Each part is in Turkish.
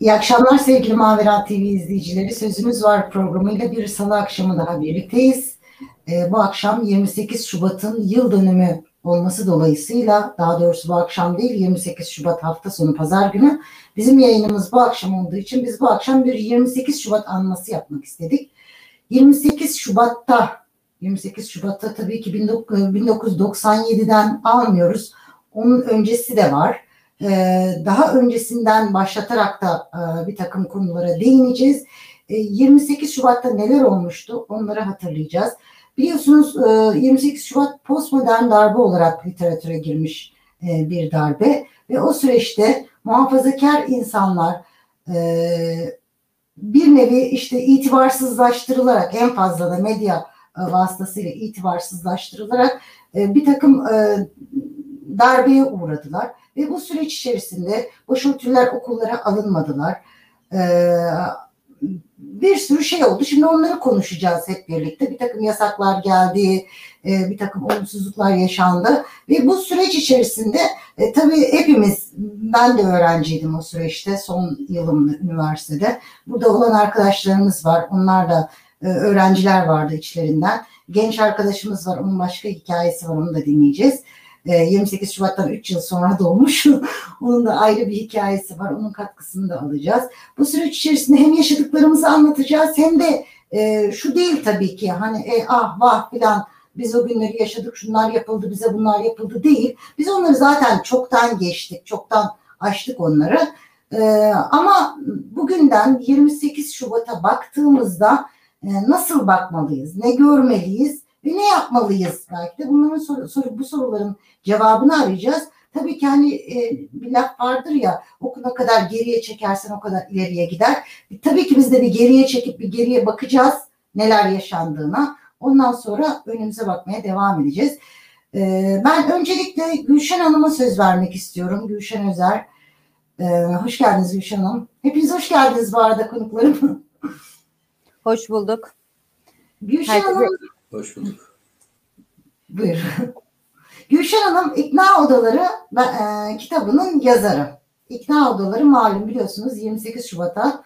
İyi akşamlar sevgili Mavera TV izleyicileri. Sözümüz Var programıyla bir salı akşamı daha birlikteyiz. Ee, bu akşam 28 Şubat'ın yıl dönümü olması dolayısıyla daha doğrusu bu akşam değil 28 Şubat hafta sonu pazar günü bizim yayınımız bu akşam olduğu için biz bu akşam bir 28 Şubat anması yapmak istedik. 28 Şubat'ta 28 Şubat'ta tabii ki 1997'den almıyoruz. Onun öncesi de var. Ee, daha öncesinden başlatarak da e, bir takım konulara değineceğiz. 28 ee, Şubat'ta neler olmuştu onları hatırlayacağız. Biliyorsunuz 28 e, Şubat postmodern darbe olarak literatüre girmiş e, bir darbe ve o süreçte muhafazakar insanlar bir nevi işte itibarsızlaştırılarak en fazla da medya vasıtasıyla itibarsızlaştırılarak bir takım darbeye uğradılar. Ve bu süreç içerisinde başörtüler okullara alınmadılar. Ee, bir sürü şey oldu. Şimdi onları konuşacağız hep birlikte. Bir takım yasaklar geldi, e, bir takım olumsuzluklar yaşandı. Ve bu süreç içerisinde e, tabii hepimiz, ben de öğrenciydim o süreçte, son yılımda üniversitede. Burada olan arkadaşlarımız var, onlar da e, öğrenciler vardı içlerinden. Genç arkadaşımız var, onun başka hikayesi var, onu da dinleyeceğiz. 28 ee, Şubat'tan 3 yıl sonra doğmuş. onun da ayrı bir hikayesi var. Onun katkısını da alacağız. Bu süreç içerisinde hem yaşadıklarımızı anlatacağız hem de e, şu değil tabii ki hani e, ah vah filan biz o günleri yaşadık şunlar yapıldı bize bunlar yapıldı değil. Biz onları zaten çoktan geçtik. Çoktan aştık onları. E, ama bugünden 28 Şubat'a baktığımızda e, nasıl bakmalıyız? Ne görmeliyiz? Ve ne yapmalıyız belki de bunların soru, soru, bu soruların cevabını arayacağız. Tabii ki hani e, bir laf vardır ya okuna kadar geriye çekersen o kadar ileriye gider. E, tabii ki biz de bir geriye çekip bir geriye bakacağız neler yaşandığına. Ondan sonra önümüze bakmaya devam edeceğiz. E, ben öncelikle Gülşen Hanım'a söz vermek istiyorum. Gülşen Özer. E, hoş geldiniz Gülşen Hanım. Hepiniz hoş geldiniz bu arada konuklarım. Hoş bulduk. Gülşen Herkese... Hanım Hoş bulduk. Buyur. Gülşen Hanım İkna Odaları e, kitabının yazarı. İkna Odaları malum biliyorsunuz 28 Şubat'a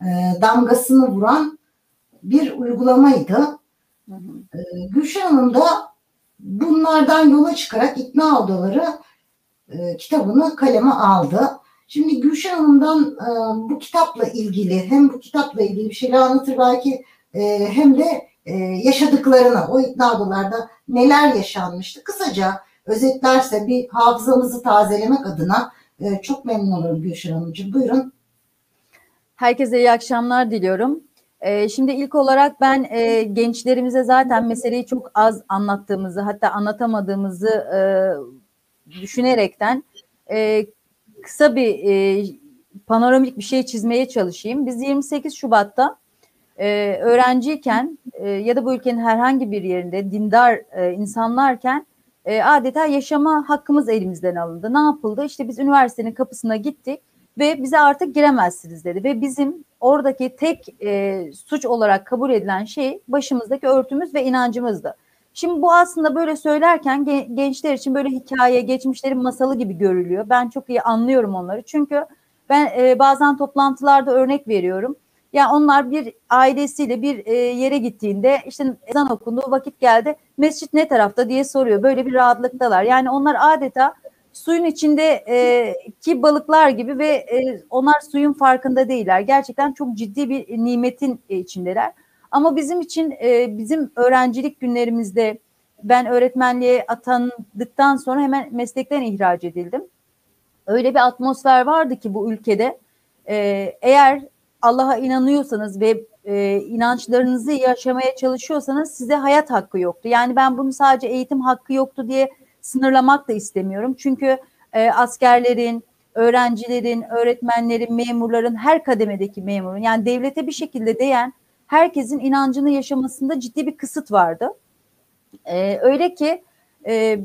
e, damgasını vuran bir uygulamaydı. Hı hı. E, Gülşen Hanım da bunlardan yola çıkarak İkna Odaları e, kitabını kaleme aldı. Şimdi Gülşen Hanım'dan e, bu kitapla ilgili hem bu kitapla ilgili bir şeyler anlatır belki e, hem de e, yaşadıklarını, o ikna odalarda neler yaşanmıştı kısaca özetlerse bir hafızamızı tazelemek adına e, çok memnun olurum Gülşen Hanımcığım. Buyurun. Herkese iyi akşamlar diliyorum. E, şimdi ilk olarak ben gençlerimize zaten meseleyi çok az anlattığımızı hatta anlatamadığımızı düşünerekten kısa bir panoramik bir şey çizmeye çalışayım. Biz 28 Şubat'ta e, öğrenciyken e, ya da bu ülkenin herhangi bir yerinde dindar e, insanlarken e, adeta yaşama hakkımız elimizden alındı. Ne yapıldı? İşte biz üniversitenin kapısına gittik ve bize artık giremezsiniz dedi ve bizim oradaki tek e, suç olarak kabul edilen şey başımızdaki örtümüz ve inancımızdı. Şimdi bu aslında böyle söylerken gençler için böyle hikaye, geçmişlerin masalı gibi görülüyor. Ben çok iyi anlıyorum onları. Çünkü ben e, bazen toplantılarda örnek veriyorum. Yani onlar bir ailesiyle bir e, yere gittiğinde işte ezan okundu vakit geldi mescit ne tarafta diye soruyor. Böyle bir rahatlıktalar. Yani onlar adeta suyun içinde e, ki balıklar gibi ve e, onlar suyun farkında değiller. Gerçekten çok ciddi bir nimetin içindeler. Ama bizim için bizim öğrencilik günlerimizde ben öğretmenliğe atandıktan sonra hemen meslekten ihraç edildim. Öyle bir atmosfer vardı ki bu ülkede e, eğer Allah'a inanıyorsanız ve e, inançlarınızı yaşamaya çalışıyorsanız size hayat hakkı yoktu. Yani ben bunu sadece eğitim hakkı yoktu diye sınırlamak da istemiyorum. Çünkü e, askerlerin, öğrencilerin, öğretmenlerin, memurların, her kademedeki memurun yani devlete bir şekilde değen herkesin inancını yaşamasında ciddi bir kısıt vardı. E, öyle ki e,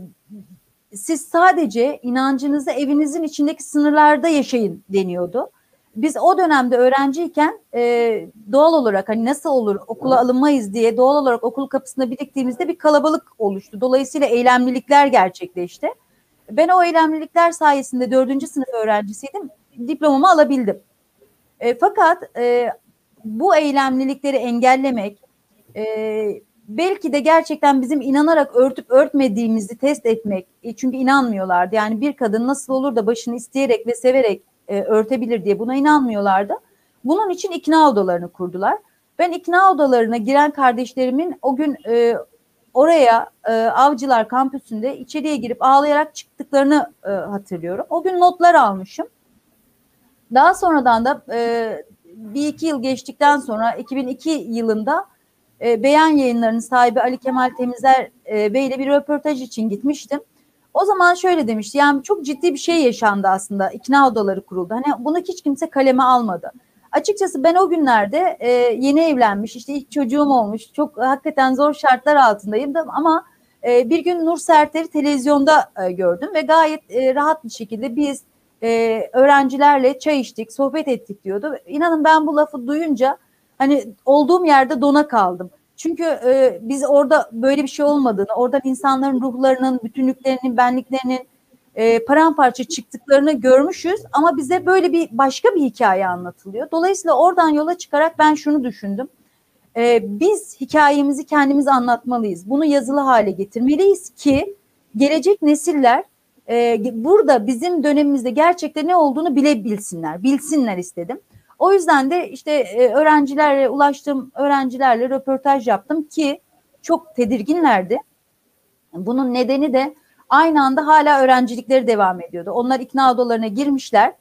siz sadece inancınızı evinizin içindeki sınırlarda yaşayın deniyordu biz o dönemde öğrenciyken e, doğal olarak hani nasıl olur okula alınmayız diye doğal olarak okul kapısında biriktiğimizde bir kalabalık oluştu. Dolayısıyla eylemlilikler gerçekleşti. Ben o eylemlilikler sayesinde dördüncü sınıf öğrencisiydim. Diplomamı alabildim. E, fakat e, bu eylemlilikleri engellemek, e, belki de gerçekten bizim inanarak örtüp örtmediğimizi test etmek. E, çünkü inanmıyorlardı. Yani bir kadın nasıl olur da başını isteyerek ve severek e, örtebilir diye buna inanmıyorlardı. Bunun için ikna odalarını kurdular. Ben ikna odalarına giren kardeşlerimin o gün e, oraya e, Avcılar kampüsünde içeriye girip ağlayarak çıktıklarını e, hatırlıyorum. O gün notlar almışım. Daha sonradan da e, bir iki yıl geçtikten sonra 2002 yılında e, Beyan Yayınları'nın sahibi Ali Kemal Temizler e, Bey ile bir röportaj için gitmiştim. O zaman şöyle demişti yani çok ciddi bir şey yaşandı aslında ikna odaları kuruldu. Hani bunu hiç kimse kaleme almadı. Açıkçası ben o günlerde e, yeni evlenmiş işte ilk çocuğum olmuş çok hakikaten zor şartlar altındayım da ama e, bir gün Nur Serter'i televizyonda e, gördüm ve gayet e, rahat bir şekilde biz e, öğrencilerle çay içtik sohbet ettik diyordu. İnanın ben bu lafı duyunca hani olduğum yerde dona kaldım. Çünkü e, biz orada böyle bir şey olmadığını, oradan insanların ruhlarının, bütünlüklerinin, benliklerinin e, paramparça çıktıklarını görmüşüz ama bize böyle bir başka bir hikaye anlatılıyor. Dolayısıyla oradan yola çıkarak ben şunu düşündüm. E, biz hikayemizi kendimiz anlatmalıyız. Bunu yazılı hale getirmeliyiz ki gelecek nesiller e, burada bizim dönemimizde gerçekten ne olduğunu bilebilsinler, bilsinler istedim. O yüzden de işte e, öğrencilerle ulaştım, öğrencilerle röportaj yaptım ki çok tedirginlerdi. Bunun nedeni de aynı anda hala öğrencilikleri devam ediyordu. Onlar ikna odalarına girmişler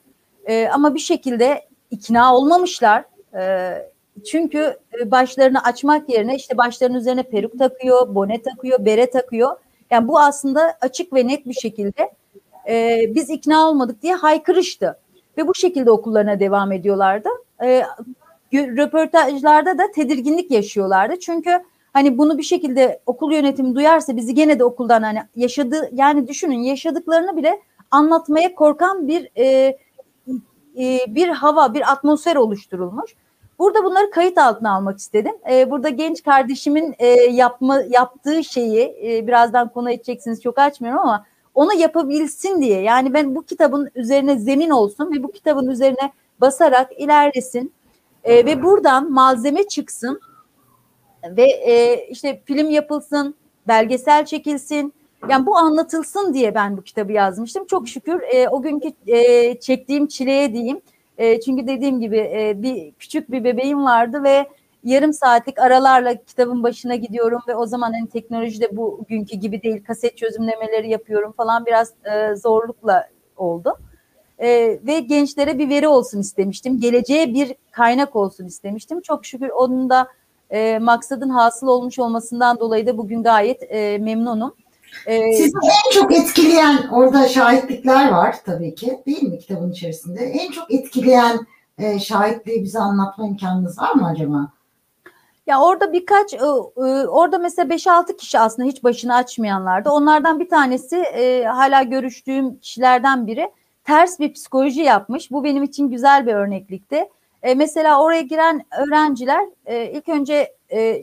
e, ama bir şekilde ikna olmamışlar. E, çünkü başlarını açmak yerine işte başlarının üzerine peruk takıyor, bone takıyor, bere takıyor. Yani bu aslında açık ve net bir şekilde e, biz ikna olmadık diye haykırıştı. Ve bu şekilde okullarına devam ediyorlardı. E, röportajlarda da tedirginlik yaşıyorlardı. Çünkü hani bunu bir şekilde okul yönetimi duyarsa bizi gene de okuldan hani yaşadığı yani düşünün yaşadıklarını bile anlatmaya korkan bir e, e, bir hava, bir atmosfer oluşturulmuş. Burada bunları kayıt altına almak istedim. E, burada genç kardeşimin e, yapma yaptığı şeyi e, birazdan konu edeceksiniz çok açmıyorum ama onu yapabilsin diye. Yani ben bu kitabın üzerine zemin olsun ve bu kitabın üzerine basarak ilerlesin e, ve buradan malzeme çıksın ve e, işte film yapılsın, belgesel çekilsin. Yani bu anlatılsın diye ben bu kitabı yazmıştım. Çok şükür e, o günkü e, çektiğim çileye diyeyim. E, çünkü dediğim gibi e, bir küçük bir bebeğim vardı ve yarım saatlik aralarla kitabın başına gidiyorum ve o zaman hani teknolojide bugünkü gibi değil kaset çözümlemeleri yapıyorum falan biraz e, zorlukla oldu. E, ve gençlere bir veri olsun istemiştim. Geleceğe bir kaynak olsun istemiştim. Çok şükür onun da e, maksadın hasıl olmuş olmasından dolayı da bugün gayet e, memnunum. E, Sizi en çok etkileyen orada şahitlikler var tabii ki değil mi kitabın içerisinde? En çok etkileyen e, şahitliği bize anlatma imkanınız var mı acaba? Ya orada birkaç e, e, orada mesela 5-6 kişi aslında hiç başını açmayanlardı. Onlardan bir tanesi e, hala görüştüğüm kişilerden biri ters bir psikoloji yapmış. Bu benim için güzel bir örneklikti. Mesela oraya giren öğrenciler ilk önce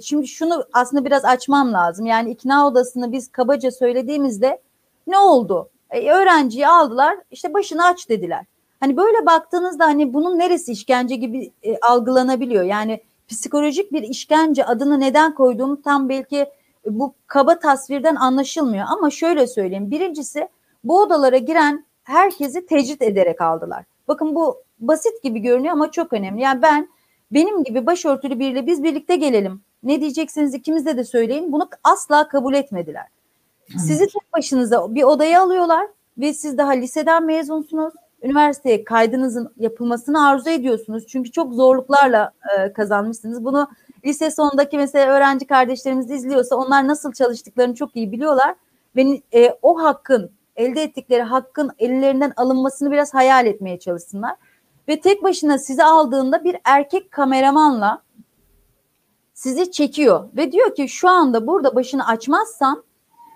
şimdi şunu aslında biraz açmam lazım. Yani ikna odasını biz kabaca söylediğimizde ne oldu? Öğrenciyi aldılar işte başını aç dediler. Hani böyle baktığınızda hani bunun neresi işkence gibi algılanabiliyor. Yani psikolojik bir işkence adını neden koyduğum tam belki bu kaba tasvirden anlaşılmıyor. Ama şöyle söyleyeyim. Birincisi bu odalara giren herkesi tecrit ederek aldılar. Bakın bu basit gibi görünüyor ama çok önemli. Yani ben benim gibi başörtülü biriyle biz birlikte gelelim. Ne diyeceksiniz ikimiz de söyleyin. Bunu asla kabul etmediler. Sizi tek başınıza bir odaya alıyorlar ve siz daha liseden mezunsunuz üniversiteye kaydınızın yapılmasını arzu ediyorsunuz. Çünkü çok zorluklarla e, kazanmışsınız. Bunu lise sondaki mesela öğrenci kardeşlerimiz izliyorsa onlar nasıl çalıştıklarını çok iyi biliyorlar. Ve e, o hakkın elde ettikleri hakkın ellerinden alınmasını biraz hayal etmeye çalışsınlar. Ve tek başına sizi aldığında bir erkek kameramanla sizi çekiyor ve diyor ki şu anda burada başını açmazsan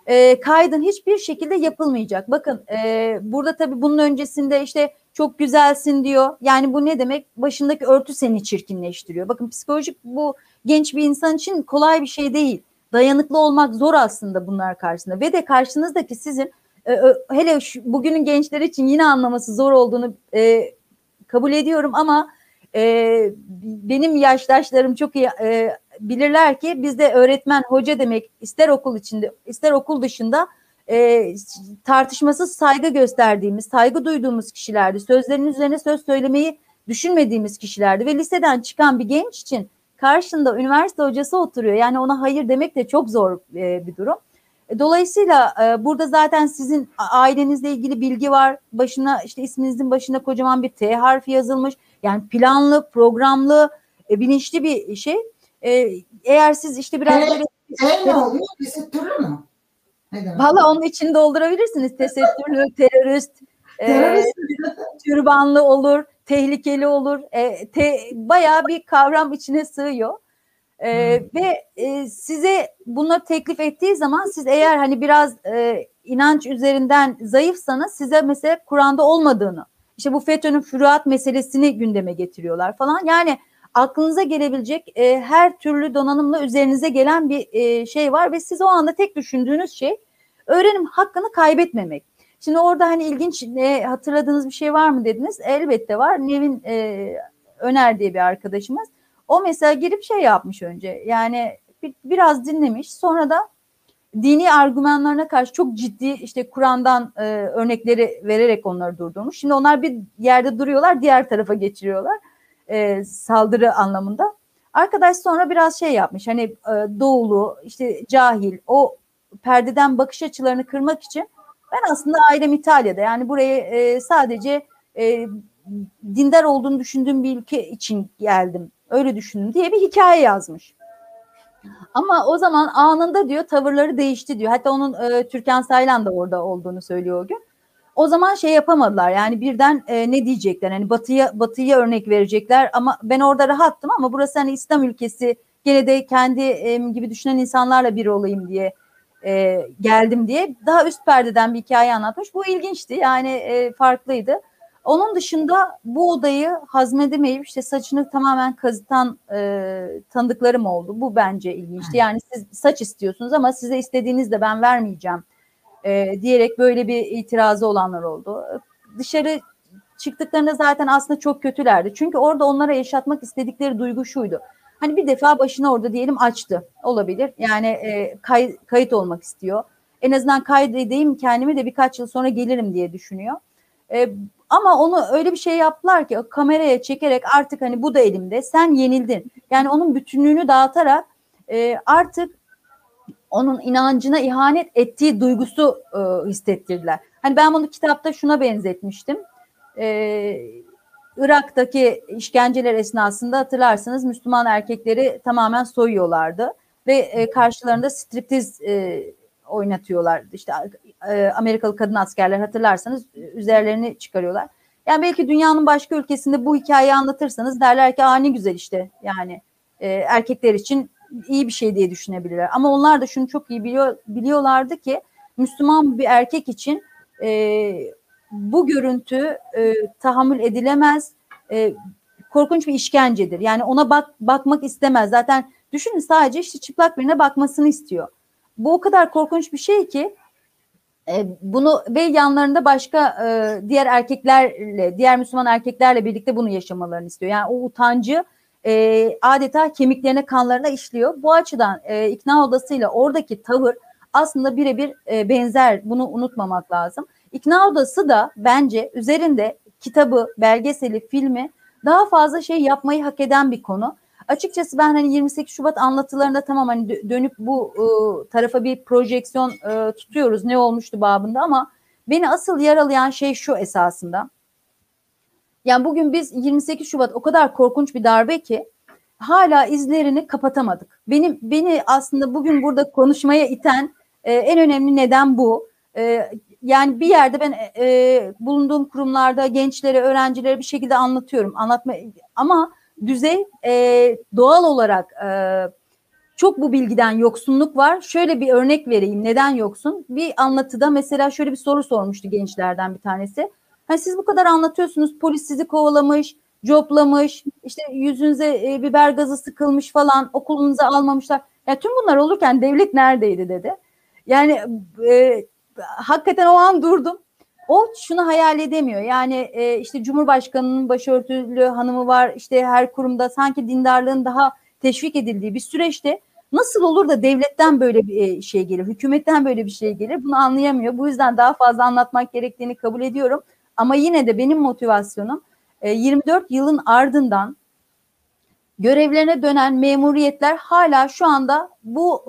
e, kaydın hiçbir şekilde yapılmayacak. Bakın e, burada tabii bunun öncesinde işte çok güzelsin diyor. Yani bu ne demek? Başındaki örtü seni çirkinleştiriyor. Bakın psikolojik bu genç bir insan için kolay bir şey değil. Dayanıklı olmak zor aslında bunlar karşısında. Ve de karşınızdaki sizin e, hele şu, bugünün gençleri için yine anlaması zor olduğunu e, kabul ediyorum ama e, benim yaştaşlarım çok iyi e, bilirler ki bizde öğretmen, hoca demek ister okul içinde ister okul dışında e, tartışmasız saygı gösterdiğimiz, saygı duyduğumuz kişilerdi. Sözlerinin üzerine söz söylemeyi düşünmediğimiz kişilerdi ve liseden çıkan bir genç için karşında üniversite hocası oturuyor. Yani ona hayır demek de çok zor e, bir durum. E, dolayısıyla e, burada zaten sizin ailenizle ilgili bilgi var. Başına işte isminizin başına kocaman bir T harfi yazılmış. Yani planlı, programlı, e, bilinçli bir şey. E, eğer siz işte biraz Evet. böyle E ne oluyor? Tesettürlü mü? Valla onun içini doldurabilirsiniz. Tesettürlü, terörist, e, türbanlı olur, tehlikeli olur. E, te, bayağı bir kavram içine sığıyor. E, ve e, size bunları teklif ettiği zaman siz eğer hani biraz e, inanç üzerinden zayıfsanız size mesela Kur'an'da olmadığını, işte bu FETÖ'nün füruat meselesini gündeme getiriyorlar falan. Yani aklınıza gelebilecek e, her türlü donanımla üzerinize gelen bir e, şey var ve siz o anda tek düşündüğünüz şey öğrenim hakkını kaybetmemek. Şimdi orada hani ilginç e, hatırladığınız bir şey var mı dediniz? Elbette var. Nevin e, Öner diye bir arkadaşımız. O mesela girip şey yapmış önce. Yani bir, biraz dinlemiş. Sonra da dini argümanlarına karşı çok ciddi işte Kur'an'dan e, örnekleri vererek onları durdurmuş. Şimdi onlar bir yerde duruyorlar, diğer tarafa geçiriyorlar. E, saldırı anlamında. Arkadaş sonra biraz şey yapmış. Hani e, doğulu, işte cahil, o perdeden bakış açılarını kırmak için ben aslında ailem İtalya'da. Yani buraya e, sadece e, dindar olduğunu düşündüğüm bir ülke için geldim. Öyle düşündüm diye bir hikaye yazmış. Ama o zaman anında diyor tavırları değişti diyor. Hatta onun e, Türkan Saylan da orada olduğunu söylüyor o gün. O zaman şey yapamadılar yani birden e, ne diyecekler hani batıya batıya örnek verecekler ama ben orada rahattım ama burası hani İslam ülkesi gene de kendi e, gibi düşünen insanlarla bir olayım diye e, geldim diye daha üst perdeden bir hikaye anlatmış. Bu ilginçti yani e, farklıydı. Onun dışında bu odayı hazmedemeyip işte saçını tamamen kazıtan e, tanıdıklarım oldu. Bu bence ilginçti. Yani siz saç istiyorsunuz ama size istediğinizde de ben vermeyeceğim e, diyerek böyle bir itirazı olanlar oldu. Dışarı çıktıklarında zaten aslında çok kötülerdi. Çünkü orada onlara yaşatmak istedikleri duygu şuydu. Hani bir defa başına orada diyelim açtı. Olabilir. Yani e, kay, kayıt olmak istiyor. En azından kaydedeyim kendimi de birkaç yıl sonra gelirim diye düşünüyor. E, ama onu öyle bir şey yaptılar ki kameraya çekerek artık hani bu da elimde sen yenildin. Yani onun bütünlüğünü dağıtarak e, artık onun inancına ihanet ettiği duygusu e, hissettirdiler. Hani ben bunu kitapta şuna benzetmiştim. E, Irak'taki işkenceler esnasında hatırlarsınız Müslüman erkekleri tamamen soyuyorlardı ve e, karşılarında striptiz e, oynatıyorlardı. İşte e, Amerikalı kadın askerler hatırlarsanız üzerlerini çıkarıyorlar. Yani belki dünyanın başka ülkesinde bu hikayeyi anlatırsanız derler ki Aa, ne güzel işte yani e, erkekler için iyi bir şey diye düşünebilirler. Ama onlar da şunu çok iyi biliyor, biliyorlardı ki Müslüman bir erkek için e, bu görüntü e, tahammül edilemez, e, korkunç bir işkencedir. Yani ona bak bakmak istemez. Zaten düşünün sadece işte çıplak birine bakmasını istiyor. Bu o kadar korkunç bir şey ki e, bunu ve yanlarında başka e, diğer erkeklerle, diğer Müslüman erkeklerle birlikte bunu yaşamalarını istiyor. Yani o utancı e, adeta kemiklerine, kanlarına işliyor. Bu açıdan e, ikna odasıyla oradaki tavır aslında birebir e, benzer. Bunu unutmamak lazım. İkna odası da bence üzerinde kitabı, belgeseli, filmi daha fazla şey yapmayı hak eden bir konu. Açıkçası ben hani 28 Şubat anlatılarında tamam hani dönüp bu e, tarafa bir projeksiyon e, tutuyoruz ne olmuştu babında ama beni asıl yaralayan şey şu esasında. Yani bugün biz 28 Şubat o kadar korkunç bir darbe ki hala izlerini kapatamadık. Benim beni aslında bugün burada konuşmaya iten e, en önemli neden bu. E, yani bir yerde ben e, bulunduğum kurumlarda gençlere, öğrencilere bir şekilde anlatıyorum. Anlatma ama düzey e, doğal olarak e, çok bu bilgiden yoksunluk var. Şöyle bir örnek vereyim. Neden yoksun? Bir anlatıda mesela şöyle bir soru sormuştu gençlerden bir tanesi. Hani siz bu kadar anlatıyorsunuz. Polis sizi kovalamış, coplamış, işte yüzünüze e, biber gazı sıkılmış falan, okulunuza almamışlar. Ya tüm bunlar olurken devlet neredeydi dedi. Yani e, hakikaten o an durdum. o şunu hayal edemiyor. Yani e, işte Cumhurbaşkanının başörtülü hanımı var. İşte her kurumda sanki dindarlığın daha teşvik edildiği bir süreçte nasıl olur da devletten böyle bir e, şey gelir, hükümetten böyle bir şey gelir bunu anlayamıyor. Bu yüzden daha fazla anlatmak gerektiğini kabul ediyorum. Ama yine de benim motivasyonum 24 e, yılın ardından görevlerine dönen memuriyetler hala şu anda bu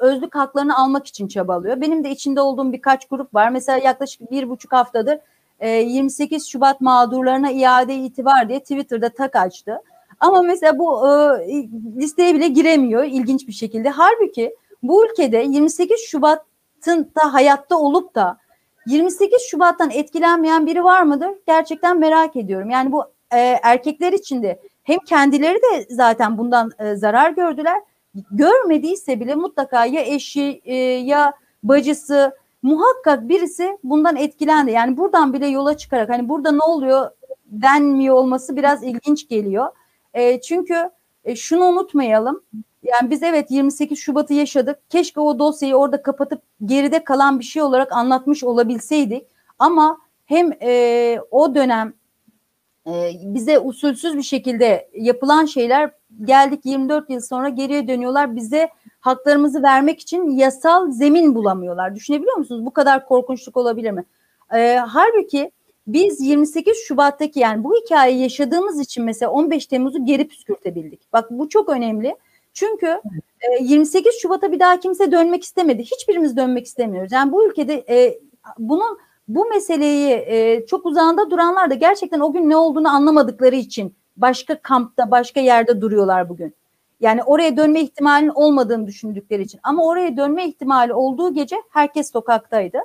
e, özlük haklarını almak için çabalıyor. Benim de içinde olduğum birkaç grup var. Mesela yaklaşık bir buçuk haftadır 28 Şubat mağdurlarına iade itibar diye Twitter'da tak açtı. Ama mesela bu e, listeye bile giremiyor ilginç bir şekilde. Halbuki bu ülkede 28 Şubat'ın da hayatta olup da 28 Şubat'tan etkilenmeyen biri var mıdır? Gerçekten merak ediyorum. Yani bu e, erkekler için de hem kendileri de zaten bundan e, zarar gördüler. Görmediyse bile mutlaka ya eşi e, ya bacısı muhakkak birisi bundan etkilendi. Yani buradan bile yola çıkarak hani burada ne oluyor denmiyor olması biraz ilginç geliyor. E, çünkü e, şunu unutmayalım. Yani biz evet 28 Şubat'ı yaşadık. Keşke o dosyayı orada kapatıp geride kalan bir şey olarak anlatmış olabilseydik. Ama hem e, o dönem e, bize usulsüz bir şekilde yapılan şeyler geldik 24 yıl sonra geriye dönüyorlar. Bize haklarımızı vermek için yasal zemin bulamıyorlar. Düşünebiliyor musunuz? Bu kadar korkunçluk olabilir mi? E, halbuki biz 28 Şubat'taki yani bu hikayeyi yaşadığımız için mesela 15 Temmuz'u geri püskürtebildik. Bak bu çok önemli. Çünkü e, 28 Şubat'a bir daha kimse dönmek istemedi. Hiçbirimiz dönmek istemiyoruz. Yani bu ülkede e, bunun bu meseleyi e, çok uzağında duranlar da gerçekten o gün ne olduğunu anlamadıkları için başka kampta, başka yerde duruyorlar bugün. Yani oraya dönme ihtimalinin olmadığını düşündükleri için. Ama oraya dönme ihtimali olduğu gece herkes sokaktaydı.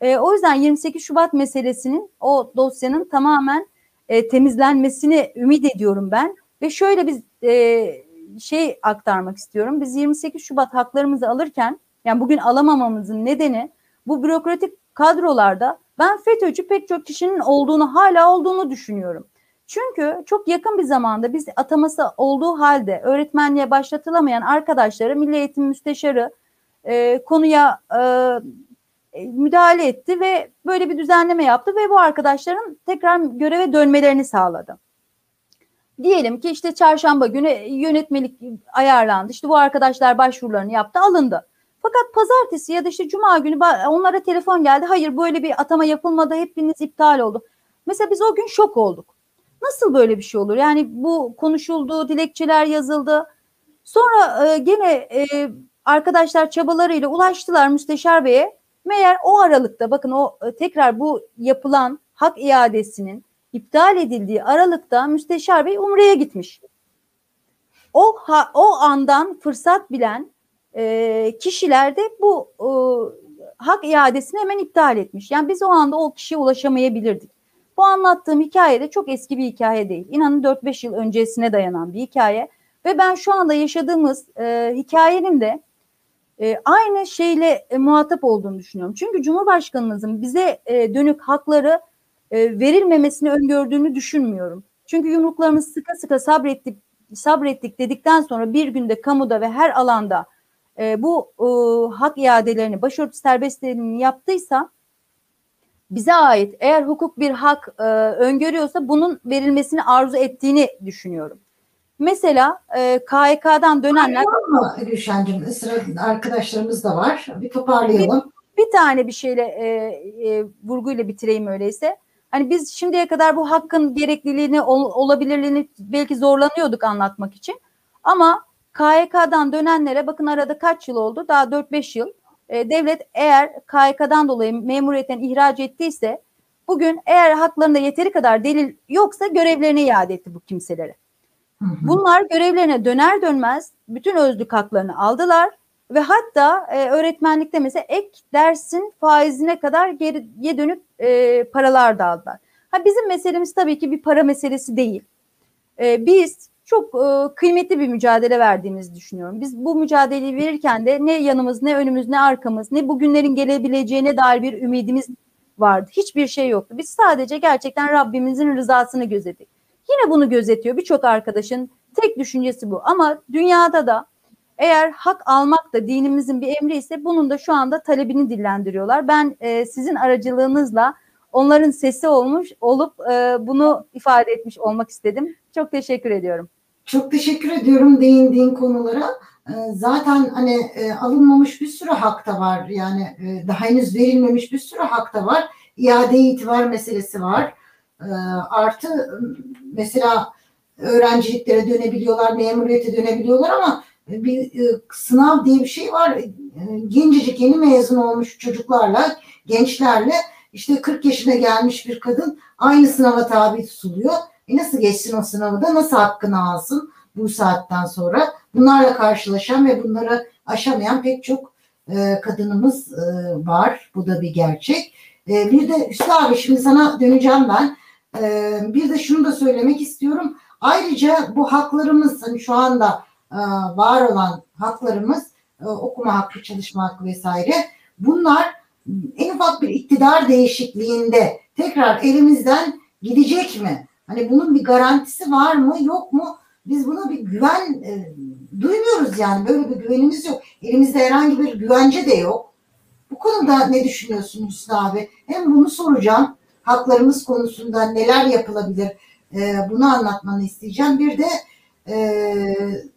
E, o yüzden 28 Şubat meselesinin o dosyanın tamamen e, temizlenmesini ümit ediyorum ben. Ve şöyle bir e, şey aktarmak istiyorum. Biz 28 Şubat haklarımızı alırken yani bugün alamamamızın nedeni bu bürokratik kadrolarda ben FETÖ'cü pek çok kişinin olduğunu hala olduğunu düşünüyorum. Çünkü çok yakın bir zamanda biz ataması olduğu halde öğretmenliğe başlatılamayan arkadaşları Milli Eğitim Müsteşarı e, konuya e, e, müdahale etti ve böyle bir düzenleme yaptı ve bu arkadaşların tekrar göreve dönmelerini sağladı. Diyelim ki işte çarşamba günü yönetmelik ayarlandı. İşte bu arkadaşlar başvurularını yaptı, alındı. Fakat pazartesi ya da işte cuma günü onlara telefon geldi. Hayır böyle bir atama yapılmadı, hepiniz iptal oldu. Mesela biz o gün şok olduk. Nasıl böyle bir şey olur? Yani bu konuşuldu, dilekçeler yazıldı. Sonra e, gene e, arkadaşlar çabalarıyla ulaştılar Müsteşar Bey'e Meğer o aralıkta bakın o e, tekrar bu yapılan hak iadesinin iptal edildiği aralıkta Müsteşar Bey Umre'ye gitmiş. O ha, o andan fırsat bilen e, kişiler de bu e, hak iadesini hemen iptal etmiş. Yani biz o anda o kişiye ulaşamayabilirdik. Bu anlattığım hikaye de çok eski bir hikaye değil. İnanın 4-5 yıl öncesine dayanan bir hikaye. Ve ben şu anda yaşadığımız e, hikayenin de e, aynı şeyle e, muhatap olduğunu düşünüyorum. Çünkü Cumhurbaşkanımızın bize e, dönük hakları e, verilmemesini öngördüğünü düşünmüyorum. Çünkü yumruklarımız sıkı sıkı sabrettik, sabrettik dedikten sonra bir günde kamuda ve her alanda e, bu e, hak iadelerini, başörtü serbestliğini yaptıysa bize ait eğer hukuk bir hak e, öngörüyorsa bunun verilmesini arzu ettiğini düşünüyorum. Mesela e, KHK'dan dönenler... Mı Gülşen'cim? Sıra arkadaşlarımız da var. Bir toparlayalım. Bir, bir tane bir şeyle e, e, vurguyla bitireyim öyleyse. Hani biz şimdiye kadar bu hakkın gerekliliğini, ol, olabilirliğini belki zorlanıyorduk anlatmak için. Ama KHK'dan dönenlere bakın arada kaç yıl oldu? Daha 4-5 yıl. E, devlet eğer KHK'dan dolayı memuriyetten ihraç ettiyse bugün eğer haklarında yeteri kadar delil yoksa görevlerini iade etti bu kimselere. Bunlar görevlerine döner dönmez bütün özlük haklarını aldılar ve hatta e, öğretmenlikte mesela ek dersin faizine kadar geriye dönük e, paralar da aldılar. Ha, bizim meselemiz tabii ki bir para meselesi değil. E, biz çok e, kıymetli bir mücadele verdiğimizi düşünüyorum. Biz bu mücadeleyi verirken de ne yanımız, ne önümüz, ne arkamız, ne bugünlerin gelebileceğine dair bir ümidimiz vardı. Hiçbir şey yoktu. Biz sadece gerçekten Rabbimizin rızasını gözettik. Yine bunu gözetiyor birçok arkadaşın tek düşüncesi bu. Ama dünyada da eğer hak almak da dinimizin bir emri ise bunun da şu anda talebini dillendiriyorlar. Ben e, sizin aracılığınızla onların sesi olmuş olup e, bunu ifade etmiş olmak istedim. Çok teşekkür ediyorum. Çok teşekkür ediyorum değindiğin konulara. Ee, zaten hani e, alınmamış bir sürü hak da var. Yani e, daha henüz verilmemiş bir sürü hak da var. İade itibar meselesi var. Artı mesela öğrenciliklere dönebiliyorlar, memuriyete dönebiliyorlar ama bir e, sınav diye bir şey var. Gencecik yeni mezun olmuş çocuklarla, gençlerle işte 40 yaşına gelmiş bir kadın aynı sınava tabi tutuluyor. E nasıl geçsin o sınavı da nasıl hakkını alsın bu saatten sonra? Bunlarla karşılaşan ve bunları aşamayan pek çok e, kadınımız e, var. Bu da bir gerçek. E, bir de Hüsnü abi şimdi sana döneceğim ben. E, bir de şunu da söylemek istiyorum. Ayrıca bu haklarımız hani şu anda e, var olan haklarımız e, okuma hakkı, çalışma hakkı vesaire bunlar en ufak bir iktidar değişikliğinde tekrar elimizden gidecek mi? Hani bunun bir garantisi var mı yok mu? Biz buna bir güven e, duymuyoruz yani böyle bir güvenimiz yok. Elimizde herhangi bir güvence de yok. Bu konuda ne düşünüyorsun Hüsnü abi? Hem bunu soracağım. Haklarımız konusunda neler yapılabilir? E, bunu anlatmanı isteyeceğim. Bir de e,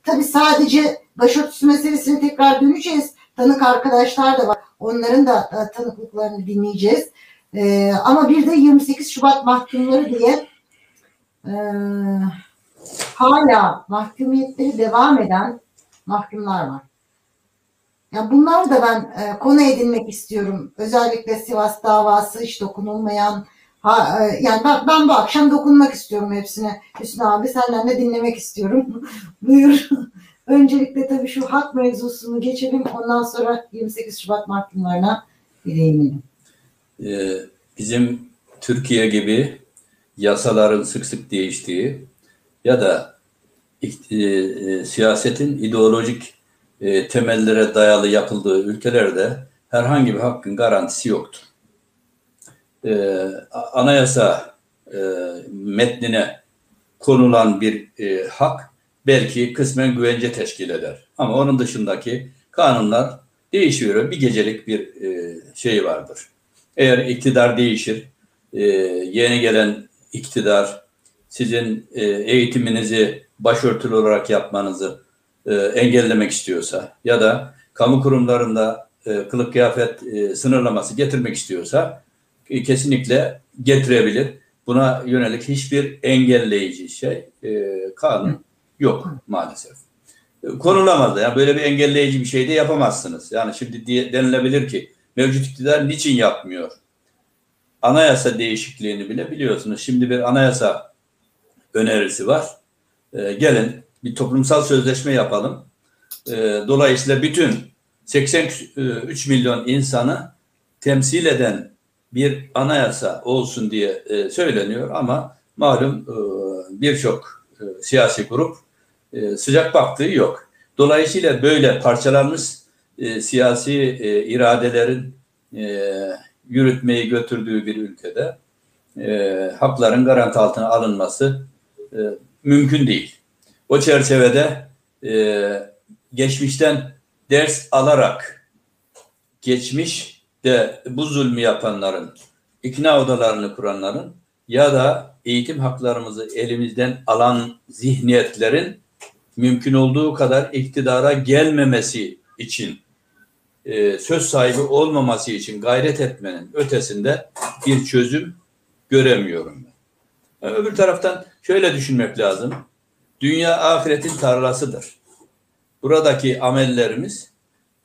tabii sadece başörtüsü meselesine tekrar döneceğiz. Tanık arkadaşlar da var. Onların da e, tanıklıklarını dinleyeceğiz. E, ama bir de 28 Şubat mahkumları diye e, hala mahkumiyetleri devam eden mahkumlar var. Yani bunlar da ben e, konu edinmek istiyorum. Özellikle Sivas davası hiç dokunulmayan ha, e, yani ben, ben bu akşam dokunmak istiyorum hepsine. Hüsnü abi senden de dinlemek istiyorum. Buyur. Öncelikle tabii şu hak mevzusunu geçelim. Ondan sonra 28 Şubat mahkumlarına değinelim. Ee, bizim Türkiye gibi yasaların sık sık değiştiği ya da e, e, siyasetin ideolojik e, temellere dayalı yapıldığı ülkelerde herhangi bir hakkın garantisi yoktur. E, anayasa e, metnine konulan bir e, hak belki kısmen güvence teşkil eder. Ama onun dışındaki kanunlar değişiyor. Bir gecelik bir e, şey vardır. Eğer iktidar değişir, e, yeni gelen iktidar sizin e, eğitiminizi başörtülü olarak yapmanızı e, engellemek istiyorsa ya da kamu kurumlarında e, kılık kıyafet e, sınırlaması getirmek istiyorsa kesinlikle getirebilir. Buna yönelik hiçbir engelleyici şey e, kanun yok maalesef. E, konulamaz da yani böyle bir engelleyici bir şey de yapamazsınız. Yani şimdi diye, denilebilir ki mevcut iktidar niçin yapmıyor? Anayasa değişikliğini bile biliyorsunuz. Şimdi bir anayasa önerisi var. E, gelin bir toplumsal sözleşme yapalım. E, dolayısıyla bütün 83 milyon insanı temsil eden bir anayasa olsun diye e, söyleniyor ama malum e, birçok e, siyasi grup e, sıcak baktığı yok. Dolayısıyla böyle parçalanmış e, siyasi e, iradelerin e, yürütmeyi götürdüğü bir ülkede e, hakların garanti altına alınması e, mümkün değil. O çerçevede e, geçmişten ders alarak geçmiş de bu zulmü yapanların, ikna odalarını kuranların ya da eğitim haklarımızı elimizden alan zihniyetlerin mümkün olduğu kadar iktidara gelmemesi için e, söz sahibi olmaması için gayret etmenin ötesinde bir çözüm göremiyorum. Yani öbür taraftan şöyle düşünmek lazım. Dünya ahiretin tarlasıdır. Buradaki amellerimiz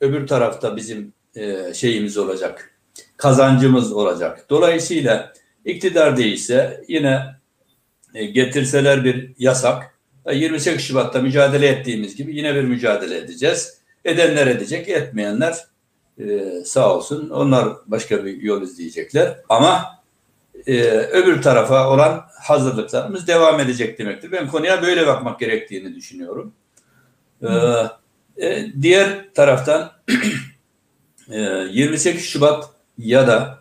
öbür tarafta bizim e, şeyimiz olacak. Kazancımız olacak. Dolayısıyla iktidar değilse yine e, getirseler bir yasak 28 Şubat'ta mücadele ettiğimiz gibi yine bir mücadele edeceğiz. Edenler edecek, etmeyenler e, sağ olsun onlar başka bir yol izleyecekler. Ama e, öbür tarafa olan hazırlıklarımız devam edecek demektir. Ben konuya böyle bakmak gerektiğini düşünüyorum. E, e, diğer taraftan e, 28 Şubat ya da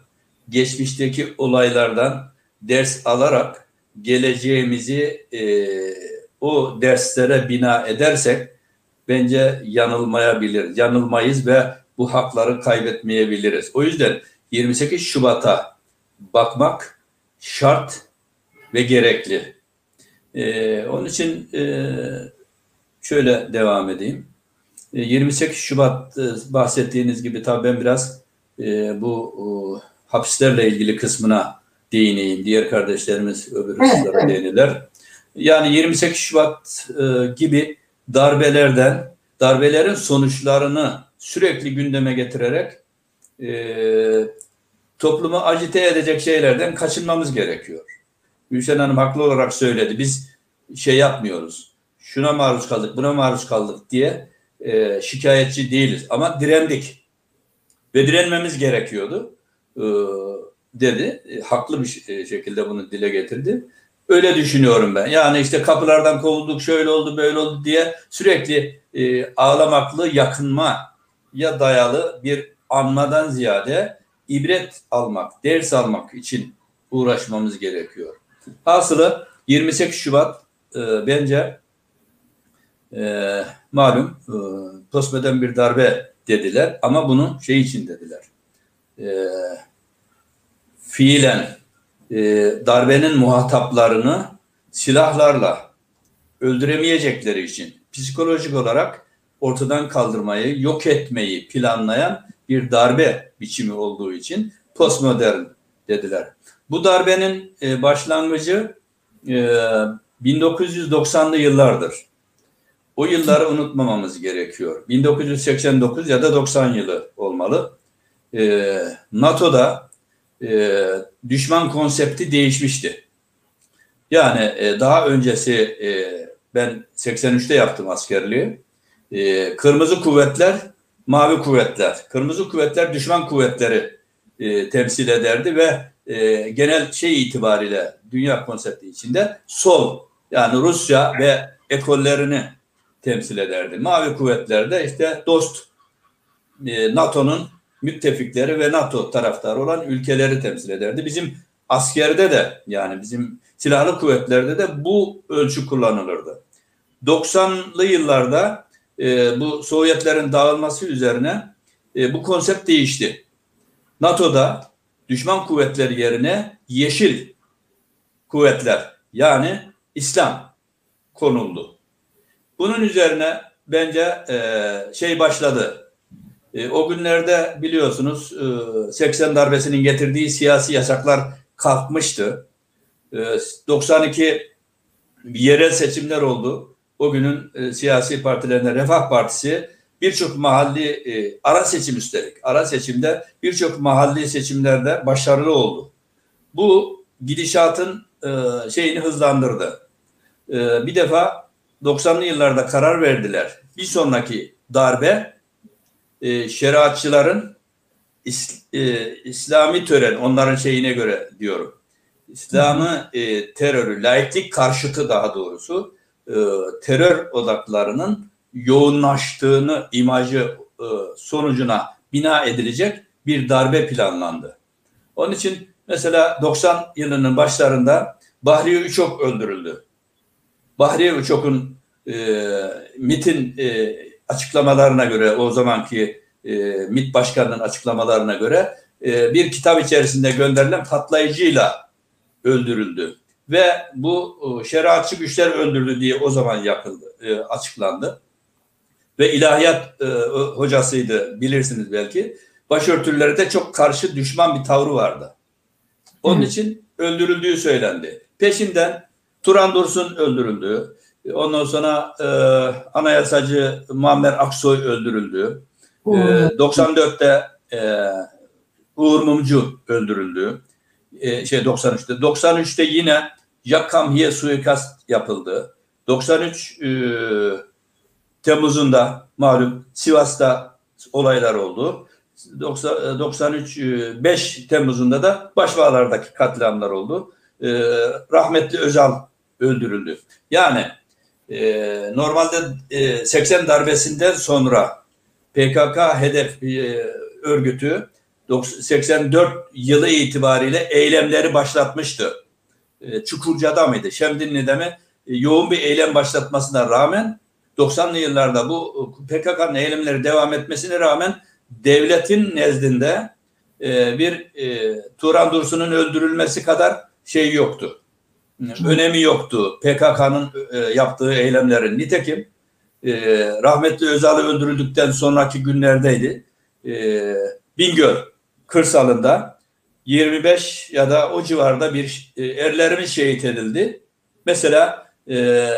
geçmişteki olaylardan ders alarak geleceğimizi e, o derslere bina edersek bence yanılmayabilir. Yanılmayız ve bu hakları kaybetmeyebiliriz. O yüzden 28 Şubat'a bakmak şart ve gerekli. Ee, onun için e, şöyle devam edeyim. E, 28 Şubat e, bahsettiğiniz gibi tabii ben biraz e, bu o, hapislerle ilgili kısmına değineyim. Diğer kardeşlerimiz öbür kısımlara evet. değinirler. Yani 28 Şubat e, gibi darbelerden, darbelerin sonuçlarını sürekli gündeme getirerek e, toplumu agite edecek şeylerden kaçınmamız gerekiyor. Gülşen Hanım haklı olarak söyledi. Biz şey yapmıyoruz. Şuna maruz kaldık, buna maruz kaldık diye e, şikayetçi değiliz. Ama direndik. Ve direnmemiz gerekiyordu. E, dedi. E, haklı bir e, şekilde bunu dile getirdi. Öyle düşünüyorum ben. Yani işte kapılardan kovulduk, şöyle oldu, böyle oldu diye sürekli e, ağlamaklı yakınma ya dayalı bir anmadan ziyade ibret almak, ders almak için uğraşmamız gerekiyor. Hasılı 28 Şubat e, bence e, malum e, postmodern bir darbe dediler ama bunu şey için dediler. E, fiilen e, darbenin muhataplarını silahlarla öldüremeyecekleri için psikolojik olarak ortadan kaldırmayı, yok etmeyi planlayan bir darbe biçimi olduğu için postmodern dediler. Bu darbenin e, başlangıcı e, 1990'lı yıllardır. O yılları unutmamamız gerekiyor. 1989 ya da 90 yılı olmalı. E, NATO'da e, düşman konsepti değişmişti. Yani e, daha öncesi e, ben 83'te yaptım askerliği. E, kırmızı kuvvetler, mavi kuvvetler. Kırmızı kuvvetler düşman kuvvetleri e, temsil ederdi ve e, genel şey itibariyle dünya konsepti içinde sol yani Rusya ve ekollerini temsil ederdi. Mavi kuvvetler de işte dost e, NATO'nun müttefikleri ve NATO taraftarı olan ülkeleri temsil ederdi. Bizim askerde de yani bizim silahlı kuvvetlerde de bu ölçü kullanılırdı. 90'lı yıllarda e, bu Sovyetlerin dağılması üzerine e, bu konsept değişti. NATO'da düşman kuvvetleri yerine yeşil kuvvetler yani İslam konuldu. Bunun üzerine bence e, şey başladı. E, o günlerde biliyorsunuz e, 80 darbesinin getirdiği siyasi yasaklar kalkmıştı. E, 92 yerel seçimler oldu. O günün e, siyasi partilerinden Refah Partisi birçok mahalli e, ara seçim üstelik ara seçimde birçok mahalli seçimlerde başarılı oldu. Bu gidişatın e, şeyini hızlandırdı. E, bir defa 90'lı yıllarda karar verdiler. Bir sonraki darbe e, şeriatçıların İs, e, İslami tören onların şeyine göre diyorum. İslam'ı e, terörü, laiklik karşıtı daha doğrusu e, terör odaklarının yoğunlaştığını imajı e, sonucuna bina edilecek bir darbe planlandı. Onun için mesela 90 yılının başlarında Bahriye Üçok öldürüldü. Bahriye Üçok'un e, MIT'in e, açıklamalarına göre o zamanki e, MIT başkanının açıklamalarına göre e, bir kitap içerisinde gönderilen patlayıcıyla öldürüldü ve bu e, şeriatçı güçler öldürdü diye o zaman yapıldı, e, açıklandı. Ve ilahiyat e, hocasıydı bilirsiniz belki. Başörtülere de çok karşı düşman bir tavrı vardı. Onun Hı. için öldürüldüğü söylendi. Peşinden Turan Dursun öldürüldü. Ondan sonra e, anayasacı Muammer Aksoy öldürüldü. E, 94'te e, Uğur Mumcu öldürüldü. E, şey 93'te. 93'te yine Camhier suikast yapıldı. 93 e, Temmuz'unda malum Sivas'ta olaylar oldu. 90, 93 e, 5 Temmuz'unda da Başbağlar'daki katliamlar oldu. E, rahmetli Özal öldürüldü. Yani e, normalde e, 80 darbesinden sonra PKK hedef e, örgütü 84 yılı itibariyle eylemleri başlatmıştı. E, Çukurca'da mıydı? Şemdinli'de mi? E, yoğun bir eylem başlatmasına rağmen 90'lı yıllarda bu PKK'nın eylemleri devam etmesine rağmen devletin nezdinde e, bir e, Turan Dursun'un öldürülmesi kadar şey yoktu. Önemi yoktu PKK'nın e, yaptığı eylemlerin. Nitekim e, rahmetli Özal'ı öldürüldükten sonraki günlerdeydi. E, Bingöl kırsalında 25 ya da o civarda bir erlerimiz şehit edildi. Mesela e,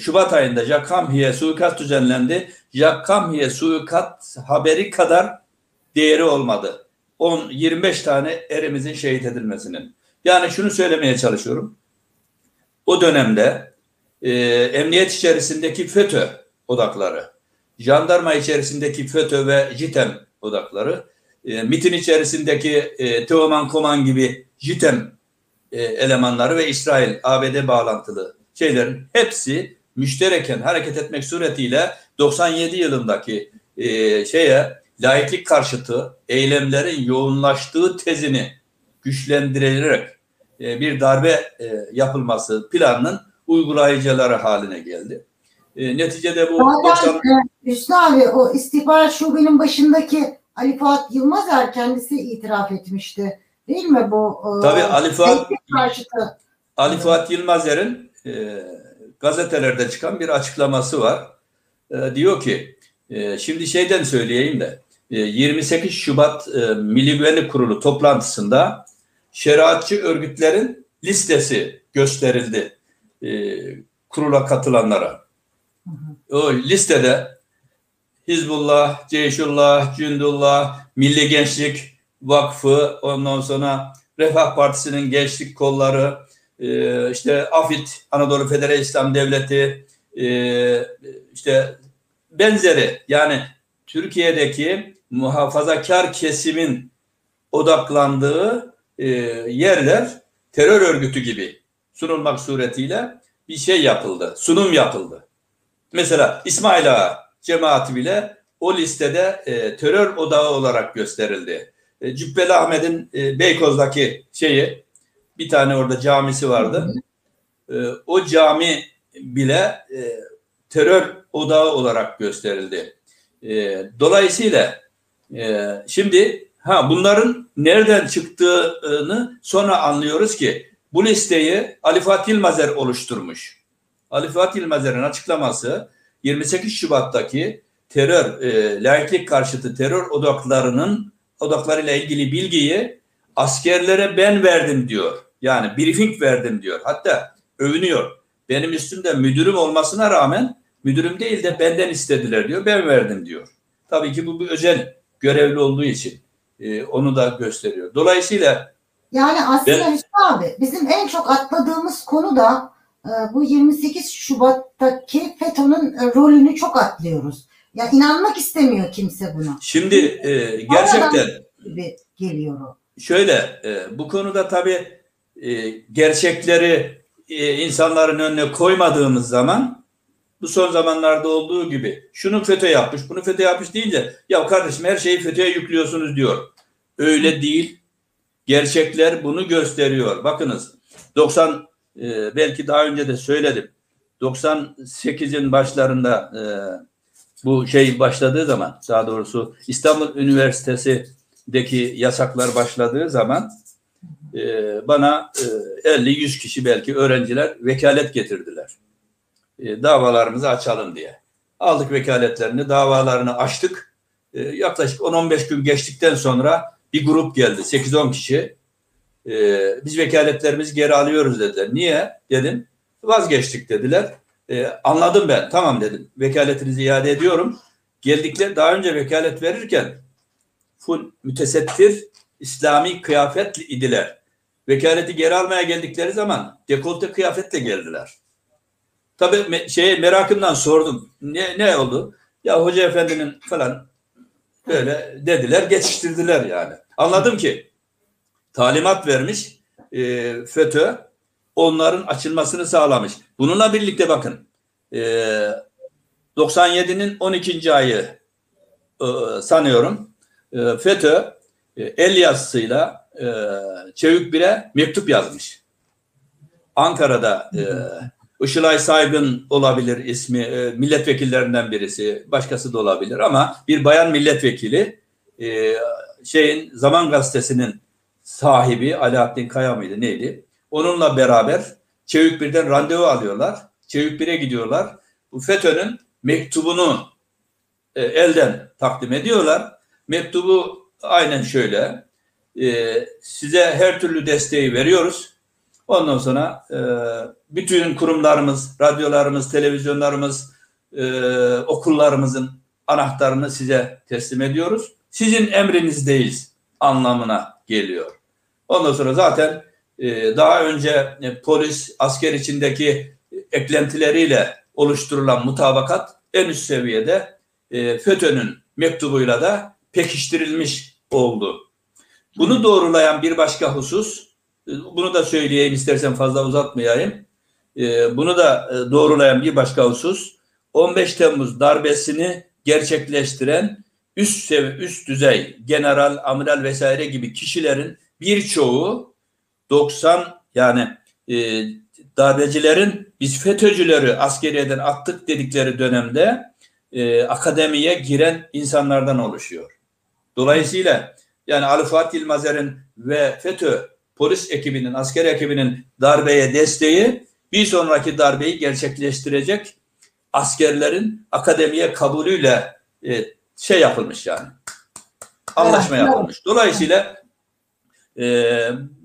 Şubat ayında Jack suikast düzenlendi. Jack Campier'e suikast haberi kadar değeri olmadı. 10 25 tane erimizin şehit edilmesinin. Yani şunu söylemeye çalışıyorum. O dönemde e, emniyet içerisindeki FETÖ odakları, jandarma içerisindeki FETÖ ve JITEM odakları, e, MIT'in içerisindeki e, Teoman Koman gibi JITEM e, elemanları ve İsrail ABD bağlantılı şeylerin hepsi müştereken hareket etmek suretiyle 97 yılındaki e, şeye laiklik karşıtı eylemlerin yoğunlaştığı tezini güçlendirilerek e, bir darbe e, yapılması planının uygulayıcıları haline geldi. E, neticede bu Zaten 90 e, Hüsnü abi o istihbarat şubenin başındaki Ali Fuat Yılmazer kendisi itiraf etmişti. Değil mi bu? e, Tabii Ali Fuat- karşıtı. Ali Fuat Yılmazer'in e, gazetelerde çıkan bir açıklaması var. E, diyor ki, e, şimdi şeyden söyleyeyim de, e, 28 Şubat e, Milli Güvenlik Kurulu toplantısında şeriatçı örgütlerin listesi gösterildi e, kurula katılanlara. O listede Hizbullah, Ceyşullah, Cündullah, Milli Gençlik Vakfı, ondan sonra Refah Partisi'nin gençlik kolları, e, işte AFİT, Anadolu Federal İslam Devleti, e, işte benzeri yani Türkiye'deki muhafazakar kesimin odaklandığı e, yerler terör örgütü gibi sunulmak suretiyle bir şey yapıldı, sunum yapıldı. Mesela İsmail Ağa cemaati bile o listede e, terör odağı olarak gösterildi. E, Cübbeli Ahmet'in e, Beykoz'daki şeyi bir tane orada camisi vardı. E, o cami bile e, terör odağı olarak gösterildi. E, dolayısıyla e, şimdi ha bunların nereden çıktığını sonra anlıyoruz ki bu listeyi Ali Fatih Yılmazer oluşturmuş. Ali Fatih Yılmazer'in açıklaması 28 Şubat'taki terör, e, laiklik karşıtı terör odaklarının odaklarıyla ilgili bilgiyi askerlere ben verdim diyor. Yani briefing verdim diyor. Hatta övünüyor. Benim üstümde müdürüm olmasına rağmen müdürüm değil de benden istediler diyor. Ben verdim diyor. Tabii ki bu bir özel görevli olduğu için e, onu da gösteriyor. Dolayısıyla Yani aslında Ben- Hüsnü abi bizim en çok atladığımız konu da e, bu 28 Şubat'taki FETÖ'nün e, rolünü çok atlıyoruz. Ya inanmak istemiyor kimse buna şimdi e, gerçekten gibi geliyor o. şöyle e, bu konuda tabii e, gerçekleri e, insanların önüne koymadığımız zaman bu son zamanlarda olduğu gibi şunu FETÖ yapmış, bunu FETÖ yapmış deyince ya kardeşim her şeyi FETÖ'ye yüklüyorsunuz diyor. Öyle değil. Gerçekler bunu gösteriyor. Bakınız 90 e, belki daha önce de söyledim. 98'in başlarında e, bu şey başladığı zaman daha doğrusu İstanbul Üniversitesi'deki yasaklar başladığı zaman e, bana e, 50-100 kişi belki öğrenciler vekalet getirdiler. E, davalarımızı açalım diye. Aldık vekaletlerini, davalarını açtık. E, yaklaşık 10-15 gün geçtikten sonra bir grup geldi. 8-10 kişi. E, biz vekaletlerimizi geri alıyoruz dediler. Niye? Dedim. Vazgeçtik dediler. Anladım ben. Tamam dedim. Vekaletinizi iade ediyorum. Geldikler daha önce vekalet verirken full mütesettir İslami kıyafetli idiler. Vekaleti geri almaya geldikleri zaman dekolte kıyafetle geldiler. Tabii me- şeye merakımdan sordum. Ne ne oldu? Ya hoca efendinin falan böyle dediler, geçiştirdiler yani. Anladım ki talimat vermiş e, FETÖ onların açılmasını sağlamış. Bununla birlikte bakın e, 97'nin 12. ayı e, sanıyorum e, FETÖ e, el yazısıyla e, Çevik Bir'e mektup yazmış. Ankara'da e, Işılay Saygın olabilir ismi, e, milletvekillerinden birisi, başkası da olabilir ama bir bayan milletvekili e, şeyin Zaman Gazetesi'nin sahibi Alaaddin Kaya mıydı neydi? Onunla beraber Çevik Bir'den randevu alıyorlar. Çevik Bir'e gidiyorlar. Bu FETÖ'nün mektubunu e, elden takdim ediyorlar. Mektubu aynen şöyle. E, size her türlü desteği veriyoruz. Ondan sonra e, bütün kurumlarımız, radyolarımız, televizyonlarımız, e, okullarımızın anahtarını size teslim ediyoruz. Sizin emrinizdeyiz anlamına geliyor. Ondan sonra zaten e, daha önce e, polis, asker içindeki eklentileriyle oluşturulan mutabakat en üst seviyede e, FETÖ'nün mektubuyla da pekiştirilmiş oldu. Bunu doğrulayan bir başka husus, bunu da söyleyeyim istersen fazla uzatmayayım. E, bunu da e, doğrulayan bir başka husus, 15 Temmuz darbesini gerçekleştiren üst sevi üst düzey general, amiral vesaire gibi kişilerin birçoğu 90 yani e, darbecilerin biz FETÖ'cüleri askeriyeden attık dedikleri dönemde e, akademiye giren insanlardan oluşuyor. Dolayısıyla yani Ali Fatih İlmazer'in ve FETÖ polis ekibinin, asker ekibinin darbeye desteği bir sonraki darbeyi gerçekleştirecek askerlerin akademiye kabulüyle e, şey yapılmış yani. Anlaşma yapılmış. Dolayısıyla e,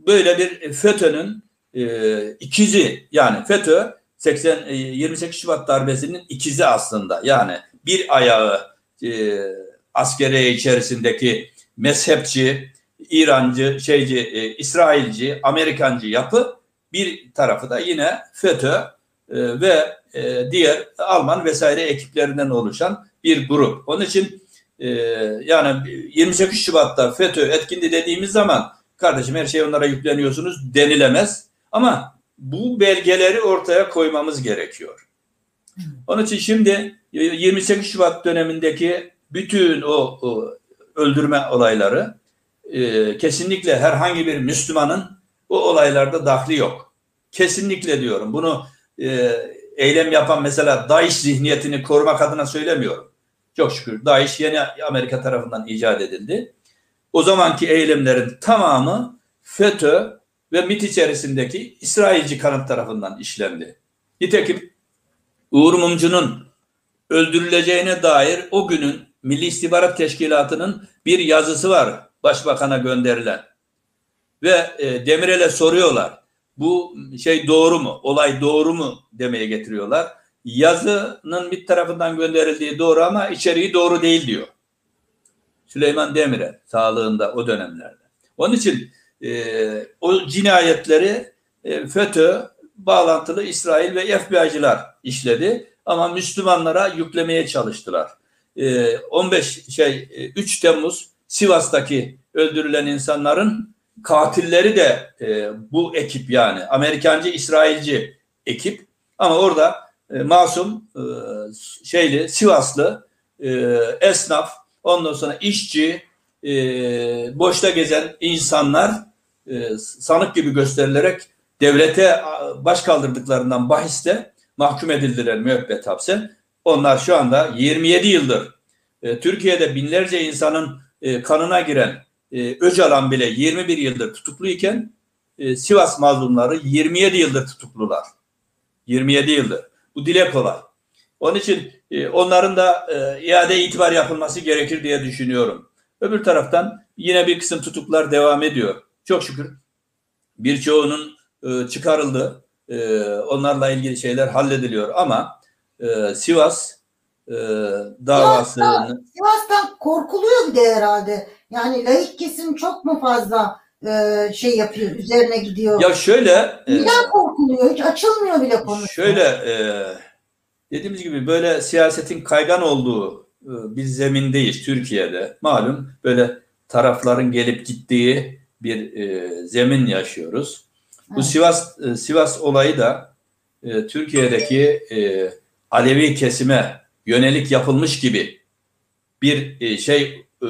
böyle bir FETÖ'nün e, ikizi yani FETÖ 80 e, 28 Şubat darbesinin ikizi aslında. Yani bir ayağı e, askeriye içerisindeki mezhepçi, İrancı, şeyci, e, İsrailci, Amerikancı yapı bir tarafı da yine FETÖ e, ve e, diğer Alman vesaire ekiplerinden oluşan bir grup. Onun için e, yani 28 Şubat'ta FETÖ etkindi dediğimiz zaman kardeşim her şey onlara yükleniyorsunuz denilemez. Ama bu belgeleri ortaya koymamız gerekiyor. Onun için şimdi 28 Şubat dönemindeki bütün o, o öldürme olayları e, kesinlikle herhangi bir Müslümanın o olaylarda dahli yok. Kesinlikle diyorum. Bunu e, eylem yapan mesela DAEŞ zihniyetini korumak adına söylemiyorum. Çok şükür DAEŞ yeni Amerika tarafından icat edildi. O zamanki eylemlerin tamamı FETÖ ve MIT içerisindeki İsrailci kanıt tarafından işlendi. Nitekim Uğur Mumcu'nun öldürüleceğine dair o günün Milli İstihbarat Teşkilatı'nın bir yazısı var başbakana gönderilen. Ve e, Demirel'e soruyorlar. Bu şey doğru mu? Olay doğru mu demeye getiriyorlar. Yazının bir tarafından gönderildiği doğru ama içeriği doğru değil diyor. Süleyman Demirel sağlığında o dönemlerde. Onun için e, o cinayetleri e, FETÖ bağlantılı İsrail ve FBI'cılar işledi ama Müslümanlara yüklemeye çalıştılar. E, 15 şey 3 e, Temmuz Sivas'taki öldürülen insanların katilleri de e, bu ekip yani Amerikancı İsrailci ekip ama orada e, masum e, şeyli Sivaslı e, esnaf ondan sonra işçi e, boşta gezen insanlar e, sanık gibi gösterilerek devlete baş kaldırdıklarından bahiste mahkum edildiler müebbet hapse. Onlar şu anda 27 yıldır e, Türkiye'de binlerce insanın e, kanına giren e, Öcalan bile 21 yıldır tutukluyken e, Sivas mazlumları 27 yıldır tutuklular. 27 yıldır. Bu dile kolay. Onun için e, onların da e, iade itibar yapılması gerekir diye düşünüyorum. Öbür taraftan yine bir kısım tutuklar devam ediyor. Çok şükür birçoğunun e, çıkarıldı. E, onlarla ilgili şeyler hallediliyor ama e, Sivas e, davası Sivas'tan, Sivas'tan korkuluyor bir de herhalde. Yani laik kesim çok mu fazla e, şey yapıyor, üzerine gidiyor? Ya şöyle Neden e, korkuluyor? Hiç açılmıyor bile konu. Şöyle e, dediğimiz gibi böyle siyasetin kaygan olduğu e, bir zemindeyiz Türkiye'de. Malum böyle tarafların gelip gittiği bir e, zemin yaşıyoruz. Evet. Bu Sivas e, Sivas olayı da e, Türkiye'deki e, Alevi kesime yönelik yapılmış gibi bir e, şey e,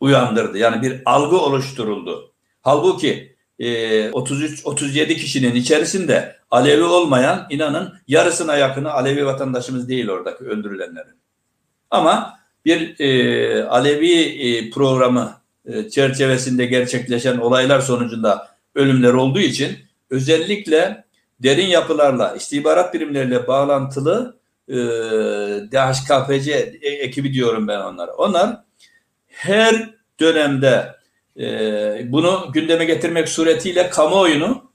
uyandırdı. Yani bir algı oluşturuldu. Halbuki e, 33 37 kişinin içerisinde Alevi olmayan inanın yarısına yakını Alevi vatandaşımız değil oradaki öldürülenlerin. Ama bir e, Alevi e, programı e, çerçevesinde gerçekleşen olaylar sonucunda ölümler olduğu için özellikle derin yapılarla, istihbarat birimleriyle bağlantılı e, DHKPC ekibi diyorum ben onlara. Onlar her dönemde e, bunu gündeme getirmek suretiyle kamuoyunu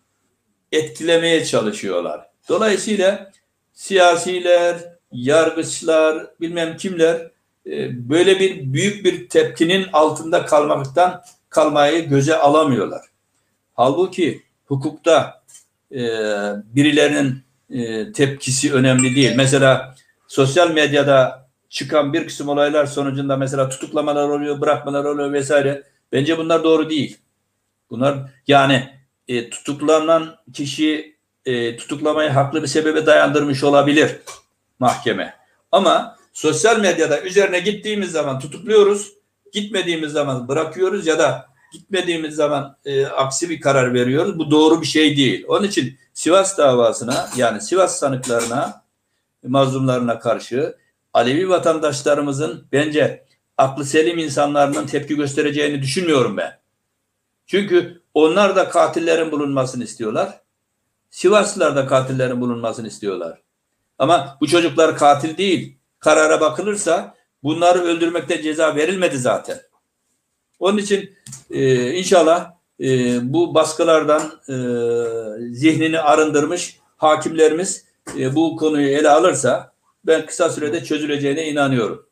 etkilemeye çalışıyorlar. Dolayısıyla siyasiler, yargıçlar, bilmem kimler e, böyle bir büyük bir tepkinin altında kalmaktan kalmayı göze alamıyorlar. Halbuki hukukta e, birilerinin e, tepkisi önemli değil. Mesela sosyal medyada çıkan bir kısım olaylar sonucunda mesela tutuklamalar oluyor, bırakmalar oluyor vesaire. Bence bunlar doğru değil. Bunlar yani e, tutuklanan kişi e, tutuklamayı haklı bir sebebe dayandırmış olabilir mahkeme. Ama sosyal medyada üzerine gittiğimiz zaman tutukluyoruz, gitmediğimiz zaman bırakıyoruz ya da gitmediğimiz zaman e, aksi bir karar veriyoruz. Bu doğru bir şey değil. Onun için Sivas davasına yani Sivas sanıklarına, mazlumlarına karşı Alevi vatandaşlarımızın bence aklı selim insanların tepki göstereceğini düşünmüyorum ben. Çünkü onlar da katillerin bulunmasını istiyorlar. Sivaslılar da katillerin bulunmasını istiyorlar. Ama bu çocuklar katil değil. Karara bakılırsa bunları öldürmekte ceza verilmedi zaten. Onun için e, inşallah e, bu baskılardan e, zihnini arındırmış hakimlerimiz e, bu konuyu ele alırsa ben kısa sürede çözüleceğine inanıyorum.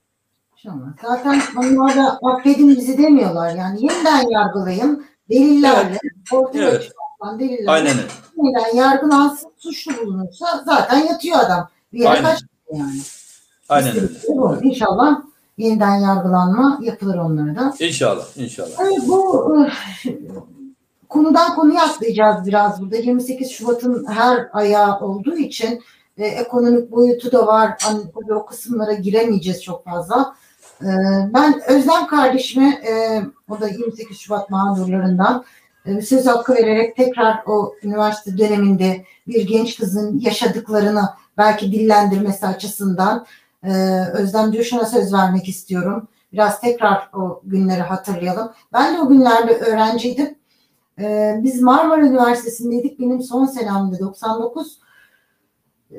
Zaten onlar da affedin bizi demiyorlar. Yani yeniden yargılayın. Delillerle, evet. ortaya evet. delillerle Aynen. yeniden yargılansın, suçlu bulunursa zaten yatıyor adam. Bir yere Aynen. yani. Aynen öyle. İnşallah yeniden yargılanma yapılır onlara da. İnşallah, inşallah. Yani bu konudan konuya atlayacağız biraz burada. 28 Şubat'ın her ayağı olduğu için e, ekonomik boyutu da var. Hani, o kısımlara giremeyeceğiz çok fazla. E, ben Özlem kardeşime e, o da 28 Şubat mağdurlarından e, söz hakkı vererek tekrar o üniversite döneminde bir genç kızın yaşadıklarını belki dillendirmesi açısından e, Özlem Coşan'a söz vermek istiyorum. Biraz tekrar o günleri hatırlayalım. Ben de o günlerde öğrenciydim. E, biz Marmara Üniversitesi'ndeydik. Benim son senemde 99 e,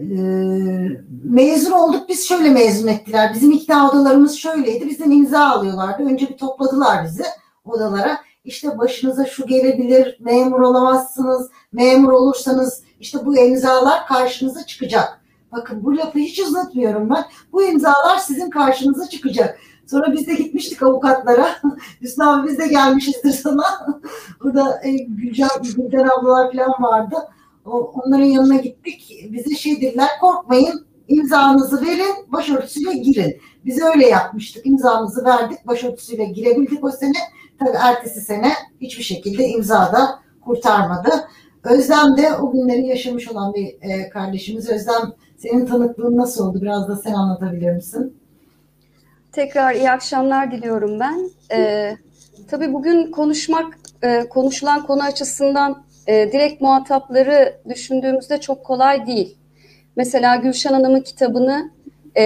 mezun olduk. Biz şöyle mezun ettiler. Bizim ikna odalarımız şöyleydi. Bizden imza alıyorlardı. Önce bir topladılar bizi odalara. İşte başınıza şu gelebilir, memur olamazsınız, memur olursanız işte bu imzalar karşınıza çıkacak. Bakın bu lafı hiç uzatmıyorum ben. Bu imzalar sizin karşınıza çıkacak. Sonra biz de gitmiştik avukatlara. Hüsnü abi biz de gelmişizdir sana. Burada e, Gülcan, Gülcan ablalar falan vardı. O, onların yanına gittik. Bize şey dediler korkmayın imzanızı verin başörtüsüyle girin. Biz öyle yapmıştık. İmzamızı verdik başörtüsüyle girebildik o sene. Tabii ertesi sene hiçbir şekilde imzada kurtarmadı. Özlem de o günleri yaşamış olan bir e, kardeşimiz. Özlem senin tanıklığın nasıl oldu? Biraz da sen anlatabilir misin? Tekrar iyi akşamlar diliyorum ben. Ee, tabii bugün konuşmak, e, konuşulan konu açısından e, direkt muhatapları düşündüğümüzde çok kolay değil. Mesela Gülşen Hanım'ın kitabını e,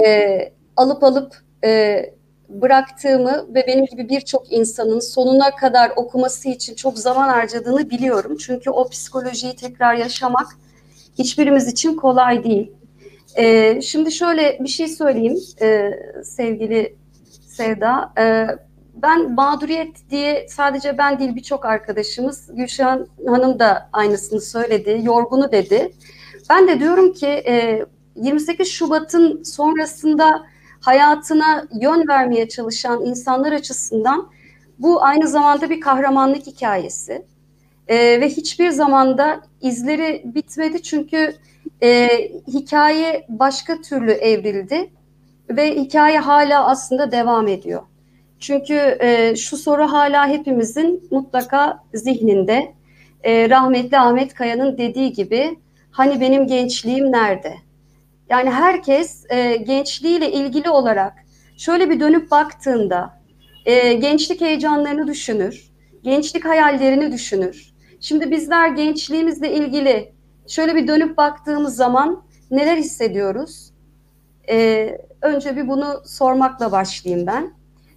alıp alıp e, bıraktığımı ve benim gibi birçok insanın sonuna kadar okuması için çok zaman harcadığını biliyorum. Çünkü o psikolojiyi tekrar yaşamak hiçbirimiz için kolay değil. E, şimdi şöyle bir şey söyleyeyim e, sevgili Sevda. E, ben mağduriyet diye sadece ben değil birçok arkadaşımız Gülşen Hanım da aynısını söyledi. Yorgunu dedi. Ben de diyorum ki e, 28 Şubat'ın sonrasında hayatına yön vermeye çalışan insanlar açısından bu aynı zamanda bir kahramanlık hikayesi. E, ve hiçbir zamanda izleri bitmedi çünkü e, hikaye başka türlü evrildi ve hikaye hala aslında devam ediyor. Çünkü e, şu soru hala hepimizin mutlaka zihninde. E, rahmetli Ahmet Kaya'nın dediği gibi hani benim gençliğim nerede? Yani herkes e, gençliğiyle ilgili olarak şöyle bir dönüp baktığında e, gençlik heyecanlarını düşünür, gençlik hayallerini düşünür. Şimdi bizler gençliğimizle ilgili şöyle bir dönüp baktığımız zaman neler hissediyoruz? E, önce bir bunu sormakla başlayayım ben.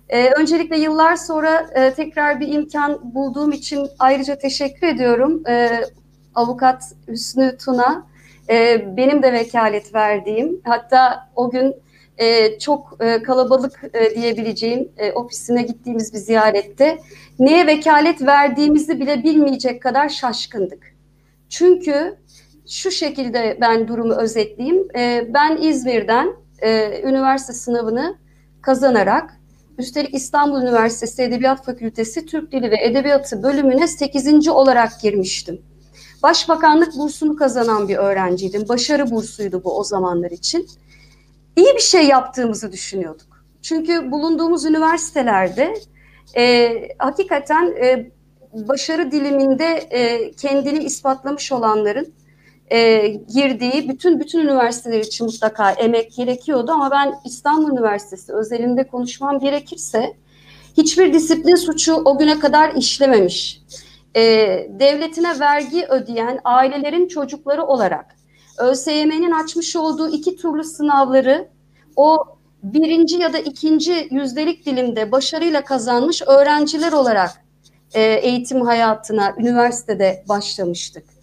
Ee, öncelikle yıllar sonra e, tekrar bir imkan bulduğum için ayrıca teşekkür ediyorum. Ee, Avukat Hüsnü Tuna, e, benim de vekalet verdiğim, hatta o gün e, çok e, kalabalık e, diyebileceğim e, ofisine gittiğimiz bir ziyarette neye vekalet verdiğimizi bile bilmeyecek kadar şaşkındık. Çünkü şu şekilde ben durumu özetleyeyim. E, ben İzmir'den e, üniversite sınavını kazanarak üstelik İstanbul Üniversitesi Edebiyat Fakültesi Türk Dili ve Edebiyatı bölümüne 8. olarak girmiştim. Başbakanlık bursunu kazanan bir öğrenciydim. Başarı bursuydu bu o zamanlar için. İyi bir şey yaptığımızı düşünüyorduk. Çünkü bulunduğumuz üniversitelerde e, hakikaten e, başarı diliminde e, kendini ispatlamış olanların e, girdiği bütün bütün üniversiteler için mutlaka emek gerekiyordu ama ben İstanbul Üniversitesi özelinde konuşmam gerekirse hiçbir disiplin suçu o güne kadar işlememiş. E, devletine vergi ödeyen ailelerin çocukları olarak ÖSYM'nin açmış olduğu iki turlu sınavları o birinci ya da ikinci yüzdelik dilimde başarıyla kazanmış öğrenciler olarak e, eğitim hayatına üniversitede başlamıştık.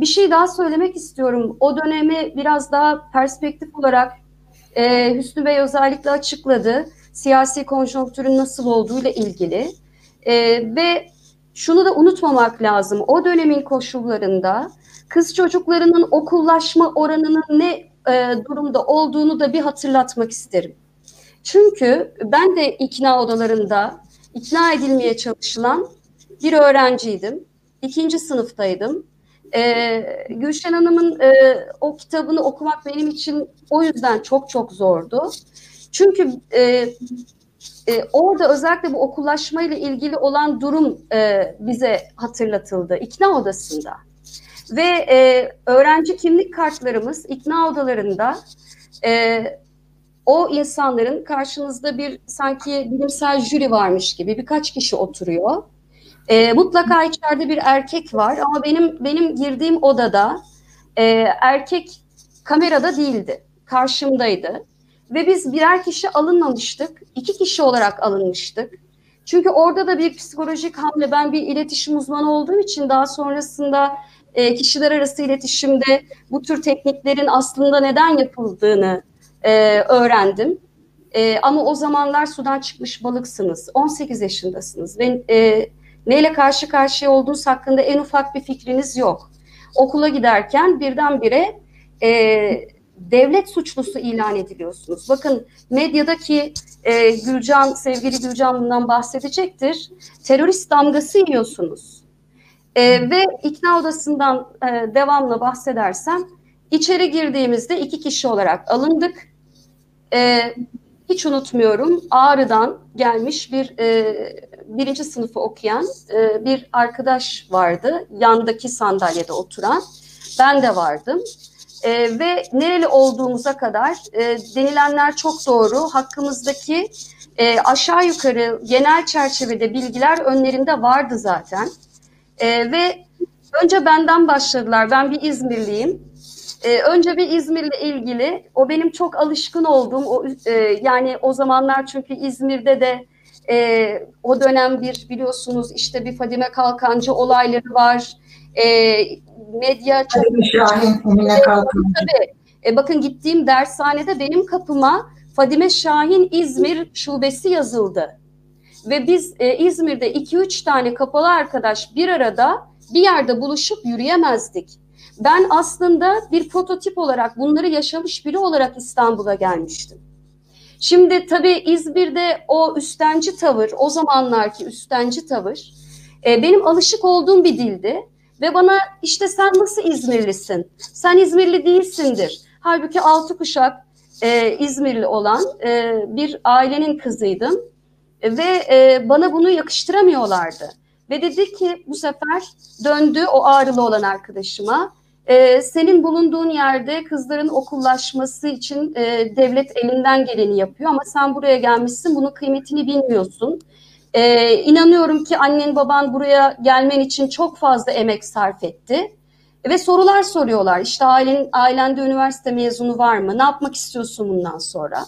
Bir şey daha söylemek istiyorum. O dönemi biraz daha perspektif olarak e, Hüsnü Bey özellikle açıkladı. Siyasi konjonktürün nasıl olduğuyla ilgili. E, ve şunu da unutmamak lazım. O dönemin koşullarında kız çocuklarının okullaşma oranının ne e, durumda olduğunu da bir hatırlatmak isterim. Çünkü ben de ikna odalarında ikna edilmeye çalışılan bir öğrenciydim. İkinci sınıftaydım. Ee, Gülşen Hanım'ın e, o kitabını okumak benim için o yüzden çok çok zordu. Çünkü e, e, orada özellikle bu okullaşma ile ilgili olan durum e, bize hatırlatıldı ikna odasında. Ve e, öğrenci kimlik kartlarımız ikna odalarında e, o insanların karşınızda bir sanki bilimsel jüri varmış gibi birkaç kişi oturuyor. E, mutlaka içeride bir erkek var ama benim benim girdiğim odada e, erkek kamerada değildi, karşımdaydı. Ve biz birer kişi alınmamıştık, iki kişi olarak alınmıştık. Çünkü orada da bir psikolojik hamle, ben bir iletişim uzmanı olduğum için daha sonrasında e, kişiler arası iletişimde bu tür tekniklerin aslında neden yapıldığını e, öğrendim. E, ama o zamanlar sudan çıkmış balıksınız, 18 yaşındasınız ve e, neyle karşı karşıya olduğunuz hakkında en ufak bir fikriniz yok. Okula giderken birdenbire e, devlet suçlusu ilan ediliyorsunuz. Bakın medyadaki e, Gülcan, sevgili Gülcan bundan bahsedecektir. Terörist damgası yiyorsunuz. E, ve ikna odasından e, devamlı bahsedersem içeri girdiğimizde iki kişi olarak alındık. E, hiç unutmuyorum Ağrı'dan gelmiş bir e, birinci sınıfı okuyan e, bir arkadaş vardı. Yandaki sandalyede oturan. Ben de vardım. E, ve nereli olduğumuza kadar e, denilenler çok doğru. Hakkımızdaki e, aşağı yukarı genel çerçevede bilgiler önlerinde vardı zaten. E, ve önce benden başladılar. Ben bir İzmirliyim. E, önce bir İzmir'le ilgili, o benim çok alışkın olduğum, o, e, yani o zamanlar çünkü İzmir'de de e, o dönem bir biliyorsunuz işte bir Fadime Kalkancı olayları var. E, medya çok... Şahin, Emine Kalkancı. Tabii. E, bakın gittiğim dershanede benim kapıma Fadime Şahin İzmir şubesi yazıldı. Ve biz e, İzmir'de 2-3 tane kapalı arkadaş bir arada bir yerde buluşup yürüyemezdik. Ben aslında bir prototip olarak bunları yaşamış biri olarak İstanbul'a gelmiştim. Şimdi tabii İzmir'de o üstenci tavır, o zamanlarki üstenci tavır e, benim alışık olduğum bir dildi. Ve bana işte sen nasıl İzmirlisin? Sen İzmirli değilsindir. Halbuki altı kuşak e, İzmirli olan e, bir ailenin kızıydım. Ve e, bana bunu yakıştıramıyorlardı. Ve dedi ki bu sefer döndü o ağrılı olan arkadaşıma. E, senin bulunduğun yerde kızların okullaşması için e, devlet elinden geleni yapıyor ama sen buraya gelmişsin bunun kıymetini bilmiyorsun. E, inanıyorum ki annen baban buraya gelmen için çok fazla emek sarf etti. Ve sorular soruyorlar. İşte ailen, ailende üniversite mezunu var mı? Ne yapmak istiyorsun bundan sonra?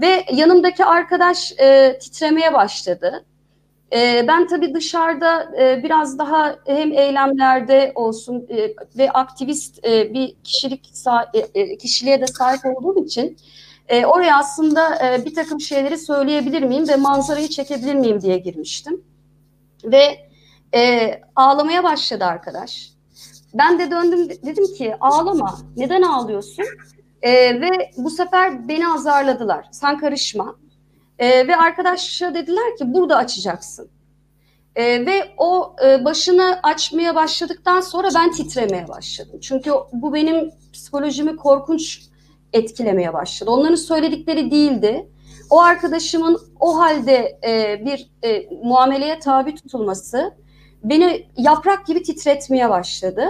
Ve yanımdaki arkadaş e, titremeye başladı. E, ben tabii dışarıda e, biraz daha hem eylemlerde olsun e, ve aktivist e, bir kişilik e, e, kişiliğe de sahip olduğum için e, oraya aslında e, bir takım şeyleri söyleyebilir miyim ve manzarayı çekebilir miyim diye girmiştim. Ve e, ağlamaya başladı arkadaş. Ben de döndüm dedim ki ağlama. Neden ağlıyorsun? E, ve bu sefer beni azarladılar. Sen karışma. E, ve arkadaşa dediler ki burada açacaksın. E, ve o e, başını açmaya başladıktan sonra ben titremeye başladım. Çünkü bu benim psikolojimi korkunç etkilemeye başladı. Onların söyledikleri değildi. O arkadaşımın o halde e, bir e, muameleye tabi tutulması beni yaprak gibi titretmeye başladı.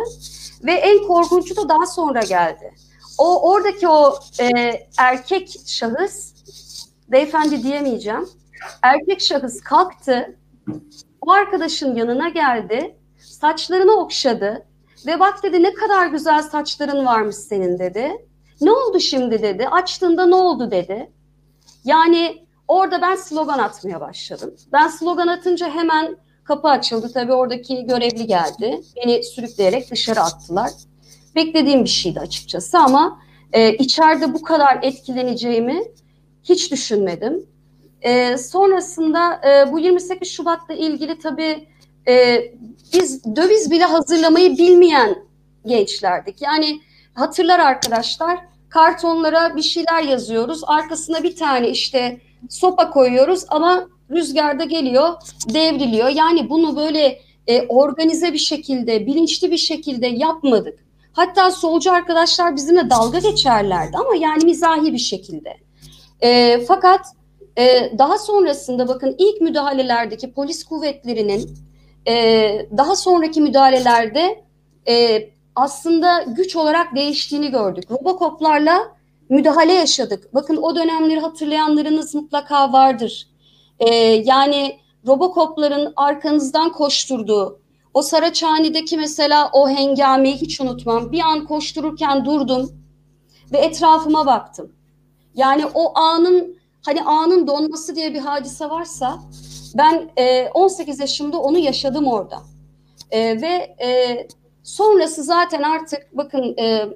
Ve en korkuncu da daha sonra geldi. O oradaki o e, erkek şahıs, beyefendi diyemeyeceğim, erkek şahıs kalktı, o arkadaşın yanına geldi, saçlarını okşadı ve bak dedi ne kadar güzel saçların varmış senin dedi. Ne oldu şimdi dedi, açtığında ne oldu dedi. Yani orada ben slogan atmaya başladım. Ben slogan atınca hemen kapı açıldı. Tabii oradaki görevli geldi. Beni sürükleyerek dışarı attılar. Beklediğim bir şeydi açıkçası ama e, içeride bu kadar etkileneceğimi hiç düşünmedim. E, sonrasında e, bu 28 Şubat'la ilgili tabii e, biz döviz bile hazırlamayı bilmeyen gençlerdik. Yani hatırlar arkadaşlar kartonlara bir şeyler yazıyoruz. Arkasına bir tane işte sopa koyuyoruz ama rüzgarda geliyor, devriliyor. Yani bunu böyle e, organize bir şekilde, bilinçli bir şekilde yapmadık. Hatta solcu arkadaşlar bizimle dalga geçerlerdi ama yani mizahi bir şekilde. E, fakat e, daha sonrasında bakın ilk müdahalelerdeki polis kuvvetlerinin e, daha sonraki müdahalelerde e, aslında güç olarak değiştiğini gördük. Robokoplarla müdahale yaşadık. Bakın o dönemleri hatırlayanlarınız mutlaka vardır. Ee, yani Robocop'ların arkanızdan koşturduğu, o Saraçhane'deki mesela o hengameyi hiç unutmam. Bir an koştururken durdum ve etrafıma baktım. Yani o anın hani anın donması diye bir hadise varsa ben e, 18 yaşımda onu yaşadım orada. E, ve e, sonrası zaten artık bakın e,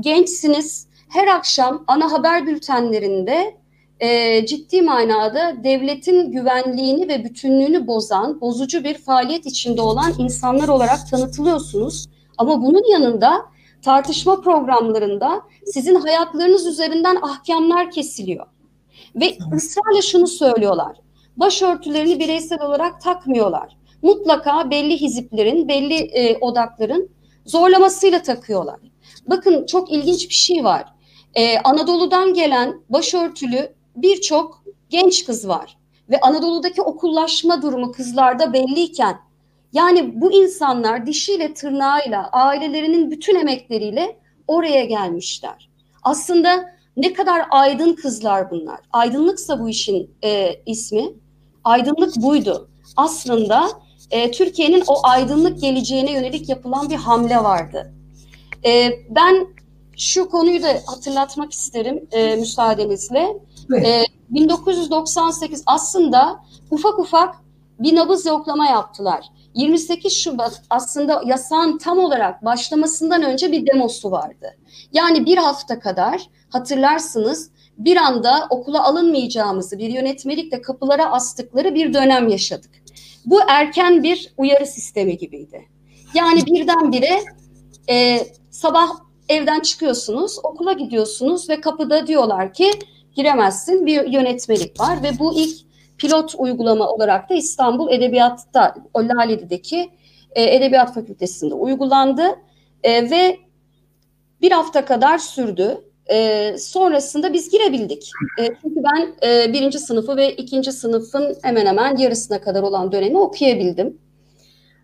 gençsiniz her akşam ana haber bültenlerinde e, ciddi manada devletin güvenliğini ve bütünlüğünü bozan, bozucu bir faaliyet içinde olan insanlar olarak tanıtılıyorsunuz. Ama bunun yanında tartışma programlarında sizin hayatlarınız üzerinden ahkamlar kesiliyor. Ve ısrarla şunu söylüyorlar. Başörtülerini bireysel olarak takmıyorlar. Mutlaka belli hiziplerin, belli e, odakların zorlamasıyla takıyorlar. Bakın çok ilginç bir şey var. Ee, Anadolu'dan gelen başörtülü birçok genç kız var. Ve Anadolu'daki okullaşma durumu kızlarda belliyken yani bu insanlar dişiyle tırnağıyla ailelerinin bütün emekleriyle oraya gelmişler. Aslında ne kadar aydın kızlar bunlar. Aydınlıksa bu işin e, ismi. Aydınlık buydu. Aslında e, Türkiye'nin o aydınlık geleceğine yönelik yapılan bir hamle vardı. E, ben şu konuyu da hatırlatmak isterim e, müsaadenizle. Evet. E, 1998 aslında ufak ufak bir nabız yoklama yaptılar. 28 Şubat aslında yasağın tam olarak başlamasından önce bir demosu vardı. Yani bir hafta kadar hatırlarsınız bir anda okula alınmayacağımızı bir yönetmelikle kapılara astıkları bir dönem yaşadık. Bu erken bir uyarı sistemi gibiydi. Yani birdenbire e, sabah evden çıkıyorsunuz, okula gidiyorsunuz ve kapıda diyorlar ki giremezsin bir yönetmelik var ve bu ilk pilot uygulama olarak da İstanbul Edebiyat'ta Lale'deki e, Edebiyat Fakültesi'nde uygulandı e, ve bir hafta kadar sürdü. E, sonrasında biz girebildik. E, çünkü ben e, birinci sınıfı ve ikinci sınıfın hemen hemen yarısına kadar olan dönemi okuyabildim.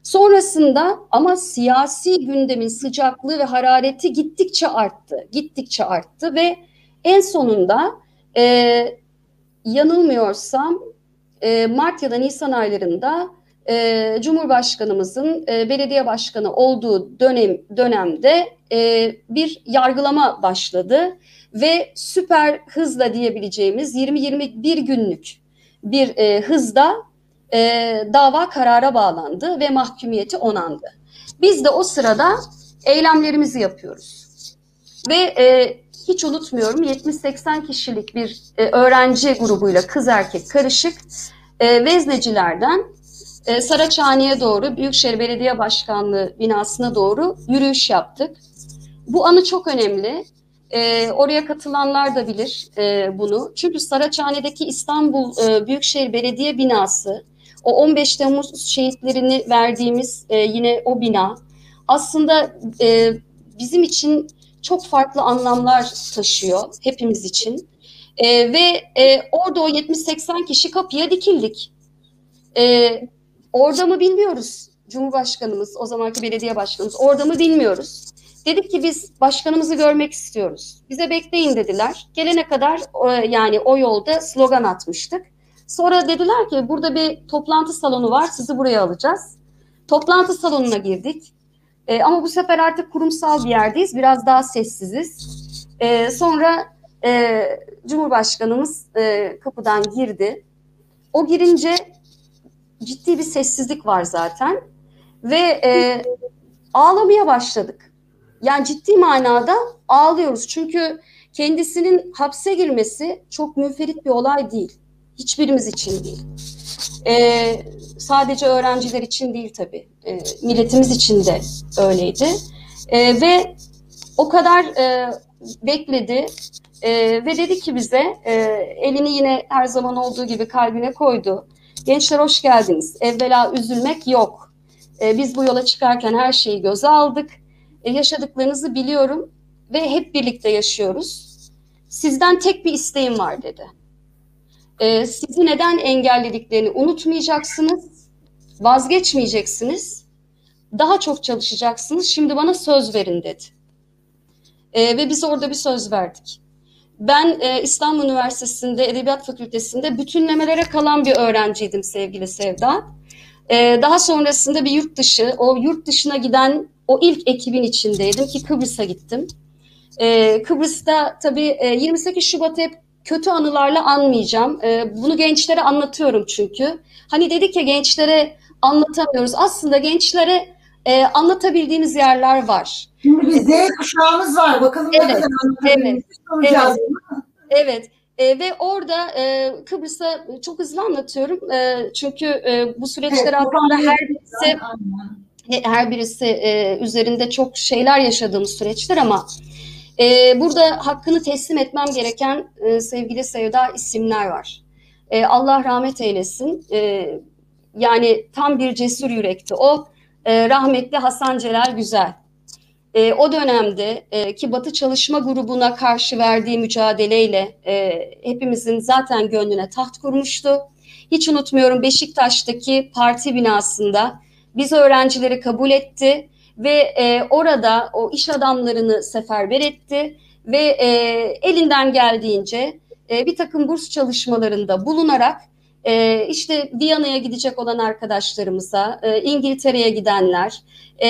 Sonrasında ama siyasi gündemin sıcaklığı ve harareti gittikçe arttı, gittikçe arttı ve en sonunda e, yanılmıyorsam e, Mart ya da Nisan aylarında e, Cumhurbaşkanımızın e, belediye başkanı olduğu dönem dönemde e, bir yargılama başladı ve süper hızla diyebileceğimiz 20-21 günlük bir e, hızda e, dava karara bağlandı ve mahkumiyeti onandı. Biz de o sırada eylemlerimizi yapıyoruz. Ve e, hiç unutmuyorum 70-80 kişilik bir e, öğrenci grubuyla kız erkek karışık e, veznecilerden e, Saraçhane'ye doğru Büyükşehir Belediye Başkanlığı binasına doğru yürüyüş yaptık. Bu anı çok önemli. E, oraya katılanlar da bilir e, bunu. Çünkü Saraçhane'deki İstanbul e, Büyükşehir Belediye binası, o 15 Temmuz şehitlerini verdiğimiz e, yine o bina aslında e, bizim için çok farklı anlamlar taşıyor hepimiz için. E, ve e, orada o 70-80 kişi kapıya dikildik. E, orada mı bilmiyoruz Cumhurbaşkanımız, o zamanki belediye başkanımız orada mı bilmiyoruz. Dedik ki biz başkanımızı görmek istiyoruz. Bize bekleyin dediler. Gelene kadar e, yani o yolda slogan atmıştık. Sonra dediler ki burada bir toplantı salonu var sizi buraya alacağız. Toplantı salonuna girdik. E, ama bu sefer artık kurumsal bir yerdeyiz. Biraz daha sessiziz. E, sonra e, Cumhurbaşkanımız e, kapıdan girdi. O girince ciddi bir sessizlik var zaten. Ve e, ağlamaya başladık. Yani ciddi manada ağlıyoruz. Çünkü kendisinin hapse girmesi çok müferit bir olay değil. Hiçbirimiz için değil. Ee, sadece öğrenciler için değil tabii. Ee, milletimiz için de öyleydi. Ee, ve o kadar e, bekledi e, ve dedi ki bize e, elini yine her zaman olduğu gibi kalbine koydu. Gençler hoş geldiniz. Evvela üzülmek yok. E, biz bu yola çıkarken her şeyi göze aldık. E, yaşadıklarınızı biliyorum ve hep birlikte yaşıyoruz. Sizden tek bir isteğim var dedi. E, sizi neden engellediklerini unutmayacaksınız, vazgeçmeyeceksiniz, daha çok çalışacaksınız. Şimdi bana söz verin dedi. E, ve biz orada bir söz verdik. Ben e, İstanbul Üniversitesi'nde Edebiyat Fakültesi'nde bütünlemelere kalan bir öğrenciydim sevgili Sevda. E, daha sonrasında bir yurt dışı, o yurt dışına giden o ilk ekibin içindeydim ki Kıbrıs'a gittim. E, Kıbrıs'ta tabii e, 28 Şubat'ı hep kötü anılarla anmayacağım. E, bunu gençlere anlatıyorum çünkü. Hani dedik ya gençlere anlatamıyoruz. Aslında gençlere e, anlatabildiğimiz yerler var. Şimdi bir Z kuşağımız var. Bakalım Evet, ne kadar anlatabilmiş soracağız. Evet. E, ve orada e, Kıbrıs'a çok hızlı anlatıyorum. E, çünkü e, bu süreçler Evet, hakkında her birisi Aynen. her birisi e, üzerinde çok şeyler yaşadığımız süreçler ama e, burada hakkını teslim etmem gereken e, sevgili Sevda isimler var. E, Allah rahmet eylesin. E, yani tam bir cesur yürekti. O e, rahmetli Hasan Celal Güzel. E, o dönemde e, ki Batı Çalışma Grubu'na karşı verdiği mücadeleyle e, hepimizin zaten gönlüne taht kurmuştu. Hiç unutmuyorum Beşiktaş'taki parti binasında biz öğrencileri kabul etti ve e, orada o iş adamlarını seferber etti ve e, elinden geldiğince e, bir takım burs çalışmalarında bulunarak e, işte Viyana'ya gidecek olan arkadaşlarımıza, e, İngiltere'ye gidenler e,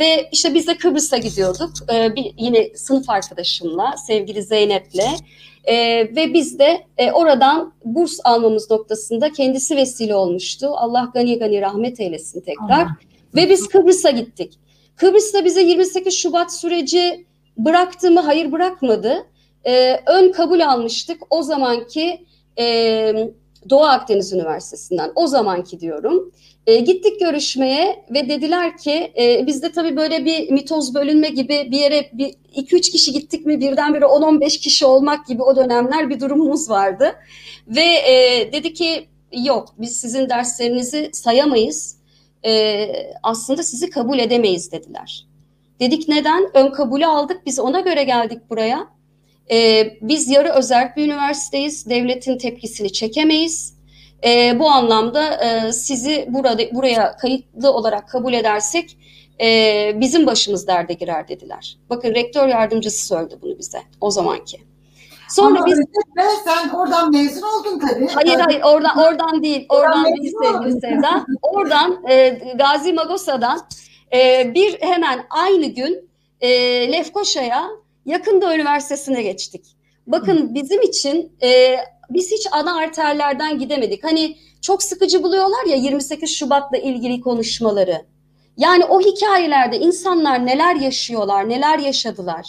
ve işte biz de Kıbrıs'a gidiyorduk. E, bir, yine sınıf arkadaşımla, sevgili Zeynep'le e, ve biz de e, oradan burs almamız noktasında kendisi vesile olmuştu. Allah gani gani rahmet eylesin tekrar. Allah. Ve biz Kıbrıs'a gittik. Kıbrıs'ta bize 28 Şubat süreci bıraktı mı? Hayır bırakmadı. E, ön kabul almıştık. O zamanki e, Doğu Akdeniz Üniversitesi'nden o zamanki diyorum. E, gittik görüşmeye ve dediler ki e, bizde tabii böyle bir mitoz bölünme gibi bir yere bir 2-3 kişi gittik mi birdenbire 10-15 kişi olmak gibi o dönemler bir durumumuz vardı. Ve e, dedi ki yok biz sizin derslerinizi sayamayız. E, aslında sizi kabul edemeyiz dediler. Dedik neden? Ön kabulü aldık biz ona göre geldik buraya. Ee, biz yarı özerk bir üniversiteyiz. Devletin tepkisini çekemeyiz. Ee, bu anlamda e, sizi burada buraya kayıtlı olarak kabul edersek e, bizim başımız derde girer dediler. Bakın rektör yardımcısı söyledi bunu bize o zamanki. Sonra Ama biz özetle sen oradan mezun oldun tabii. Hayır hayır oradan oradan değil. Oradan Oradan değil sevgili. Sevda. Oradan e, Gazi Magosa'dan e, bir hemen aynı gün e, Lefkoşa'ya Yakında Üniversitesi'ne geçtik. Bakın bizim için e, biz hiç ana arterlerden gidemedik. Hani çok sıkıcı buluyorlar ya 28 Şubat'la ilgili konuşmaları. Yani o hikayelerde insanlar neler yaşıyorlar, neler yaşadılar.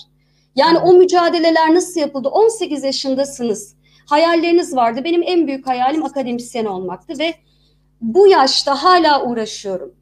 Yani o mücadeleler nasıl yapıldı? 18 yaşındasınız. Hayalleriniz vardı. Benim en büyük hayalim akademisyen olmaktı ve bu yaşta hala uğraşıyorum.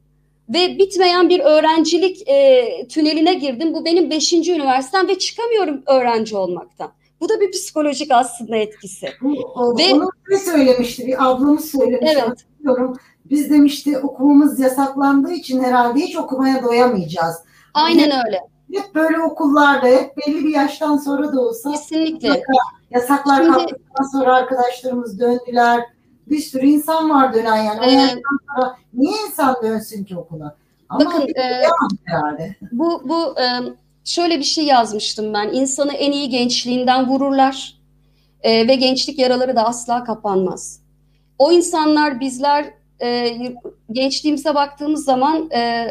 Ve bitmeyen bir öğrencilik e, tüneline girdim. Bu benim beşinci üniversitem ve çıkamıyorum öğrenci olmaktan. Bu da bir psikolojik aslında etkisi. O, Ve- onu ne söylemişti? Bir ablamız söylemiş. Evet. Hatırlıyorum. Biz demişti okumamız yasaklandığı için herhalde hiç okumaya doyamayacağız. Aynen öyle. Hep böyle okullarda hep belli bir yaştan sonra da olsa Kesinlikle. yasaklar Şimdi- kalktıktan sonra arkadaşlarımız döndüler. Bir sürü insan var dönen yani. O yaştan sonra niye insan dönsün ki okula? Ama Bakın e, herhalde. Bu, bu e, şöyle bir şey yazmıştım ben. İnsanı en iyi gençliğinden vururlar E, ve gençlik yaraları da asla kapanmaz. O insanlar bizler e, gençliğimize baktığımız zaman e,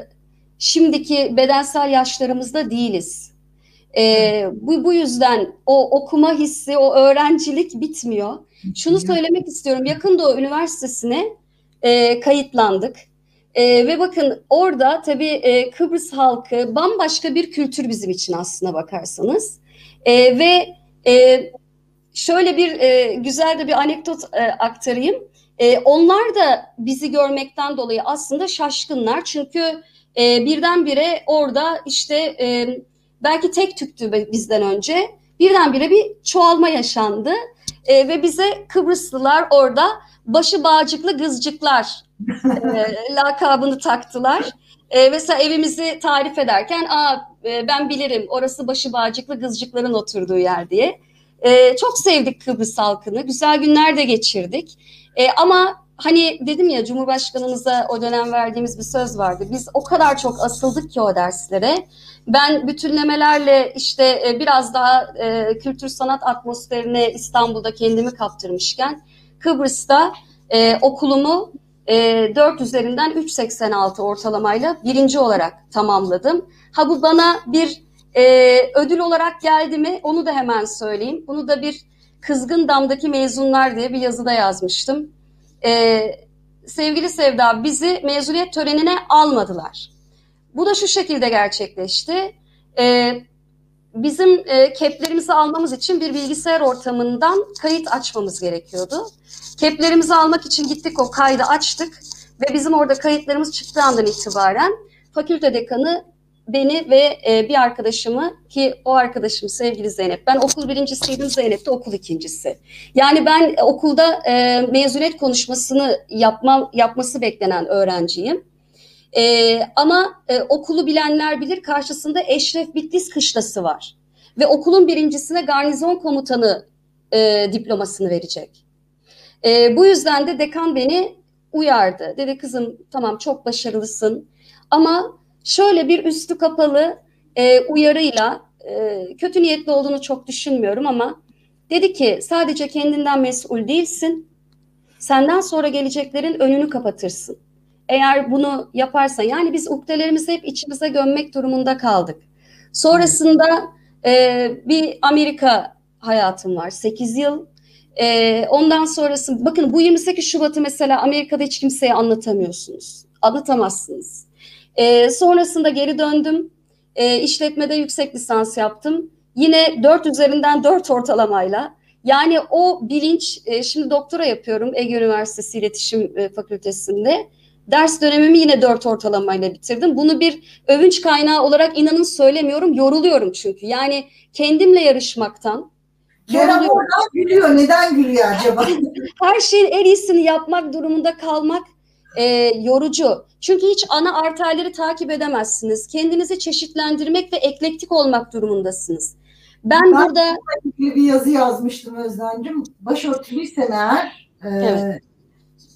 şimdiki bedensel yaşlarımızda değiliz. E, bu, bu yüzden o okuma hissi, o öğrencilik bitmiyor. Şunu söylemek istiyorum. Yakın Doğu Üniversitesi'ne e, kayıtlandık. E, ve bakın orada tabii e, Kıbrıs halkı bambaşka bir kültür bizim için aslına bakarsanız. E, ve e, şöyle bir e, güzel de bir anekdot e, aktarayım. E, onlar da bizi görmekten dolayı aslında şaşkınlar. Çünkü e, birdenbire orada işte e, belki tek tüktü bizden önce. Birdenbire bir çoğalma yaşandı. E, ve bize Kıbrıslılar orada başı bağcıklı gızcıklar e, lakabını taktılar. E, mesela evimizi tarif ederken Aa, e, ben bilirim orası başı bağcıklı gızcıkların oturduğu yer diye. E, çok sevdik Kıbrıs halkını. Güzel günler de geçirdik. E, ama hani dedim ya Cumhurbaşkanımıza o dönem verdiğimiz bir söz vardı. Biz o kadar çok asıldık ki o derslere. Ben bütünlemelerle işte e, biraz daha e, kültür sanat atmosferine İstanbul'da kendimi kaptırmışken Kıbrıs'ta e, okulumu e, 4 üzerinden 3.86 ortalamayla birinci olarak tamamladım. Ha bu bana bir e, ödül olarak geldi mi onu da hemen söyleyeyim. Bunu da bir Kızgın Dam'daki mezunlar diye bir yazıda yazmıştım. E, sevgili Sevda bizi mezuniyet törenine almadılar. Bu da şu şekilde gerçekleşti. E, bizim e, keplerimizi almamız için bir bilgisayar ortamından kayıt açmamız gerekiyordu. Keplerimizi almak için gittik o kaydı açtık ve bizim orada kayıtlarımız çıktığı andan itibaren fakülte dekanı beni ve e, bir arkadaşımı ki o arkadaşım sevgili Zeynep. Ben okul birincisiydim Zeynep de okul ikincisi. Yani ben okulda e, mezuniyet konuşmasını yapmam yapması beklenen öğrenciyim. E, ama e, okulu bilenler bilir karşısında Eşref Bitlis kışlası var. Ve okulun birincisine garnizon komutanı e, diplomasını verecek. E, bu yüzden de dekan beni uyardı. Dedi kızım tamam çok başarılısın ama şöyle bir üstü kapalı e, uyarıyla e, kötü niyetli olduğunu çok düşünmüyorum ama dedi ki sadece kendinden mesul değilsin. Senden sonra geleceklerin önünü kapatırsın. Eğer bunu yaparsan yani biz ukdelerimizi hep içimize gömmek durumunda kaldık. Sonrasında e, bir Amerika hayatım var 8 yıl. E, ondan sonrası bakın bu 28 Şubat'ı mesela Amerika'da hiç kimseye anlatamıyorsunuz. Anlatamazsınız. E, sonrasında geri döndüm. E, işletmede yüksek lisans yaptım. Yine 4 üzerinden 4 ortalamayla. Yani o bilinç, e, şimdi doktora yapıyorum Ege Üniversitesi İletişim e, Fakültesi'nde. Ders dönemimi yine 4 ortalamayla bitirdim. Bunu bir övünç kaynağı olarak inanın söylemiyorum. Yoruluyorum çünkü. Yani kendimle yarışmaktan. Kerem yoruluyorum. oradan gülüyor. Neden gülüyor acaba? Her şeyin en iyisini yapmak durumunda kalmak e, yorucu. Çünkü hiç ana arterleri takip edemezsiniz. Kendinizi çeşitlendirmek ve eklektik olmak durumundasınız. Ben, Ben- burada bir yazı yazmıştım Özlemciğim. Başörtülüysen eğer e, Evet.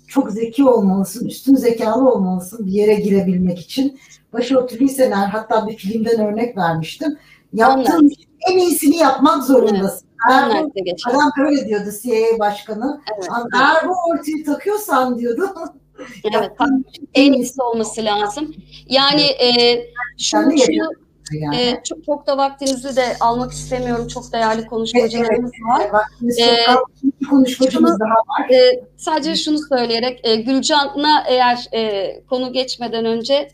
çok zeki olmalısın, üstün zekalı olmalısın bir yere girebilmek için. Başörtülüysen eğer hatta bir filmden örnek vermiştim. Yaptığın en iyisini yapmak zorundasın. Eğer bu, Online'de geçer. adam böyle diyordu CIA başkanı. Evet. Eğer bu ortayı takıyorsan diyordu. Evet. işin En iyisi olması lazım. Yani e, şunu, şunu yani. e, çok, çok da vaktinizi de almak istemiyorum. Çok değerli konuşmacılarımız var. Vaktimiz Ee, konuşmacımız daha var. E, sadece şunu söyleyerek e, Gülcan'a eğer e, konu geçmeden önce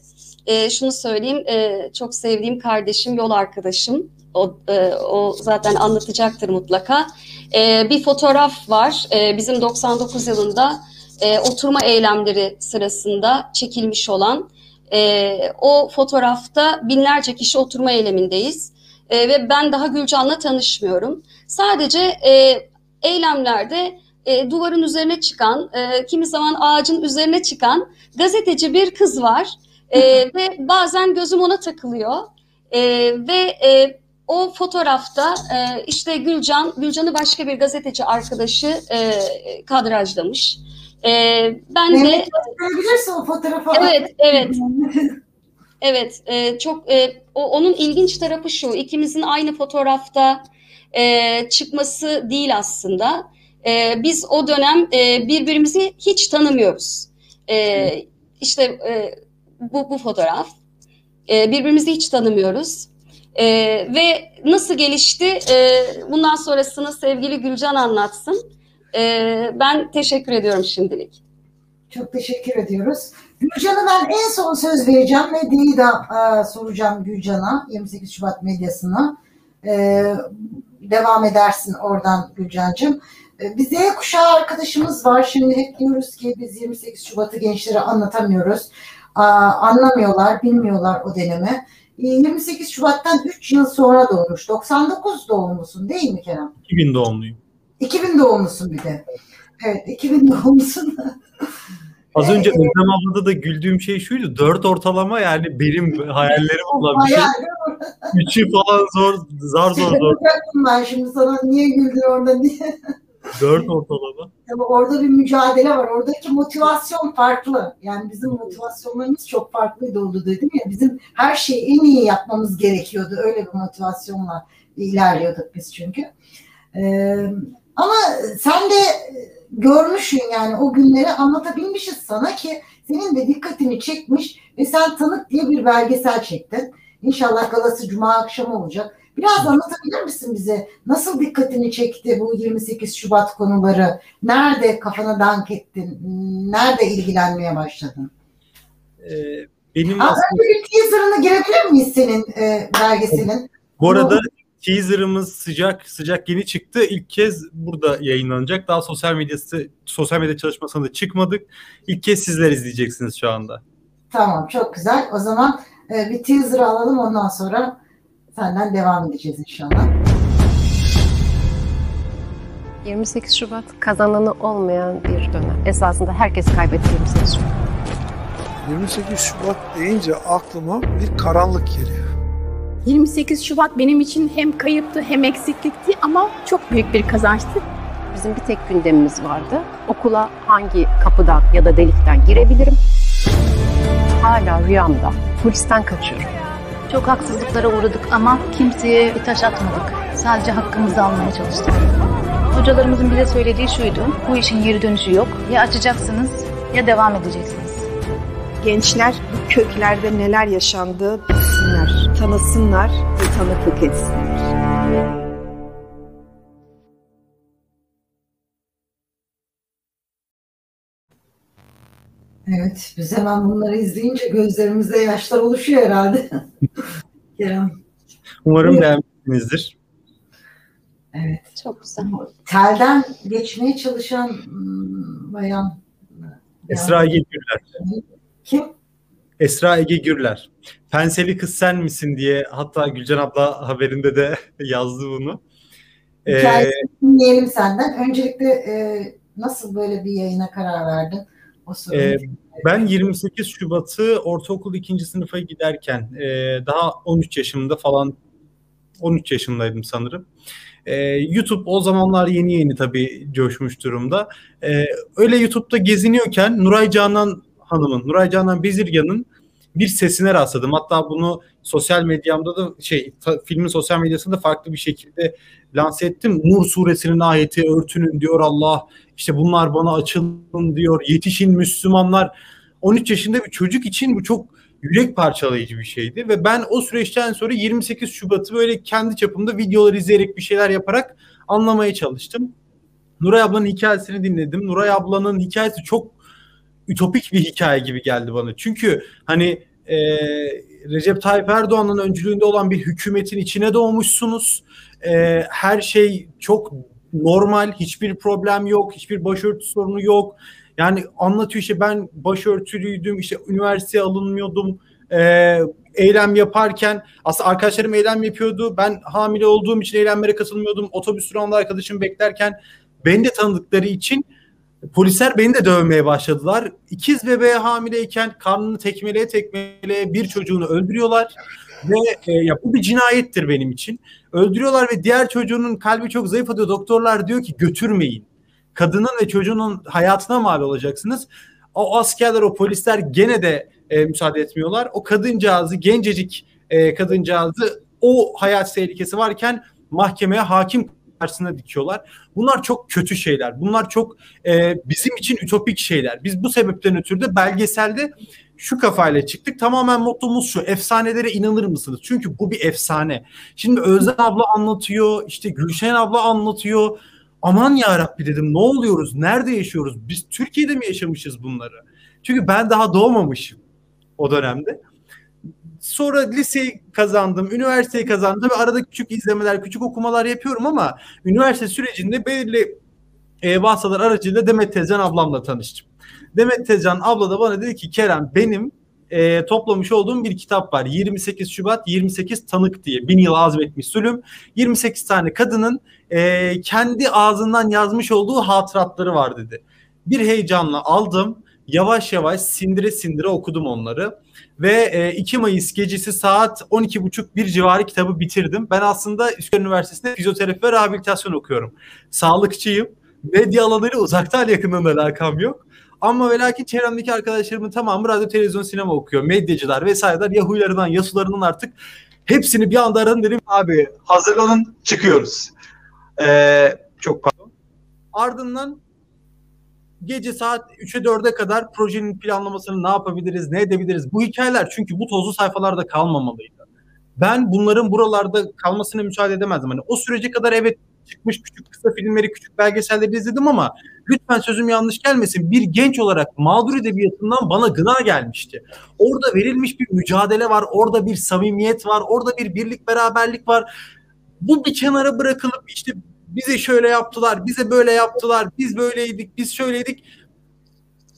e, şunu söyleyeyim. E, çok sevdiğim kardeşim, yol arkadaşım. O, e, o zaten anlatacaktır mutlaka. E, bir fotoğraf var. E, bizim 99 yılında e, oturma eylemleri sırasında çekilmiş olan. E, o fotoğrafta binlerce kişi oturma eylemindeyiz. E, ve ben daha Gülcan'la tanışmıyorum. Sadece e, eylemlerde e, duvarın üzerine çıkan, e, kimi zaman ağacın üzerine çıkan gazeteci bir kız var. E, ve bazen gözüm ona takılıyor. E, ve e, o fotoğrafta e, işte Gülcan, Gülcan'ı başka bir gazeteci arkadaşı e, kadrajlamış. E, ben de Mehmet gösterebilirsin o fotoğrafı. evet, evet, evet. e, çok e, o, onun ilginç tarafı şu, ikimizin aynı fotoğrafta e, çıkması değil aslında. E, biz o dönem e, birbirimizi hiç tanımıyoruz. E, işte e, bu, bu fotoğraf. E, birbirimizi hiç tanımıyoruz. E, ve nasıl gelişti? E, bundan sonrasını sevgili Gülcan anlatsın. E, ben teşekkür ediyorum şimdilik. Çok teşekkür ediyoruz. Gülcan'a ben en son söz vereceğim. Medyayı da e, soracağım Gülcan'a. 28 Şubat medyasına. E, devam edersin oradan Gülcan'cığım. E, bir Z kuşağı arkadaşımız var. Şimdi hep diyoruz ki biz 28 Şubat'ı gençlere anlatamıyoruz. Aa, anlamıyorlar, bilmiyorlar o dönemi. E, 28 Şubat'tan 3 yıl sonra doğmuş. 99 doğumlusun değil mi Kerem? 2000 doğumluyum. 2000 doğumlusun bir de. Evet 2000 doğumlusun. Az önce Özlem ablada da güldüğüm şey şuydu. 4 ortalama yani benim hayallerim olan bir şey. 3'ü falan zor, zar zor zor. Ben şimdi sana niye güldün orada diye. 4 ortalama. Ama orada bir mücadele var. Oradaki motivasyon farklı. Yani bizim motivasyonlarımız çok farklıydı oldu dedim ya. Bizim her şeyi en iyi yapmamız gerekiyordu. Öyle bir motivasyonla ilerliyorduk biz çünkü. Ee, ama sen de görmüşsün yani o günleri anlatabilmişiz sana ki senin de dikkatini çekmiş ve sen Tanık diye bir belgesel çektin. İnşallah galası cuma akşamı olacak. Biraz anlatabilir misin bize? Nasıl dikkatini çekti bu 28 Şubat konuları? Nerede kafana dank ettin? Nerede ilgilenmeye başladın? Ee, benim Aa, aslında önce bir teaserını girebilir miyiz senin e, belgeselin? bu arada teaserımız sıcak sıcak yeni çıktı. İlk kez burada yayınlanacak. Daha sosyal medyası sosyal medya çalışmasına da çıkmadık. İlk kez sizler izleyeceksiniz şu anda. Tamam çok güzel. O zaman e, bir teaser alalım ondan sonra senden devam edeceğiz inşallah. 28 Şubat kazananı olmayan bir dönem. Esasında herkes kaybetti 28 Şubat. 28 Şubat deyince aklıma bir karanlık geliyor. 28 Şubat benim için hem kayıptı hem eksiklikti ama çok büyük bir kazançtı. Bizim bir tek gündemimiz vardı. Okula hangi kapıdan ya da delikten girebilirim? Hala rüyamda polisten kaçıyorum. Çok haksızlıklara uğradık ama kimseye bir taş atmadık. Sadece hakkımızı almaya çalıştık. Hocalarımızın bize söylediği şuydu. Bu işin geri dönüşü yok. Ya açacaksınız ya devam edeceksiniz. Gençler bu köklerde neler yaşandığı bilsinler, tanısınlar ve tanıklık etsinler. Evet, biz hemen bunları izleyince gözlerimizde yaşlar oluşuyor herhalde. Kerem. Umarım beğenmişsinizdir. Evet. Çok güzel. Telden geçmeye çalışan hmm, bayan. Esra Ege Gürler. Kim? Esra Ege Gürler. Penseli kız sen misin diye hatta Gülcan abla haberinde de yazdı bunu. Ee, Hikayesini dinleyelim senden. Öncelikle e, nasıl böyle bir yayına karar verdin? O soruyu. Ee, ben 28 Şubat'ı ortaokul ikinci sınıfa giderken e, daha 13 yaşımda falan 13 yaşındaydım sanırım. E, YouTube o zamanlar yeni yeni tabii coşmuş durumda. E, öyle YouTube'da geziniyorken Nuray Canan Hanım'ın, Nuray Canan Bezirgan'ın bir sesine rastladım. Hatta bunu sosyal medyamda da şey ta, filmin sosyal medyasında farklı bir şekilde lanse ettim. Nur suresinin ayeti örtünün diyor Allah. İşte bunlar bana açılın diyor. Yetişin Müslümanlar. 13 yaşında bir çocuk için bu çok yürek parçalayıcı bir şeydi ve ben o süreçten sonra 28 Şubat'ı böyle kendi çapımda videolar izleyerek bir şeyler yaparak anlamaya çalıştım. Nuray ablanın hikayesini dinledim. Nuray ablanın hikayesi çok ütopik bir hikaye gibi geldi bana. Çünkü hani e, Recep Tayyip Erdoğan'ın öncülüğünde olan bir hükümetin içine doğmuşsunuz. E, her şey çok normal, hiçbir problem yok, hiçbir başörtü sorunu yok. Yani anlatıyor işte ben başörtülüydüm, işte üniversiteye alınmıyordum, e, eylem yaparken aslında arkadaşlarım eylem yapıyordu. Ben hamile olduğum için eylemlere katılmıyordum. Otobüs durağında arkadaşım beklerken beni de tanıdıkları için polisler beni de dövmeye başladılar. İkiz bebeğe hamileyken karnını tekmeleye tekmeleye bir çocuğunu öldürüyorlar. Ve e, ya bu bir cinayettir benim için. Öldürüyorlar ve diğer çocuğunun kalbi çok zayıf atıyor. Doktorlar diyor ki götürmeyin. Kadının ve çocuğunun hayatına mal olacaksınız. O askerler, o polisler gene de e, müsaade etmiyorlar. O kadıncağızı, gencecik e, kadıncağızı o hayat tehlikesi varken mahkemeye hakim karşısına dikiyorlar. Bunlar çok kötü şeyler. Bunlar çok e, bizim için ütopik şeyler. Biz bu sebepten ötürü de belgeselde şu kafayla çıktık. Tamamen mottomuz şu. Efsanelere inanır mısınız? Çünkü bu bir efsane. Şimdi Özlem abla anlatıyor. işte Gülşen abla anlatıyor. Aman ya Rabbi dedim ne oluyoruz? Nerede yaşıyoruz? Biz Türkiye'de mi yaşamışız bunları? Çünkü ben daha doğmamışım o dönemde. Sonra liseyi kazandım, üniversiteyi kazandım ve arada küçük izlemeler, küçük okumalar yapıyorum ama üniversite sürecinde belirli e, vasıtalar aracılığıyla Demet Tezcan ablamla tanıştım. Demet Tezcan abla da bana dedi ki Kerem benim e, toplamış olduğum bir kitap var. 28 Şubat 28 Tanık diye. Bin yıl azmetmiş zulüm. 28 tane kadının e, kendi ağzından yazmış olduğu hatıratları var dedi. Bir heyecanla aldım. Yavaş yavaş sindire sindire okudum onları. Ve e, 2 Mayıs gecesi saat 12.30 bir civarı kitabı bitirdim. Ben aslında Üsküdar Üniversitesi'nde fizyoterapi ve rehabilitasyon okuyorum. Sağlıkçıyım. Medya alanıyla uzaktan yakından alakam yok. Ama ve lakin çevremdeki arkadaşlarımın tamamı radyo, televizyon, sinema okuyor. Medyacılar vesaireler, Yahuilerden, Yasularından artık hepsini bir anda aradım dedim. Abi hazırlanın çıkıyoruz. Ee, çok pardon. Ardından gece saat 3'e 4'e kadar projenin planlamasını ne yapabiliriz, ne edebiliriz? Bu hikayeler çünkü bu tozlu sayfalarda kalmamalıydı. Ben bunların buralarda kalmasına müsaade edemezdim. Hani o sürece kadar evet çıkmış küçük kısa filmleri, küçük belgeselleri izledim ama lütfen sözüm yanlış gelmesin. Bir genç olarak mağdur edebiyatından bana gına gelmişti. Orada verilmiş bir mücadele var, orada bir samimiyet var, orada bir birlik beraberlik var. Bu bir kenara bırakılıp işte bize şöyle yaptılar, bize böyle yaptılar, biz böyleydik, biz şöyleydik.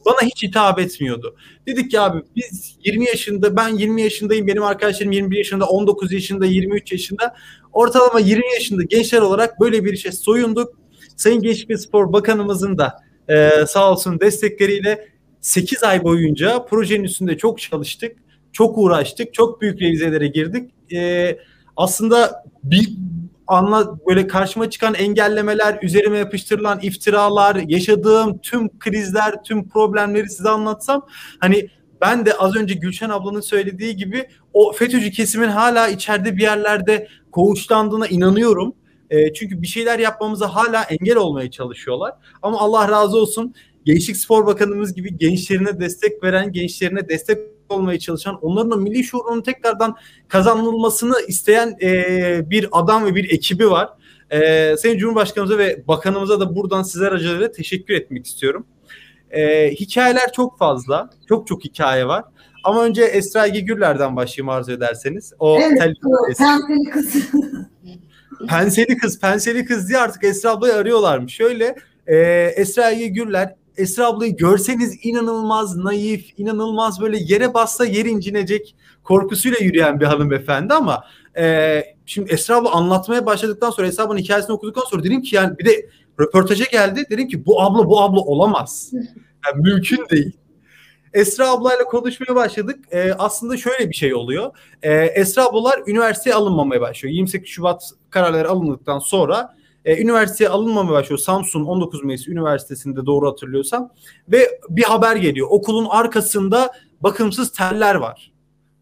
Bana hiç hitap etmiyordu. Dedik ki abi biz 20 yaşında, ben 20 yaşındayım, benim arkadaşlarım 21 yaşında, 19 yaşında, 23 yaşında. Ortalama 20 yaşında gençler olarak böyle bir işe soyunduk. Sayın Gençlik ve Spor Bakanımızın da e, sağ olsun destekleriyle 8 ay boyunca projenin üstünde çok çalıştık, çok uğraştık, çok büyük revizelere girdik. E, aslında bir anla böyle karşıma çıkan engellemeler, üzerime yapıştırılan iftiralar, yaşadığım tüm krizler, tüm problemleri size anlatsam hani ben de az önce Gülşen ablanın söylediği gibi o FETÖ'cü kesimin hala içeride bir yerlerde koğuşlandığına inanıyorum. E, çünkü bir şeyler yapmamıza hala engel olmaya çalışıyorlar. Ama Allah razı olsun Gençlik Spor Bakanımız gibi gençlerine destek veren, gençlerine destek olmaya çalışan, onların o milli şuurunun tekrardan kazanılmasını isteyen e, bir adam ve bir ekibi var. E, Sayın Cumhurbaşkanımıza ve bakanımıza da buradan sizler aracılığıyla teşekkür etmek istiyorum. E, hikayeler çok fazla, çok çok hikaye var. Ama önce Esra Ege Gürler'den başlayayım arzu ederseniz. O evet, tel- penseli kız. penseli kız, penseli kız diye artık Esra ablayı arıyorlarmış. Şöyle e, Esra Ege Gürler Esra ablayı görseniz inanılmaz naif, inanılmaz böyle yere bassa yer incinecek korkusuyla yürüyen bir hanımefendi ama e, şimdi Esra abla anlatmaya başladıktan sonra Esra ablanın hikayesini okuduktan sonra dedim ki yani bir de röportaja geldi. Dedim ki bu abla bu abla olamaz. Yani mümkün değil. Esra ablayla konuşmaya başladık. Ee, aslında şöyle bir şey oluyor. Ee, Esra ablalar üniversiteye alınmamaya başlıyor. 28 Şubat kararları alındıktan sonra e, üniversiteye alınmamaya başlıyor. Samsun 19 Mayıs Üniversitesi'nde doğru hatırlıyorsam. Ve bir haber geliyor. Okulun arkasında bakımsız teller var.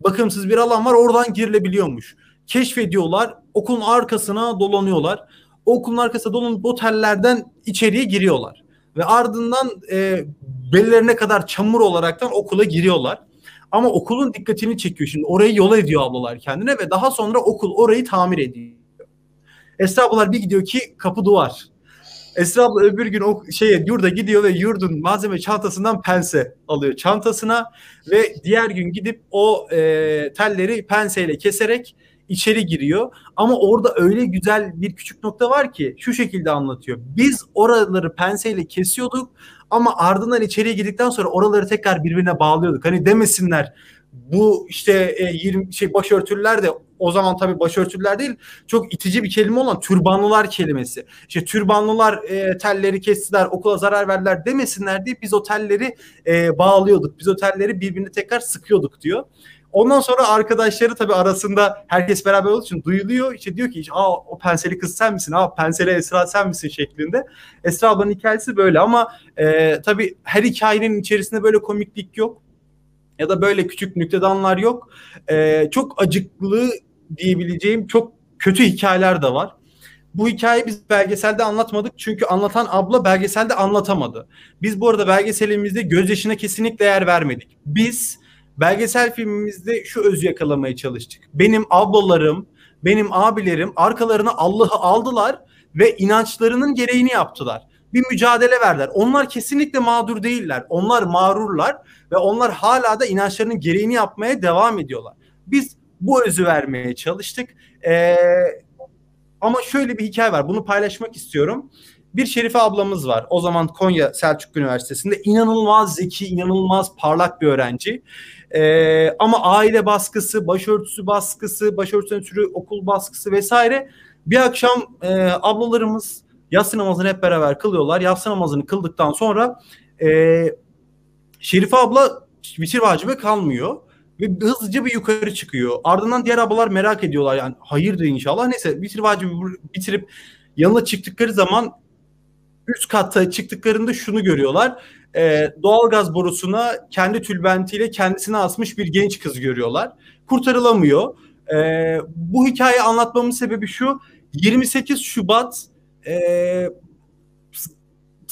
bakımsız bir alan var oradan girilebiliyormuş. Keşfediyorlar okulun arkasına dolanıyorlar. O okulun arkasına dolanıp otellerden içeriye giriyorlar. Ve ardından e, bellerine kadar çamur olaraktan okula giriyorlar. Ama okulun dikkatini çekiyor şimdi. Orayı yola ediyor ablalar kendine ve daha sonra okul orayı tamir ediyor. Esra ablalar bir gidiyor ki kapı duvar. Esra abla öbür gün o şeye yurda gidiyor ve yurdun malzeme çantasından pense alıyor çantasına ve diğer gün gidip o e, telleri penseyle keserek içeri giriyor. Ama orada öyle güzel bir küçük nokta var ki şu şekilde anlatıyor. Biz oraları penseyle kesiyorduk ama ardından içeriye girdikten sonra oraları tekrar birbirine bağlıyorduk. Hani demesinler bu işte e, 20 şey başörtüler de o zaman tabii başörtüler değil çok itici bir kelime olan türbanlılar kelimesi. İşte türbanlılar e, telleri kestiler, okula zarar verdiler demesinler diye biz o telleri e, bağlıyorduk. Biz o telleri birbirine tekrar sıkıyorduk diyor. Ondan sonra arkadaşları tabii arasında herkes beraber olduğu için duyuluyor. İşte diyor ki aa o penseli kız sen misin? Aa penseli Esra sen misin şeklinde. Esra ablanın hikayesi böyle ama e, tabii her hikayenin içerisinde böyle komiklik yok. Ya da böyle küçük nüktedanlar yok. E, çok acıklı diyebileceğim çok kötü hikayeler de var. Bu hikayeyi biz belgeselde anlatmadık çünkü anlatan abla belgeselde anlatamadı. Biz bu arada belgeselimizde gözyaşına kesinlikle yer vermedik. Biz belgesel filmimizde şu özü yakalamaya çalıştık. Benim ablalarım, benim abilerim arkalarına Allah'ı aldılar ve inançlarının gereğini yaptılar. Bir mücadele verdiler. Onlar kesinlikle mağdur değiller. Onlar mağrurlar ve onlar hala da inançlarının gereğini yapmaya devam ediyorlar. Biz bu özü vermeye çalıştık. Ee, ama şöyle bir hikaye var. Bunu paylaşmak istiyorum. Bir Şerife ablamız var. O zaman Konya Selçuk Üniversitesi'nde inanılmaz zeki, inanılmaz parlak bir öğrenci. Ee, ama aile baskısı, başörtüsü baskısı, başörtüsü ötürü okul baskısı vesaire. Bir akşam e, ablalarımız yatsı namazını hep beraber kılıyorlar. Yatsı namazını kıldıktan sonra e, Şerife abla vitir vacibe kalmıyor ve hızlıca bir yukarı çıkıyor. Ardından diğer ablalar merak ediyorlar yani hayırdır inşallah. Neyse vitir vacibi bitirip yanına çıktıkları zaman üst katta çıktıklarında şunu görüyorlar. Ee, doğalgaz borusuna kendi tülbentiyle kendisine asmış bir genç kız görüyorlar. Kurtarılamıyor. Ee, bu hikayeyi anlatmamın sebebi şu. 28 Şubat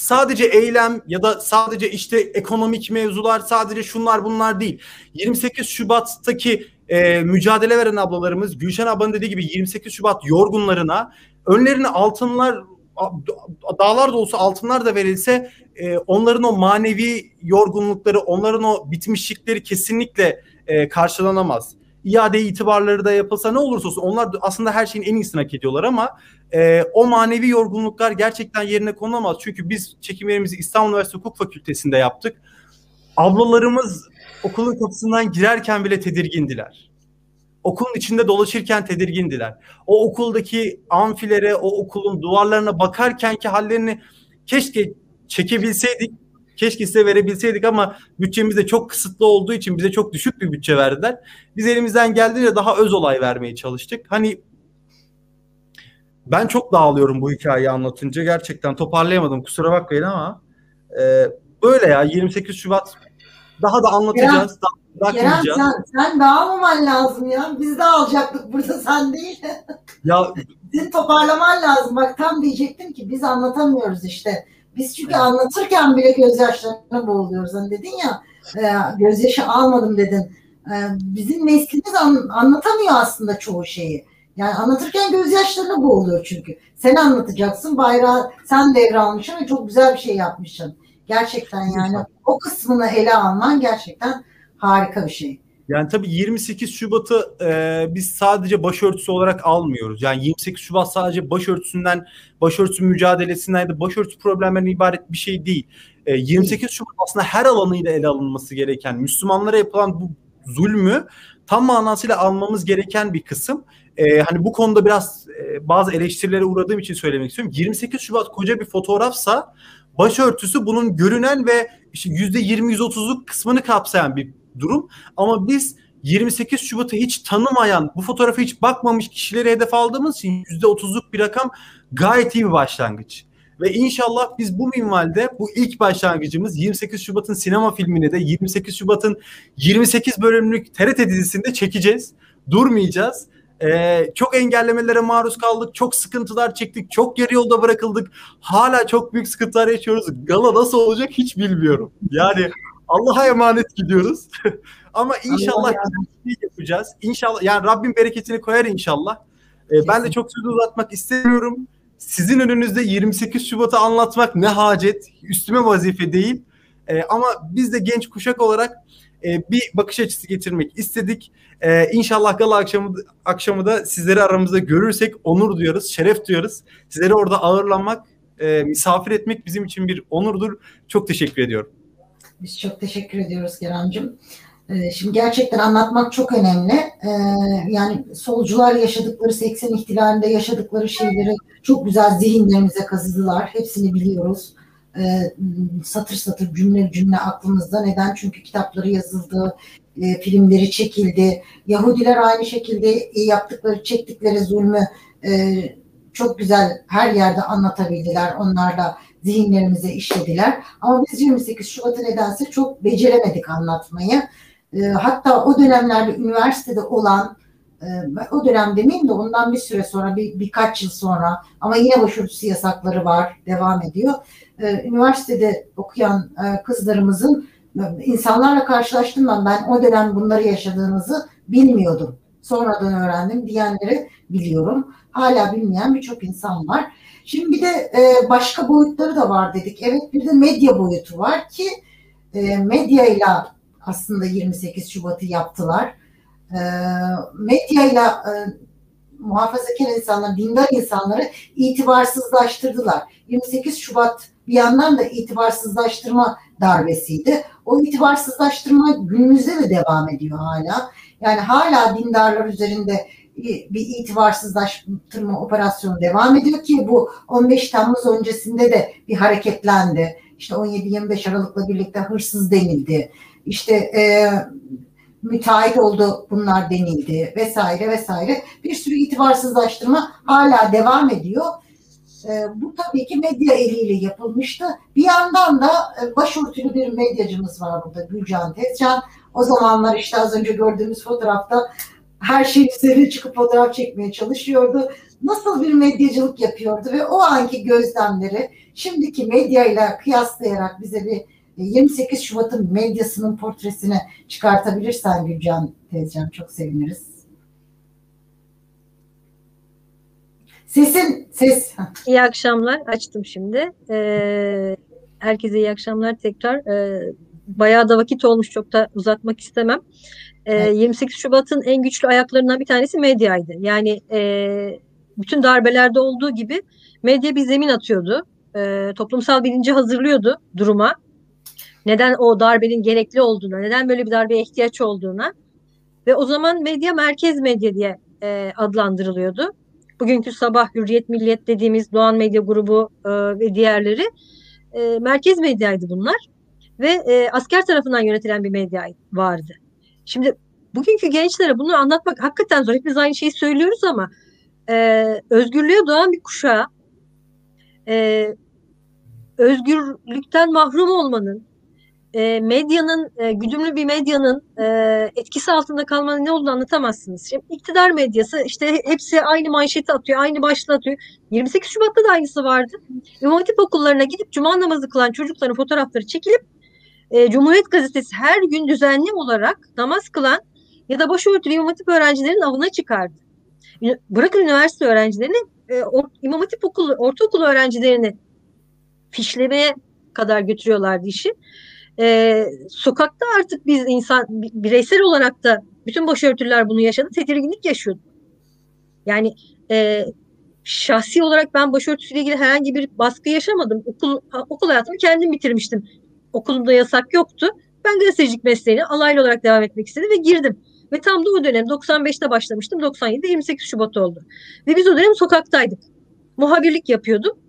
sadece eylem ya da sadece işte ekonomik mevzular sadece şunlar bunlar değil. 28 Şubat'taki e, mücadele veren ablalarımız Gülşen ablanın dediği gibi 28 Şubat yorgunlarına önlerine altınlar dağlar da olsa altınlar da verilse e, onların o manevi yorgunlukları onların o bitmişlikleri kesinlikle e, karşılanamaz iade itibarları da yapılsa ne olursa olsun onlar aslında her şeyin en iyisini hak ediyorlar ama e, o manevi yorgunluklar gerçekten yerine konulamaz. Çünkü biz çekimlerimizi İstanbul Üniversitesi Hukuk Fakültesi'nde yaptık. Ablalarımız okulun kapısından girerken bile tedirgindiler. Okulun içinde dolaşırken tedirgindiler. O okuldaki amfilere, o okulun duvarlarına bakarken ki hallerini keşke çekebilseydik Keşke size verebilseydik ama bütçemiz de çok kısıtlı olduğu için bize çok düşük bir bütçe verdiler. Biz elimizden geldiğince daha öz olay vermeye çalıştık. Hani ben çok dağılıyorum bu hikayeyi anlatınca. Gerçekten toparlayamadım kusura bakmayın ama e, böyle ya 28 Şubat daha da anlatacağız. Kerem, Kerem sen, sen dağılmaman lazım ya. Biz de alacaktık burada sen değil. ya Senin toparlaman lazım. Bak tam diyecektim ki biz anlatamıyoruz işte. Biz çünkü anlatırken bile gözyaşlarına boğuluyoruz. Hani dedin ya e, gözyaşı almadım dedin. E, bizim neslimiz an, anlatamıyor aslında çoğu şeyi. Yani anlatırken gözyaşlarına boğuluyor çünkü. Sen anlatacaksın bayrağı sen devralmışsın ve çok güzel bir şey yapmışsın. Gerçekten yani o kısmını ele alman gerçekten harika bir şey. Yani tabii 28 Şubat'ı e, biz sadece başörtüsü olarak almıyoruz. Yani 28 Şubat sadece başörtüsünden, başörtüsü mücadelesinden ya da başörtüsü problemlerinden ibaret bir şey değil. E, 28 Şubat aslında her alanıyla ele alınması gereken, Müslümanlara yapılan bu zulmü tam manasıyla almamız gereken bir kısım. E, hani bu konuda biraz e, bazı eleştirilere uğradığım için söylemek istiyorum. 28 Şubat koca bir fotoğrafsa başörtüsü bunun görünen ve işte %20-%30'luk kısmını kapsayan bir durum. Ama biz 28 Şubat'ı hiç tanımayan, bu fotoğrafı hiç bakmamış kişileri hedef aldığımız için %30'luk bir rakam gayet iyi bir başlangıç. Ve inşallah biz bu minvalde bu ilk başlangıcımız 28 Şubat'ın sinema filmini de 28 Şubat'ın 28 bölümlük TRT dizisinde çekeceğiz. Durmayacağız. Ee, çok engellemelere maruz kaldık. Çok sıkıntılar çektik. Çok yarı yolda bırakıldık. Hala çok büyük sıkıntılar yaşıyoruz. Gala nasıl olacak hiç bilmiyorum. Yani Allah'a emanet gidiyoruz. Ama inşallah şey yapacağız. İnşallah yani Rabbim bereketini koyar inşallah. Ee, ben de çok söz uzatmak istemiyorum. Sizin önünüzde 28 Şubat'ı anlatmak ne hacet. Üstüme vazife değil. Ee, ama biz de genç kuşak olarak e, bir bakış açısı getirmek istedik. E, inşallah gala akşamı, akşamı da sizleri aramızda görürsek onur duyarız, şeref duyarız. Sizleri orada ağırlanmak, e, misafir etmek bizim için bir onurdur. Çok teşekkür ediyorum. Biz çok teşekkür ediyoruz Kerem'cim. Ee, Şimdi gerçekten anlatmak çok önemli. Ee, Yani solcular yaşadıkları 80 ihtilalinde yaşadıkları şeyleri çok güzel zihinlerimize kazıdılar. Hepsini biliyoruz. Ee, Satır satır cümle cümle aklımızda. Neden? Çünkü kitapları yazıldı, e, filmleri çekildi. Yahudiler aynı şekilde e, yaptıkları, çektikleri zulmü e, çok güzel her yerde anlatabildiler. Onlar da zihinlerimize işlediler. Ama biz 28 Şubat'ı nedense çok beceremedik anlatmayı. E, hatta o dönemlerde üniversitede olan e, o dönem demeyeyim de ondan bir süre sonra bir, birkaç yıl sonra ama yine başörtüsü yasakları var devam ediyor. E, üniversitede okuyan e, kızlarımızın e, insanlarla karşılaştım ben. Ben o dönem bunları yaşadığınızı bilmiyordum. Sonradan öğrendim diyenleri biliyorum. Hala bilmeyen birçok insan var. Şimdi bir de e, başka boyutları da var dedik. Evet bir de medya boyutu var ki e, medyayla aslında 28 Şubat'ı yaptılar. E, medyayla e, muhafazakar insanlar, dindar insanları itibarsızlaştırdılar. 28 Şubat bir yandan da itibarsızlaştırma darbesiydi. O itibarsızlaştırma günümüzde de devam ediyor hala. Yani hala dindarlar üzerinde bir itibarsızlaştırma operasyonu devam ediyor ki bu 15 Temmuz öncesinde de bir hareketlendi. İşte 17-25 Aralık'la birlikte hırsız denildi. İşte e, müteahhit oldu bunlar denildi vesaire vesaire. Bir sürü itibarsızlaştırma hala devam ediyor. E, bu tabii ki medya eliyle yapılmıştı. Bir yandan da e, başörtülü bir medyacımız var burada Gülcan Tezcan. O zamanlar işte az önce gördüğümüz fotoğrafta her şey üzerine çıkıp fotoğraf çekmeye çalışıyordu. Nasıl bir medyacılık yapıyordu ve o anki gözlemleri şimdiki medyayla kıyaslayarak bize bir 28 Şubat'ın medyasının portresini çıkartabilirsen Gülcan teyzem çok seviniriz. Sesin, ses. İyi akşamlar. Açtım şimdi. Ee, herkese iyi akşamlar tekrar. Ee, bayağı da vakit olmuş. Çok da uzatmak istemem. Ee, evet. 28 Şubat'ın en güçlü ayaklarından bir tanesi medyaydı. Yani e, bütün darbelerde olduğu gibi medya bir zemin atıyordu. E, toplumsal bilinci hazırlıyordu duruma. Neden o darbenin gerekli olduğuna, neden böyle bir darbeye ihtiyaç olduğuna. Ve o zaman medya merkez medya diye e, adlandırılıyordu. Bugünkü sabah Hürriyet Milliyet dediğimiz Doğan Medya Grubu e, ve diğerleri e, merkez medyaydı bunlar. Ve e, asker tarafından yönetilen bir medya vardı. Şimdi bugünkü gençlere bunu anlatmak hakikaten zor. Hepimiz aynı şeyi söylüyoruz ama e, özgürlüğe doğan bir kuşağa e, özgürlükten mahrum olmanın, e, medyanın, e, güdümlü bir medyanın e, etkisi altında kalmanın ne olduğunu anlatamazsınız. Şimdi iktidar medyası işte hepsi aynı manşeti atıyor, aynı başlığı atıyor. 28 Şubat'ta da aynısı vardı. İmam Hatip okullarına gidip cuma namazı kılan çocukların fotoğrafları çekilip e, Cumhuriyet Gazetesi her gün düzenli olarak namaz kılan ya da başörtülü İmam Hatip öğrencilerin avına çıkardı. Bırakın üniversite öğrencilerini, e, Hatip okulu, ortaokul öğrencilerini fişlemeye kadar götürüyorlardı işi. E, sokakta artık biz insan bireysel olarak da bütün başörtüler bunu yaşadı. Tedirginlik yaşıyordu. Yani e, şahsi olarak ben başörtüsüyle ilgili herhangi bir baskı yaşamadım. Okul, okul hayatımı kendim bitirmiştim. Okulumda yasak yoktu. Ben gazetecilik mesleğine alaylı olarak devam etmek istedim ve girdim. Ve tam da o dönem 95'te başlamıştım. 97'de 28 Şubat oldu. Ve biz o dönem sokaktaydık. Muhabirlik yapıyordum.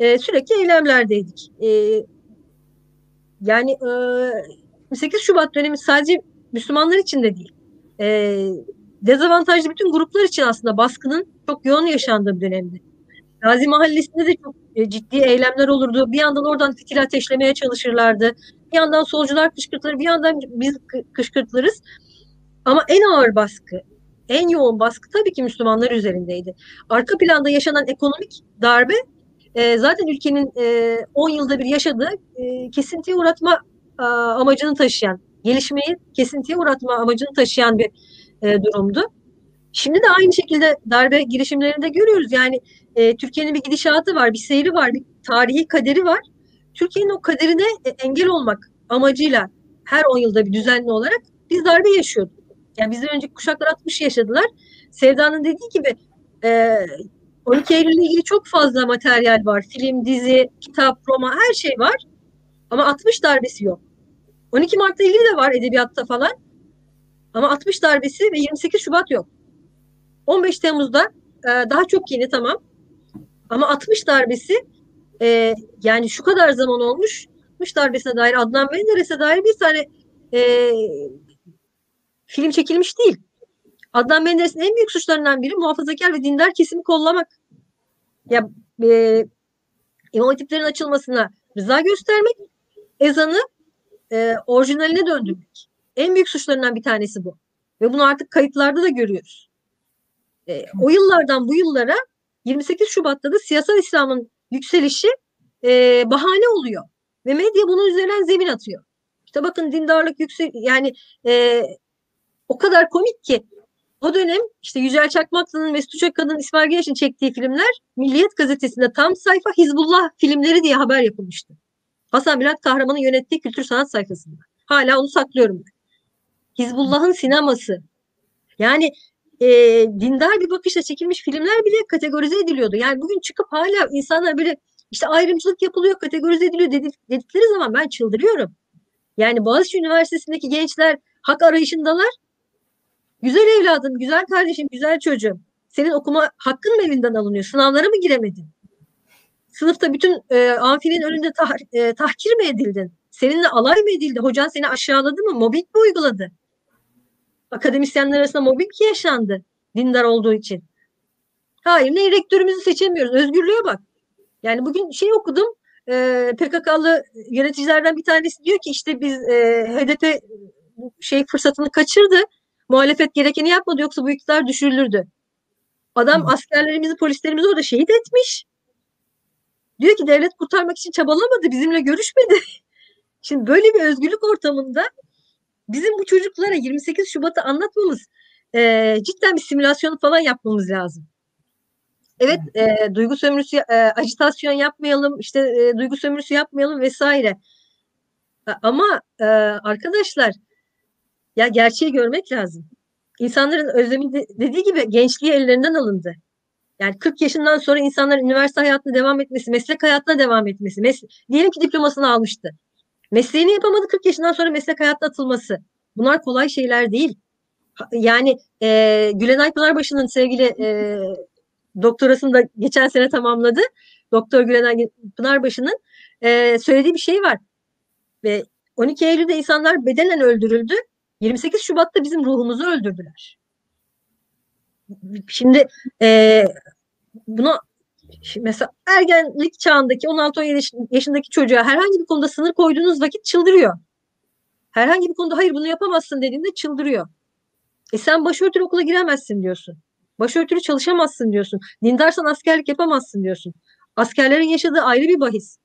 Ee, sürekli eylemlerdeydik. Ee, yani e, 8 Şubat dönemi sadece Müslümanlar için de değil. E, dezavantajlı bütün gruplar için aslında baskının çok yoğun yaşandığı bir dönemdi. Gazi Mahallesi'nde de çok e, ciddi eylemler olurdu. Bir yandan oradan fitil ateşlemeye çalışırlardı. Bir yandan solcular kışkırtılır, bir yandan biz kışkırtılırız. Ama en ağır baskı, en yoğun baskı tabii ki Müslümanlar üzerindeydi. Arka planda yaşanan ekonomik darbe e, zaten ülkenin e, 10 yılda bir yaşadığı e, kesintiye uğratma e, amacını taşıyan, gelişmeyi kesintiye uğratma amacını taşıyan bir e, durumdu. Şimdi de aynı şekilde darbe girişimlerinde görüyoruz. Yani e, Türkiye'nin bir gidişatı var, bir seyri var, bir tarihi kaderi var. Türkiye'nin o kaderine e, engel olmak amacıyla her 10 yılda bir düzenli olarak biz darbe yaşıyorduk. Yani bizden önceki kuşaklar 60 yaşadılar. Sevda'nın dediği gibi e, 12 Eylül ile ilgili çok fazla materyal var. Film, dizi, kitap, roman her şey var. Ama 60 darbesi yok. 12 Mart'ta ilgili de var edebiyatta falan. Ama 60 darbesi ve 28 Şubat yok. 15 Temmuz'da e, daha çok yeni tamam. Ama 60 darbesi e, yani şu kadar zaman olmuş. 60 darbesine dair Adnan Menderes'e dair bir tane e, film çekilmiş değil. Adnan Menderes'in en büyük suçlarından biri muhafazakar ve dindar kesimi kollamak. Ya e, imam hatiplerin açılmasına rıza göstermek, ezanı e, orijinaline döndürmek. En büyük suçlarından bir tanesi bu. Ve bunu artık kayıtlarda da görüyoruz. E, o yıllardan bu yıllara 28 Şubat'ta da siyasal İslam'ın yükselişi e, bahane oluyor. Ve medya bunun üzerinden zemin atıyor. İşte bakın dindarlık yüksek yani e, o kadar komik ki o dönem işte Yücel Çakmaklı'nın Mesut Uçakkan'ın İsmail Güneş'in çektiği filmler Milliyet Gazetesi'nde tam sayfa Hizbullah filmleri diye haber yapılmıştı. Hasan Bülent Kahraman'ın yönettiği kültür sanat sayfasında. Hala onu saklıyorum. Hizbullah'ın sineması. Yani e, dindar bir bakışla çekilmiş filmler bile kategorize ediliyordu. Yani bugün çıkıp hala insanlar böyle işte ayrımcılık yapılıyor, kategorize ediliyor dedikleri zaman ben çıldırıyorum. Yani Boğaziçi Üniversitesi'ndeki gençler hak arayışındalar. Güzel evladım, güzel kardeşim, güzel çocuğum. Senin okuma hakkın mı elinden alınıyor? Sınavlara mı giremedin? Sınıfta bütün e, amfinin önünde tah, e, tahkir mi edildin? Seninle alay mı edildi? Hocan seni aşağıladı mı? Mobbing mi uyguladı? Akademisyenler arasında mobbing yaşandı dindar olduğu için. Hayır ne rektörümüzü seçemiyoruz. Özgürlüğe bak. Yani bugün şey okudum. E, PKK'lı yöneticilerden bir tanesi diyor ki işte biz e, HDP şey fırsatını kaçırdı. Muhalefet gerekeni yapmadı yoksa bu iktidar düşürülürdü. Adam Hı. askerlerimizi, polislerimizi orada şehit etmiş. Diyor ki devlet kurtarmak için çabalamadı, bizimle görüşmedi. Şimdi böyle bir özgürlük ortamında bizim bu çocuklara 28 Şubat'ı anlatmamız e, cidden bir simülasyon falan yapmamız lazım. Evet, e, duygu sömürüsü, e, ajitasyon yapmayalım, işte e, duygu sömürüsü yapmayalım vesaire. Ama e, arkadaşlar ya gerçeği görmek lazım. İnsanların özlemi de, dediği gibi gençliği ellerinden alındı. Yani 40 yaşından sonra insanların üniversite hayatına devam etmesi, meslek hayatına devam etmesi. Mes diyelim ki diplomasını almıştı. Mesleğini yapamadı 40 yaşından sonra meslek hayatına atılması. Bunlar kolay şeyler değil. Yani e, Gülenay Pınarbaşı'nın sevgili e, doktorasını da geçen sene tamamladı. Doktor Gülenay Pınarbaşı'nın e, söylediği bir şey var. Ve 12 Eylül'de insanlar bedenen öldürüldü. 28 Şubat'ta bizim ruhumuzu öldürdüler. Şimdi e, buna mesela ergenlik çağındaki 16-17 yaşındaki çocuğa herhangi bir konuda sınır koyduğunuz vakit çıldırıyor. Herhangi bir konuda hayır bunu yapamazsın dediğinde çıldırıyor. E sen başörtülü okula giremezsin diyorsun. Başörtülü çalışamazsın diyorsun. Dindarsan askerlik yapamazsın diyorsun. Askerlerin yaşadığı ayrı bir bahis.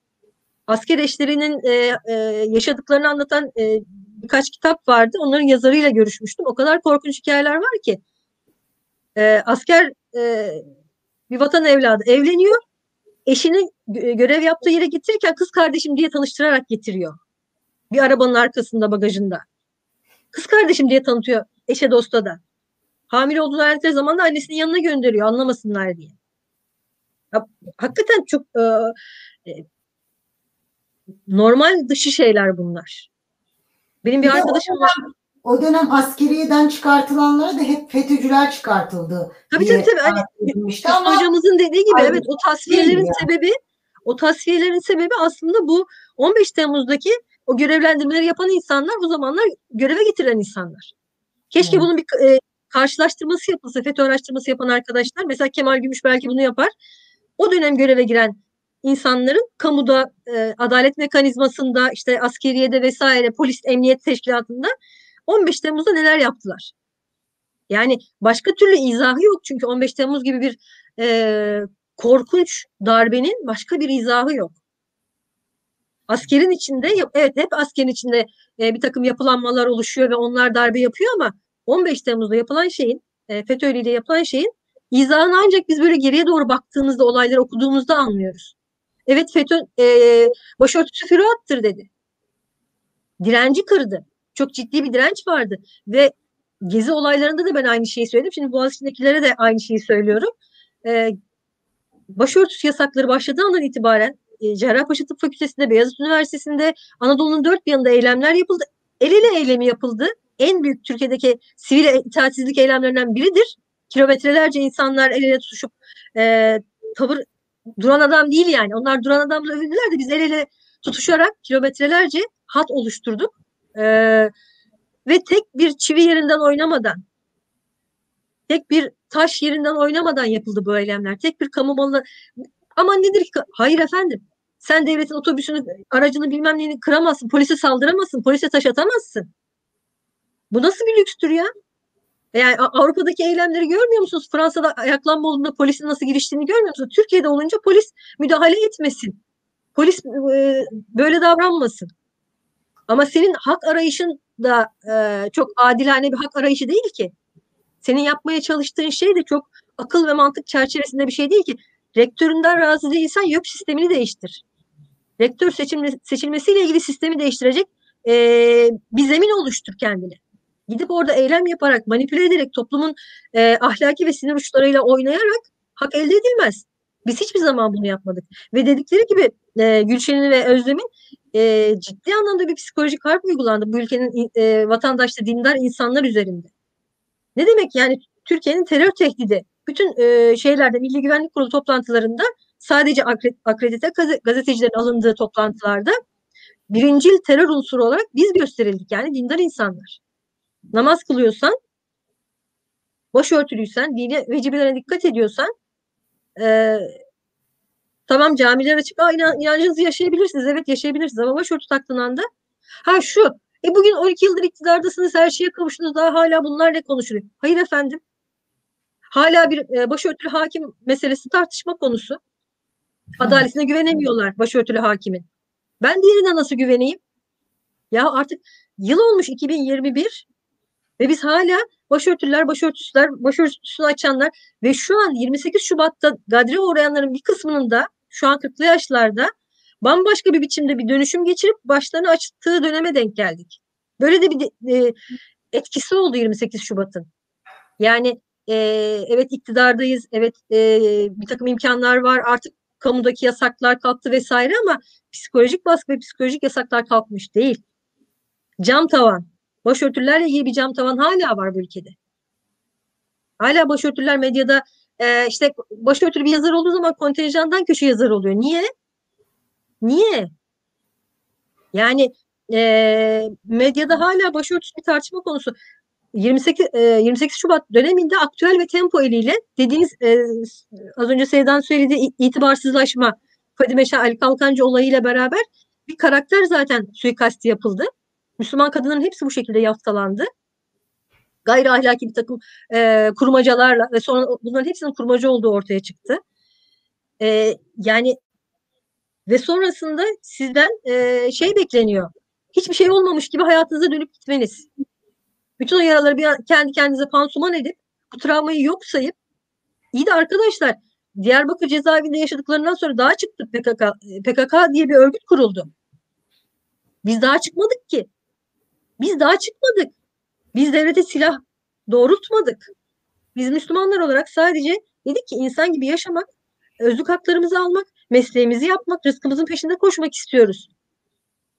Asker eşlerinin e, e, yaşadıklarını anlatan e, birkaç kitap vardı. Onların yazarıyla görüşmüştüm. O kadar korkunç hikayeler var ki. E, asker e, bir vatan evladı evleniyor. Eşini görev yaptığı yere getirirken kız kardeşim diye tanıştırarak getiriyor. Bir arabanın arkasında bagajında. Kız kardeşim diye tanıtıyor eşe dosta da. Hamile olduğunu öğrendikleri zaman da annesinin yanına gönderiyor anlamasınlar diye. Ya, hakikaten çok e, e normal dışı şeyler bunlar. Benim bir, bir arkadaşım var. O dönem askeriyeden çıkartılanlara da hep FETÖ'cüler çıkartıldı. Tabii tabii tabii. Hani, ama, hocamızın dediği gibi evet o tasfiyelerin sebebi o tasfiyelerin sebebi aslında bu 15 Temmuz'daki o görevlendirmeleri yapan insanlar o zamanlar göreve getirilen insanlar. Keşke hmm. bunun bir e, karşılaştırması yapılsa, FETÖ araştırması yapan arkadaşlar. Mesela Kemal Gümüş belki bunu yapar. o dönem göreve giren insanların kamuda, e, adalet mekanizmasında, işte askeriyede vesaire, polis, emniyet teşkilatında 15 Temmuz'da neler yaptılar? Yani başka türlü izahı yok çünkü 15 Temmuz gibi bir e, korkunç darbenin başka bir izahı yok. Askerin içinde, evet hep askerin içinde e, bir takım yapılanmalar oluşuyor ve onlar darbe yapıyor ama 15 Temmuz'da yapılan şeyin, e, FETÖ ile yapılan şeyin izahını ancak biz böyle geriye doğru baktığımızda, olayları okuduğumuzda anlıyoruz. Evet FETÖ e, başörtüsü füruattır dedi. Direnci kırdı. Çok ciddi bir direnç vardı ve gezi olaylarında da ben aynı şeyi söyledim. Şimdi Boğaziçi'ndekilere de aynı şeyi söylüyorum. E, başörtüsü yasakları başladığı andan itibaren e, Cerrahpaşa Tıp Fakültesi'nde, Beyazıt Üniversitesi'nde, Anadolu'nun dört bir yanında eylemler yapıldı. El ele eylemi yapıldı. En büyük Türkiye'deki sivil itaatsizlik eylemlerinden biridir. Kilometrelerce insanlar el ele tutuşup e, tavır duran adam değil yani. Onlar duran adamla övündüler de biz el ele tutuşarak kilometrelerce hat oluşturduk. E, ve tek bir çivi yerinden oynamadan, tek bir taş yerinden oynamadan yapıldı bu eylemler. Tek bir kamu malına ama nedir ki? Hayır efendim. Sen devletin otobüsünü, aracını bilmem neyini kıramazsın. Polise saldıramazsın. Polise taş atamazsın. Bu nasıl bir lükstür ya? Yani Avrupa'daki eylemleri görmüyor musunuz? Fransa'da ayaklanma olduğunda polisin nasıl giriştiğini görmüyor musunuz? Türkiye'de olunca polis müdahale etmesin. Polis e, böyle davranmasın. Ama senin hak arayışın da e, çok adilane bir hak arayışı değil ki. Senin yapmaya çalıştığın şey de çok akıl ve mantık çerçevesinde bir şey değil ki. Rektöründen razı değilsen YÖK sistemini değiştir. Rektör seçilme, seçilmesiyle ilgili sistemi değiştirecek e, bir zemin oluştur kendine. Gidip orada eylem yaparak, manipüle ederek, toplumun e, ahlaki ve sinir uçlarıyla oynayarak hak elde edilmez. Biz hiçbir zaman bunu yapmadık. Ve dedikleri gibi e, Gülşen'in ve Özlem'in e, ciddi anlamda bir psikolojik harp uygulandı bu ülkenin e, vatandaşlı dindar insanlar üzerinde. Ne demek yani Türkiye'nin terör tehdidi bütün e, şeylerde Milli Güvenlik Kurulu toplantılarında sadece akredite gazetecilerin alındığı toplantılarda birincil terör unsuru olarak biz gösterildik yani dindar insanlar. Namaz kılıyorsan, başörtülüysen, dini vecibelerine dikkat ediyorsan e, tamam camiler açık, Aa, inan, inancınızı yaşayabilirsiniz. Evet yaşayabilirsiniz ama başörtü taktığın anda ha şu e bugün 12 yıldır iktidardasınız, her şeye kavuştunuz, daha hala bunlar ne konuşuluyor? Hayır efendim. Hala bir e, başörtülü hakim meselesi tartışma konusu. Adaletine güvenemiyorlar başörtülü hakimin. Ben diğerine nasıl güveneyim? Ya artık yıl olmuş 2021 ve biz hala başörtüler, başörtüsüler, başörtüsünü açanlar ve şu an 28 Şubat'ta gadre uğrayanların bir kısmının da şu an 40'lı yaşlarda bambaşka bir biçimde bir dönüşüm geçirip başlarını açtığı döneme denk geldik. Böyle de bir e, etkisi oldu 28 Şubat'ın. Yani e, evet iktidardayız, evet e, bir takım imkanlar var, artık kamudaki yasaklar kalktı vesaire ama psikolojik baskı ve psikolojik yasaklar kalkmış değil. Cam tavan, başörtülerle ilgili bir cam tavan hala var bu ülkede. Hala başörtüler medyada e, işte başörtülü bir yazar olduğu zaman kontenjandan köşe yazar oluyor. Niye? Niye? Yani e, medyada hala başörtüsü bir tartışma konusu. 28 28 e, Şubat döneminde aktüel ve tempo eliyle dediğiniz e, az önce Seydan söylediği itibarsızlaşma Fadime Şah Ali Kalkancı olayıyla beraber bir karakter zaten suikasti yapıldı. Müslüman kadınların hepsi bu şekilde yaftalandı. Gayri ahlaki bir takım e, kurmacalarla ve sonra bunların hepsinin kurmaca olduğu ortaya çıktı. E, yani ve sonrasında sizden e, şey bekleniyor. Hiçbir şey olmamış gibi hayatınıza dönüp gitmeniz. Bütün o yaraları bir kendi kendinize pansuman edip bu travmayı yok sayıp iyi de arkadaşlar Diyarbakır cezaevinde yaşadıklarından sonra daha çıktı PKK. PKK diye bir örgüt kuruldu. Biz daha çıkmadık ki. Biz daha çıkmadık. Biz devlete silah doğrultmadık. Biz Müslümanlar olarak sadece dedik ki insan gibi yaşamak, özlük haklarımızı almak, mesleğimizi yapmak, rızkımızın peşinde koşmak istiyoruz.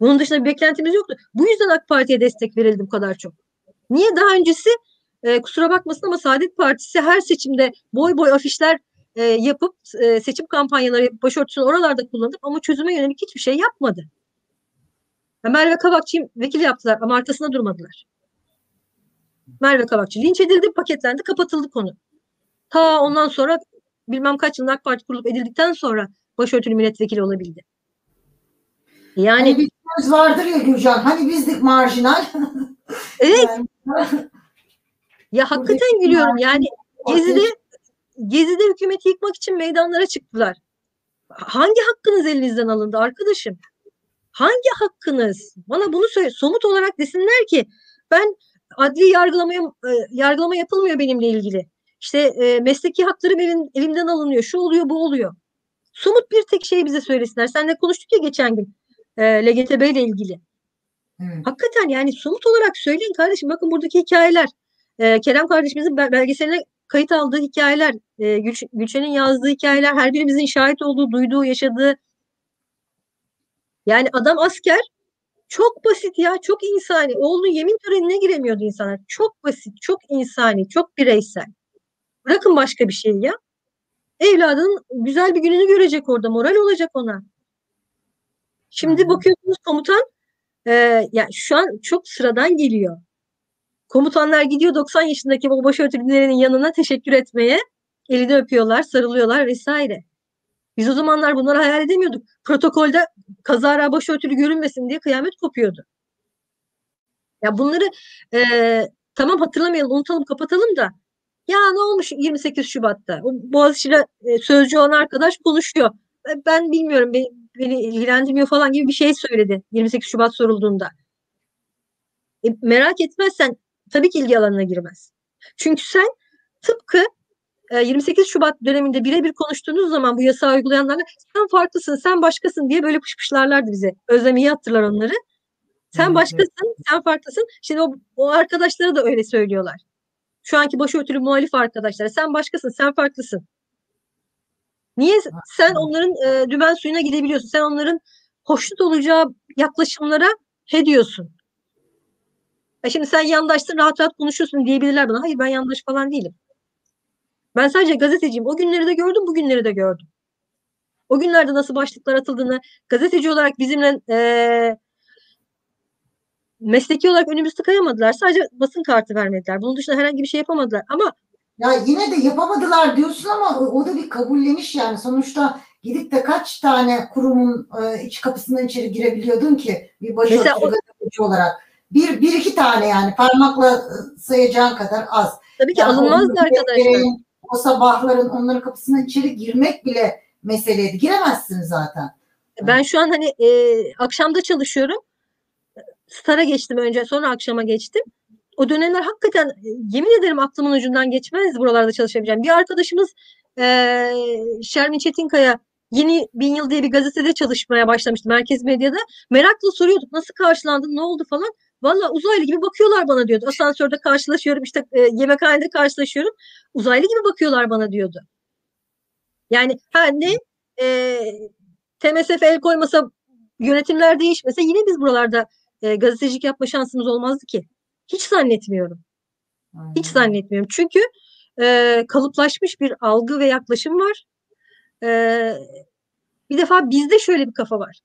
Bunun dışında bir beklentimiz yoktu. Bu yüzden AK Parti'ye destek verildi bu kadar çok. Niye daha öncesi e, kusura bakmasın ama Saadet Partisi her seçimde boy boy afişler e, yapıp e, seçim kampanyaları başörtüsünü oralarda kullanıp ama çözüme yönelik hiçbir şey yapmadı. Merve Kavakçı'yı vekil yaptılar ama arkasında durmadılar. Merve Kavakçı linç edildi, paketlendi, kapatıldı konu. Ta ondan sonra bilmem kaç yılında AK Parti kurulup edildikten sonra başörtülü milletvekili olabildi. Yani hani bir söz vardır ya Gülcan hani bizdik marjinal. evet. ya hakikaten gülüyorum yani Gezi'de Gezi'de hükümeti yıkmak için meydanlara çıktılar. Hangi hakkınız elinizden alındı arkadaşım? Hangi hakkınız? Bana bunu söyle. Somut olarak desinler ki ben adli yargılamaya e, yargılama yapılmıyor benimle ilgili. İşte e, mesleki haklarım elim, elimden alınıyor. Şu oluyor, bu oluyor. Somut bir tek şey bize söylesinler. Seninle konuştuk ya geçen gün e, LGTB ile ilgili. Evet. Hakikaten yani somut olarak söyleyin kardeşim. Bakın buradaki hikayeler. E, Kerem kardeşimizin belgeseline kayıt aldığı hikayeler, e, Gülş Gülşen'in yazdığı hikayeler, her birimizin şahit olduğu, duyduğu, yaşadığı. Yani adam asker çok basit ya, çok insani. Oğlunun yemin törenine giremiyordu insanlar. Çok basit, çok insani, çok bireysel. Bırakın başka bir şey ya. Evladının güzel bir gününü görecek orada, moral olacak ona. Şimdi bakıyorsunuz komutan, e, yani şu an çok sıradan geliyor. Komutanlar gidiyor 90 yaşındaki o başörtülülerin yanına teşekkür etmeye. Elini öpüyorlar, sarılıyorlar vesaire. Biz o zamanlar bunları hayal edemiyorduk. Protokolde kazara başörtülü görünmesin diye kıyamet kopuyordu. Ya bunları e, tamam hatırlamayalım, unutalım, kapatalım da ya ne olmuş 28 Şubat'ta? O Boğaziçi'yle e, sözcü olan arkadaş konuşuyor. Ben bilmiyorum, beni, beni ilgilendirmiyor falan gibi bir şey söyledi 28 Şubat sorulduğunda. E, merak etmezsen tabii ki ilgi alanına girmez. Çünkü sen tıpkı 28 Şubat döneminde birebir konuştuğunuz zaman bu yasağı uygulayanlarla sen farklısın, sen başkasın diye böyle pışpışlarlardı bize. Özlem iyi hatırlar onları. Sen başkasın, sen farklısın. Şimdi o, o arkadaşlara da öyle söylüyorlar. Şu anki başörtülü muhalif arkadaşlara sen başkasın, sen farklısın. Niye sen onların e, dümen suyuna gidebiliyorsun? Sen onların hoşnut olacağı yaklaşımlara he diyorsun. E şimdi sen yandaşsın rahat rahat konuşuyorsun diyebilirler bana. Hayır ben yandaş falan değilim. Ben sadece gazeteciyim. O günleri de gördüm, bu günleri de gördüm. O günlerde nasıl başlıklar atıldığını, gazeteci olarak bizimle e, mesleki olarak önümüzü tıkayamadılar. Sadece basın kartı vermediler. Bunun dışında herhangi bir şey yapamadılar. Ama ya yine de yapamadılar diyorsun ama o da bir kabulleniş yani. Sonuçta gidip de kaç tane kurumun e, iç kapısından içeri girebiliyordun ki bir başörtülü gazeteci olarak. Bir, bir iki tane yani parmakla sayacağın kadar az. Tabii ki yani alınmazdı arkadaşlar. O sabahların onların kapısından içeri girmek bile meseleydi. Giremezsiniz zaten. Ben şu an hani e, akşamda çalışıyorum. Star'a geçtim önce sonra akşama geçtim. O dönemler hakikaten yemin ederim aklımın ucundan geçmez buralarda çalışabileceğim. Bir arkadaşımız e, Şermin Çetinkaya Yeni Bin Yıl diye bir gazetede çalışmaya başlamıştı Merkez Medya'da. Merakla soruyorduk nasıl karşılandın ne oldu falan. Valla uzaylı gibi bakıyorlar bana diyordu. Asansörde karşılaşıyorum işte e, yemekhanede karşılaşıyorum. Uzaylı gibi bakıyorlar bana diyordu. Yani ha ne e, TMSF el koymasa yönetimler değişmese yine biz buralarda e, gazetecilik yapma şansımız olmazdı ki. Hiç zannetmiyorum. Hiç zannetmiyorum. Çünkü e, kalıplaşmış bir algı ve yaklaşım var. E, bir defa bizde şöyle bir kafa var.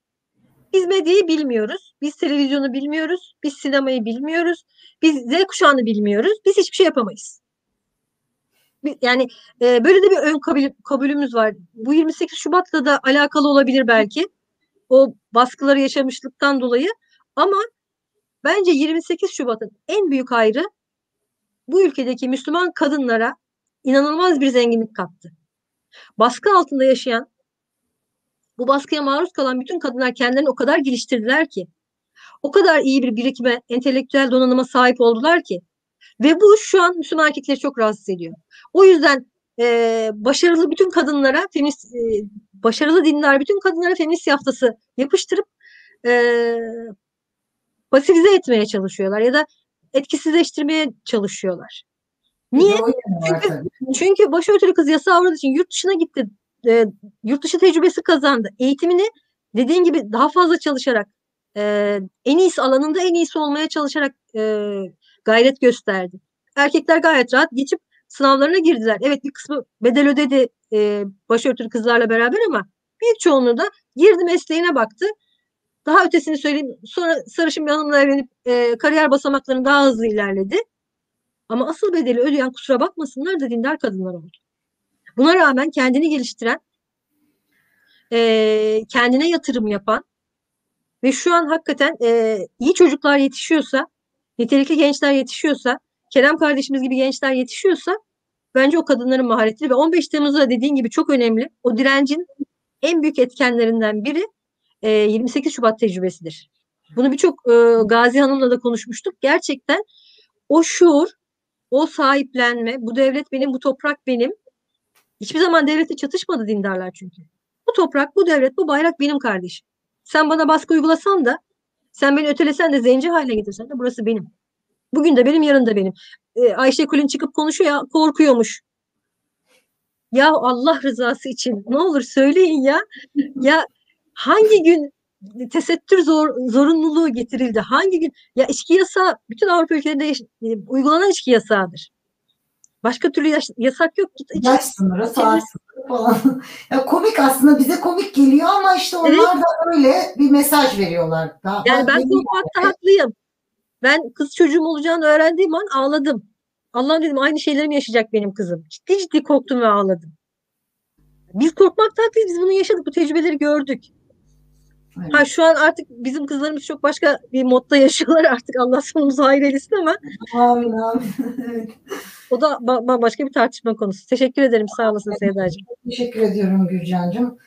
Biz medyayı bilmiyoruz. Biz televizyonu bilmiyoruz. Biz sinemayı bilmiyoruz. Biz Z kuşağını bilmiyoruz. Biz hiçbir şey yapamayız. Yani e, böyle de bir ön kabul, kabulümüz var. Bu 28 Şubat'la da alakalı olabilir belki. O baskıları yaşamışlıktan dolayı. Ama bence 28 Şubat'ın en büyük ayrı bu ülkedeki Müslüman kadınlara inanılmaz bir zenginlik kattı. Baskı altında yaşayan bu baskıya maruz kalan bütün kadınlar kendilerini o kadar geliştirdiler ki, o kadar iyi bir birikime, entelektüel donanıma sahip oldular ki ve bu şu an Müslüman erkekleri çok rahatsız ediyor. O yüzden e, başarılı bütün kadınlara, feminist, e, başarılı dinler bütün kadınlara feminist yaftası yapıştırıp e, pasifize etmeye çalışıyorlar ya da etkisizleştirmeye çalışıyorlar. Niye? Çünkü, çünkü başörtülü kız yasağı avradığı için yurt dışına gitti e, yurt dışı tecrübesi kazandı. Eğitimini dediğin gibi daha fazla çalışarak e, en iyisi alanında en iyisi olmaya çalışarak e, gayret gösterdi. Erkekler gayet rahat geçip sınavlarına girdiler. Evet bir kısmı bedel ödedi e, başörtülü kızlarla beraber ama büyük çoğunluğu da girdi mesleğine baktı. Daha ötesini söyleyeyim. Sonra sarışın bir hanımla evlenip e, kariyer basamaklarını daha hızlı ilerledi. Ama asıl bedeli ödeyen kusura bakmasınlar da dindar kadınlar oldu. Buna rağmen kendini geliştiren, e, kendine yatırım yapan ve şu an hakikaten e, iyi çocuklar yetişiyorsa, nitelikli gençler yetişiyorsa, Kerem kardeşimiz gibi gençler yetişiyorsa bence o kadınların maharetleri ve 15 Temmuz'da dediğin gibi çok önemli. O direncin en büyük etkenlerinden biri e, 28 Şubat tecrübesidir. Bunu birçok e, Gazi Hanım'la da konuşmuştuk. Gerçekten o şuur, o sahiplenme, bu devlet benim, bu toprak benim. Hiçbir zaman devlete çatışmadı dindarlar çünkü. Bu toprak, bu devlet, bu bayrak benim kardeşim. Sen bana baskı uygulasan da, sen beni ötelesen de, zenci haline getirsen de burası benim. Bugün de benim, yarın da benim. Ee, Ayşe Kulin çıkıp konuşuyor ya, korkuyormuş. Ya Allah rızası için ne olur söyleyin ya. Ya hangi gün tesettür zor, zorunluluğu getirildi? Hangi gün? Ya içki yasağı bütün Avrupa ülkelerinde e, uygulanan içki yasağıdır. Başka türlü yaş, yasak yok. Git, Yaş sınırı, saat sınırı falan. ya komik aslında bize komik geliyor ama işte onlar Evet. da öyle bir mesaj veriyorlar. Daha, Yani ben korkmakta haklıyım. Ben kız çocuğum olacağını öğrendiğim an ağladım. Allah'ım dedim aynı şeyleri mi yaşayacak benim kızım? Ciddi ciddi korktum ve ağladım. Biz korkmakta haklıyız. Biz bunu yaşadık. Bu tecrübeleri gördük. Evet. Ha şu an artık bizim kızlarımız çok başka bir modda yaşıyorlar artık Allah sonumuzu hayır eylesin ama Amin amin. O da ba- bambaşka bir tartışma konusu. Teşekkür ederim sağ olasın Sevdacığım. Teşekkür ediyorum Gülcan'cığım.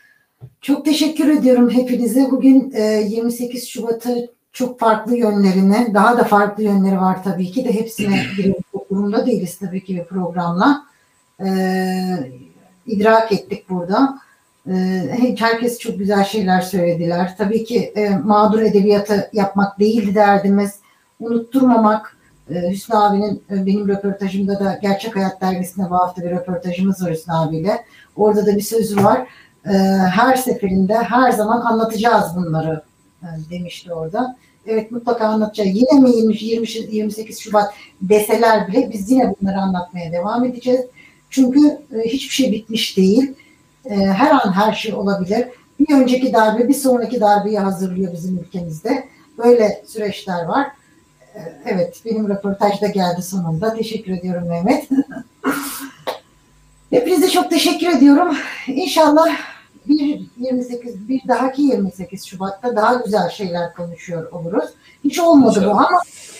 Çok teşekkür ediyorum hepinize. Bugün e, 28 Şubat'ı çok farklı yönlerine, daha da farklı yönleri var tabii ki de hepsine girebilmek durumda değiliz tabii ki bir programla. E, idrak ettik burada. E, herkes çok güzel şeyler söylediler. Tabii ki e, mağdur edebiyatı yapmak değildi derdimiz. Unutturmamak. E, Hüsnü abinin e, benim röportajımda da Gerçek Hayat dergisinde bu hafta bir röportajımız var Hüsnü abiyle. Orada da bir sözü var. Her seferinde her zaman anlatacağız bunları demişti orada. Evet mutlaka anlatacağız. Yine mi 20, 20, 28 Şubat deseler bile biz yine bunları anlatmaya devam edeceğiz. Çünkü hiçbir şey bitmiş değil. E, her an her şey olabilir. Bir önceki darbe bir sonraki darbeyi hazırlıyor bizim ülkemizde. Böyle süreçler var. E, Evet benim röportaj da geldi sonunda. Teşekkür ediyorum Mehmet. Hepinize çok teşekkür ediyorum. İnşallah bir 28 bir dahaki 28 Şubat'ta daha güzel şeyler konuşuyor oluruz. Hiç olmadı bu ama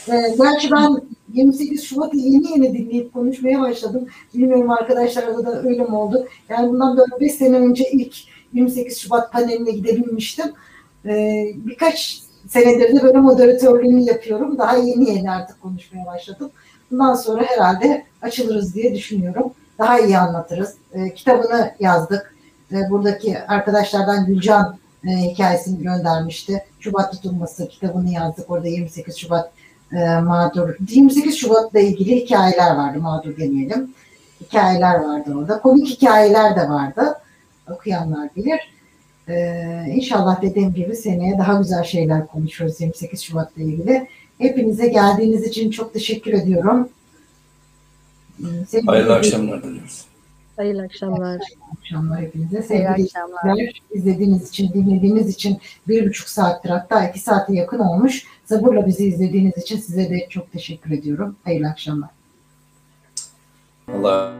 e, gerçi ben 28 Şubat'ı yeni yeni dinleyip konuşmaya başladım. Bilmiyorum arkadaşlarla da öyle mi oldu? Yani bundan 4-5 sene önce ilk 28 Şubat paneline gidebilmiştim. E, birkaç senedir de böyle moderatörlüğünü yapıyorum. Daha yeni yeni artık konuşmaya başladım. Bundan sonra herhalde açılırız diye düşünüyorum. Daha iyi anlatırız. E, kitabını yazdık. E, buradaki arkadaşlardan Gülcan e, hikayesini göndermişti. Şubat tutulması kitabını yazdık. Orada 28 Şubat e, mağdur. 28 Şubat'la ilgili hikayeler vardı. Mağdur demeyelim. Hikayeler vardı orada. Komik hikayeler de vardı. Okuyanlar bilir. Ee, inşallah dediğim gibi seneye daha güzel şeyler konuşuruz 28 Şubat'la ilgili. Hepinize geldiğiniz için çok teşekkür ediyorum. Ee, sevgili- Hayırlı akşamlar diliyoruz. Hayırlı akşamlar. akşamlar hepinize. Hayırlı Sevgili akşamlar. izlediğiniz için, dinlediğiniz için bir buçuk saattir hatta iki saate yakın olmuş. Sabırla bizi izlediğiniz için size de çok teşekkür ediyorum. Hayırlı akşamlar. Allah